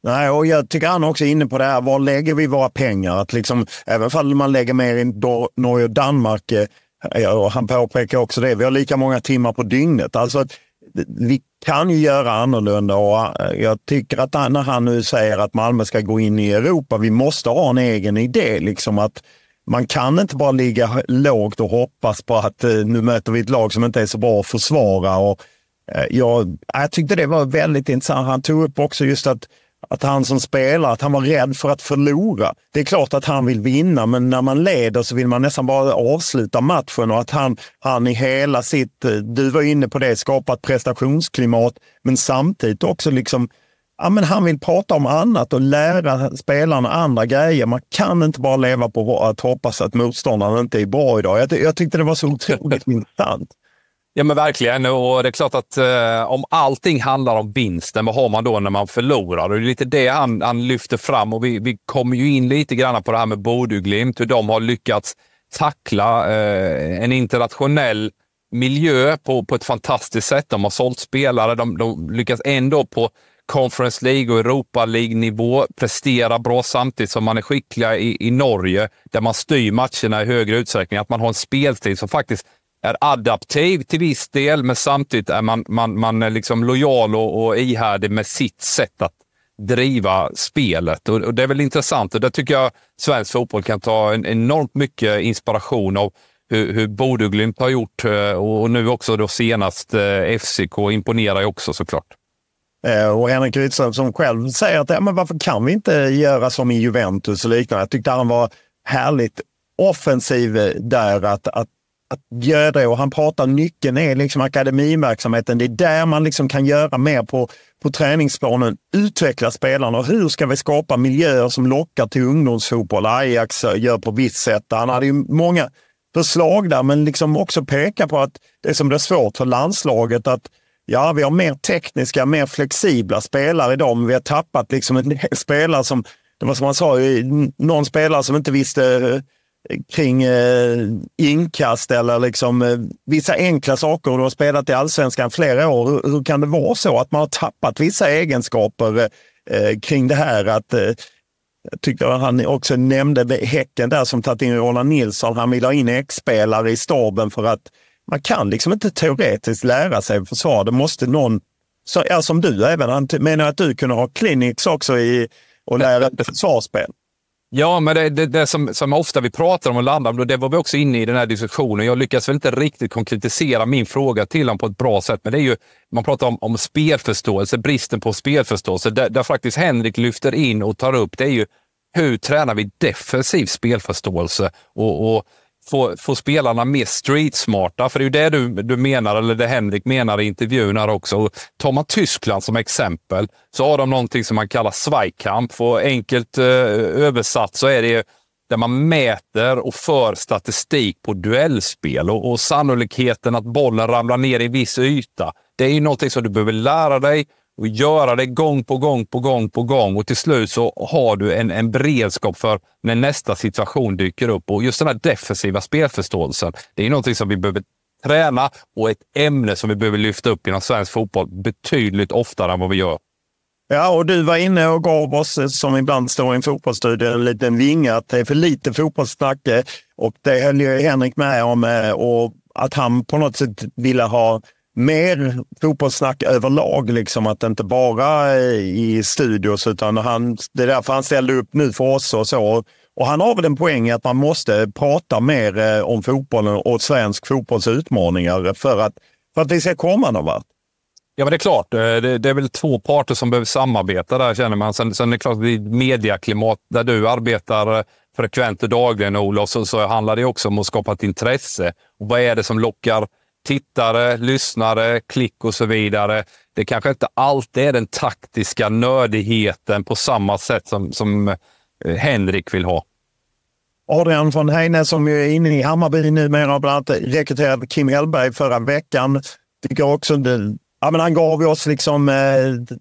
Nej, och jag tycker han också är inne på det här, var lägger vi våra pengar? Att liksom, även om man lägger mer i Norge och Danmark, eh, och han påpekar också det, vi har lika många timmar på dygnet. Alltså, att vi kan ju göra annorlunda och eh, jag tycker att när han nu säger att Malmö ska gå in i Europa, vi måste ha en egen idé. Liksom att man kan inte bara ligga lågt och hoppas på att eh, nu möter vi ett lag som inte är så bra att försvara. Och, eh, jag, jag tyckte det var väldigt intressant. Han tog upp också just att att han som spelare, att han var rädd för att förlora. Det är klart att han vill vinna, men när man leder så vill man nästan bara avsluta matchen och att han, han i hela sitt, eh, du var inne på det, skapat prestationsklimat, men samtidigt också liksom Ja, men han vill prata om annat och lära spelarna andra grejer. Man kan inte bara leva på att hoppas att motståndaren inte är bra idag. Jag, jag tyckte det var så otroligt intressant. Ja, men verkligen. Och det är klart att eh, om allting handlar om vinsten, vad har man då när man förlorar? Och det är lite det han, han lyfter fram. Och vi, vi kommer ju in lite grann på det här med Bodö Glimt. hur de har lyckats tackla eh, en internationell miljö på, på ett fantastiskt sätt. De har sålt spelare, de, de lyckas ändå på Conference League och Europa League-nivå prestera bra samtidigt som man är skickliga i, i Norge, där man styr matcherna i högre utsträckning. Att man har en spelstil som faktiskt är adaptiv till viss del, men samtidigt är man, man, man är liksom lojal och, och ihärdig med sitt sätt att driva spelet. Och, och Det är väl intressant och där tycker jag svensk fotboll kan ta en, enormt mycket inspiration av hur, hur Bodeglimt har gjort eh, och, och nu också då senast eh, FCK imponerar ju också såklart. Eh, och Henrik Rydström som själv säger att ja, men varför kan vi inte göra som i Juventus och liknande. Jag tyckte han var härligt offensiv där att, att, att göra det. Och han pratar nyckeln är liksom akademiverksamheten. Det är där man liksom kan göra mer på, på träningsplanen. Utveckla spelarna. Och hur ska vi skapa miljöer som lockar till ungdomsfotboll? Ajax gör på visst sätt. Han hade ju många förslag där, men liksom också peka på att det som blir svårt för landslaget att ja, vi har mer tekniska, mer flexibla spelare idag, men vi har tappat liksom en del spelare som, det var som man sa, någon spelare som inte visste kring eh, inkast eller liksom eh, vissa enkla saker. Du har spelat i allsvenskan flera år. Hur, hur, kan det vara så att man har tappat vissa egenskaper eh, kring det här? Att, eh, jag tyckte han också nämnde Häcken där som tagit in Roland Nilsson. Han vill ha in X-spelare i staben för att man kan liksom inte teoretiskt lära sig försvar. Det måste någon, så, ja, som du även, han menar att du kunde ha clinics också i och lära försvarsspel. Ja, men det, det, det som, som, ofta vi pratar om och landar om, det var vi också inne i den här diskussionen. Jag lyckas väl inte riktigt konkretisera min fråga till honom på ett bra sätt, men det är ju, man pratar om, om spelförståelse, bristen på spelförståelse, där, där faktiskt Henrik lyfter in och tar upp, det är ju hur tränar vi defensiv spelförståelse? Och, och få, få spelarna mer streetsmarta. För det är ju det du, du menar, eller det Henrik menar i intervjun här också. Och tar man Tyskland som exempel så har de någonting som man kallar Zweikamp. Och enkelt eh, översatt så är det där man mäter och för statistik på duellspel och, och sannolikheten att bollen ramlar ner i viss yta. Det är ju någonting som du behöver lära dig och göra det gång på gång på gång på gång och till slut så har du en, en beredskap för när nästa situation dyker upp. Och just den här defensiva spelförståelsen, det är någonting som vi behöver träna och ett ämne som vi behöver lyfta upp inom svensk fotboll betydligt oftare än vad vi gör. Ja, och du var inne och gav oss, eh, som ibland står i en fotbollsstudio, en liten vinge att det är för lite fotbollssnack. Eh, och det höll ju Henrik med om eh, och att han på något sätt ville ha mer fotbollssnack överlag, liksom att inte bara eh, i studios, utan han, det är därför han ställde upp nu för oss och så. Och han har väl en poäng i att man måste prata mer eh, om fotbollen och svensk fotbolls utmaningar för att, för att vi ska komma någon vart. Ja, men det är klart. Eh, det, det, är väl två parter som behöver samarbeta där, känner man. Sen, sen är det klart, i mediaklimat där du arbetar frekvent och dagligen, Olof, så, så handlar det också om att skapa ett intresse. Och vad är det som lockar tittare, lyssnare, klick och så vidare. Det kanske inte alltid är den taktiska nördigheten på samma sätt som, som eh, Henrik vill ha. Adrian von Heine som är inne i Hammarby numera bland annat rekryterade Kim Hellberg förra veckan. Tycker också det, ja, men han gav oss liksom eh,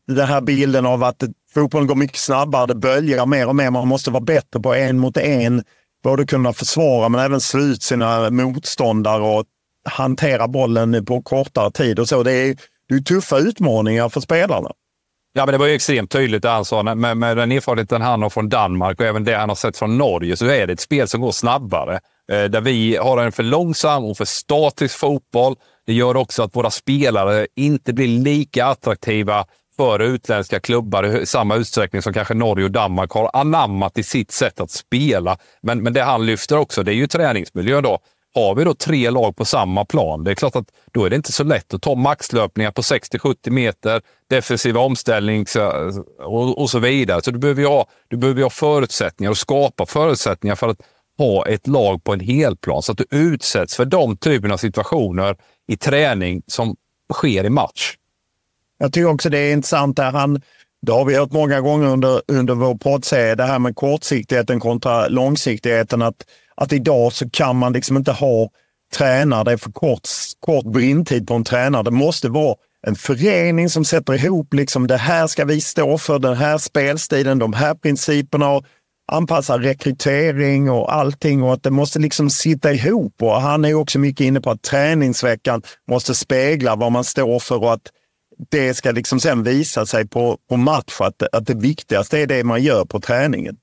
den här bilden av att fotbollen går mycket snabbare, det böljar mer och mer. Man måste vara bättre på en mot en. Både kunna försvara men även slå ut sina motståndare och hantera bollen på kortare tid och så. Det är, det är tuffa utmaningar för spelarna. Ja, men det var ju extremt tydligt det han sa. Med, med den erfarenheten han har från Danmark och även det han har sett från Norge så är det ett spel som går snabbare. Eh, där vi har en för långsam och för statisk fotboll. Det gör också att våra spelare inte blir lika attraktiva för utländska klubbar i samma utsträckning som kanske Norge och Danmark har anammat i sitt sätt att spela. Men, men det han lyfter också, det är ju träningsmiljön då. Har vi då tre lag på samma plan, det är klart att då är det inte så lätt att ta maxlöpningar på 60-70 meter, defensiva omställning eh, och, och, så vidare. Så du behöver, ha, du behöver ha förutsättningar och skapa förutsättningar för att ha ett lag på en helplan så att du utsätts för de typerna av situationer i träning som sker i match. Jag tycker också det är intressant där han det har vi hört många gånger under, under vår poddserie, det här med kortsiktigheten kontra långsiktigheten. Att att idag så kan man liksom inte ha tränare, det är för kort, kort brintid på en tränare. Det måste vara en förening som sätter ihop, liksom det här ska vi stå för, den här spelstilen, de här principerna och anpassa rekrytering och allting och att det måste liksom sitta ihop. Och han är också mycket inne på att träningsveckan måste spegla vad man står för och att det ska liksom sen visa sig på, på match, att, att det viktigaste är det man gör på träningen.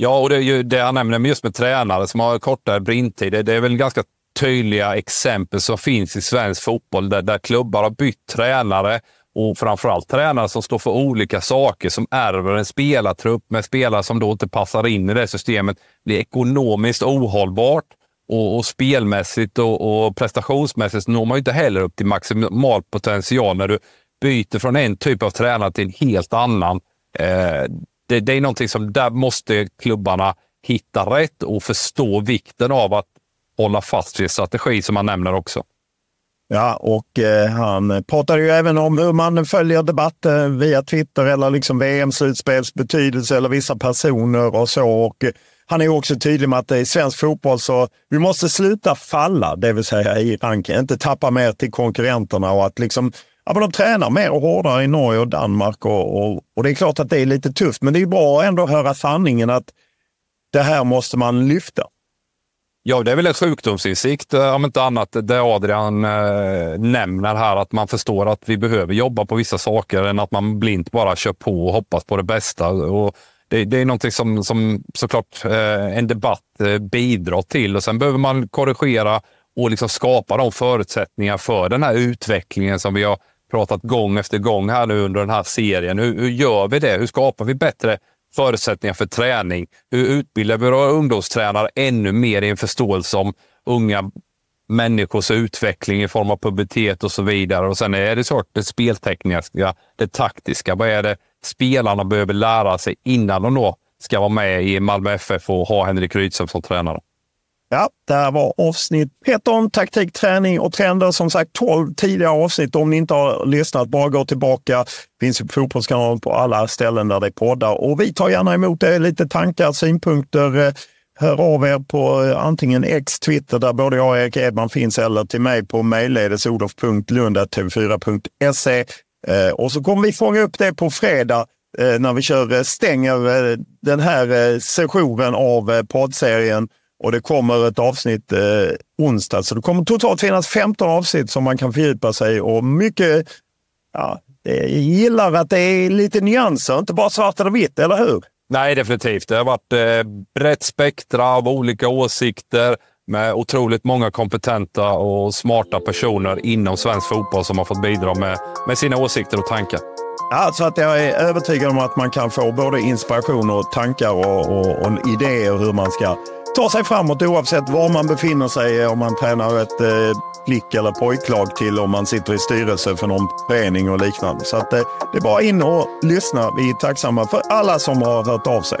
Ja, och det är ju det jag nämner just med tränare som har kortare brintid. Det, det är väl ganska tydliga exempel som finns i svensk fotboll där, där klubbar har bytt tränare och framförallt tränare som står för olika saker, som ärver en spelartrupp med spelare som då inte passar in i det systemet, blir ekonomiskt ohållbart Och, och spelmässigt och, och prestationsmässigt når man ju inte heller upp till maximal potential när du byter från en typ av tränare till en helt annan. Eh, det, det är någonting som där måste klubbarna hitta rätt och förstå vikten av att hålla fast vid strategi som man nämner också. Ja, och eh, han pratade ju även om hur man följer debatten eh, via Twitter eller liksom VM-slutspels betydelse eller vissa personer och så. Och, eh, han är också tydlig med att i svensk fotboll så vi måste sluta falla, det vill säga i ranken, inte tappa mer till konkurrenterna och att liksom Ja, men de tränar mer och hårdare i Norge och Danmark och, och, och, det är klart att det är lite tufft, men det är bra ändå att höra sanningen att det här måste man lyfta. Ja, det är väl en sjukdomsinsikt eh, om inte annat det Adrian eh, nämner här, att man förstår att vi behöver jobba på vissa saker än att man blint bara kör på och hoppas på det bästa. Och det, det är någonting som, som såklart eh, en debatt eh, bidrar till och sen behöver man korrigera och liksom skapa de förutsättningar för den här utvecklingen som vi har pratat gång efter gång här nu under den här serien. Hur, hur gör vi det? Hur skapar vi bättre förutsättningar för träning? Hur utbildar vi våra ungdomstränare ännu mer i en förståelse om unga människors utveckling i form av pubertet och så vidare. Och sen är det såklart det speltekniska, det taktiska. Vad är det spelarna behöver lära sig innan de då ska vara med i Malmö FF och ha Henrik Rydström som tränare? Ja, det här var avsnitt 13, taktik, träning och trender. Som sagt 12 tidigare avsnitt. Om ni inte har lyssnat, bara gå tillbaka. Finns på Fotbollskanalen på alla ställen där det är poddar. Och vi tar gärna emot er lite tankar, synpunkter. Eh, hör av er på eh, antingen X, Twitter, där både jag och Erik Edman finns, eller till mig på mejlledes olof.lund.tv4.se. Eh, och så kommer vi fånga upp det på fredag när vi kör, stänger den här sessionen av poddserien och det kommer ett avsnitt eh, onsdag. Så det kommer totalt finnas 15 avsnitt som man kan fördjupa sig och mycket, ja, jag gillar att det är lite nyanser, inte bara svart eller vitt, eller hur? Nej, definitivt. Det har varit eh, brett spektra av olika åsikter med otroligt många kompetenta och smarta personer inom svensk fotboll som har fått bidra med, med sina åsikter och tankar. Ja, så att jag är övertygad om att man kan få både inspiration och tankar och, och, och idéer hur man ska ta sig framåt oavsett var man befinner sig. Eh, om man tränar ett eh, flick eller pojklag till om man sitter i styrelse för någon förening och liknande. Så att, eh, det är bara in och lyssna. Vi är tacksamma för alla som har hört av sig.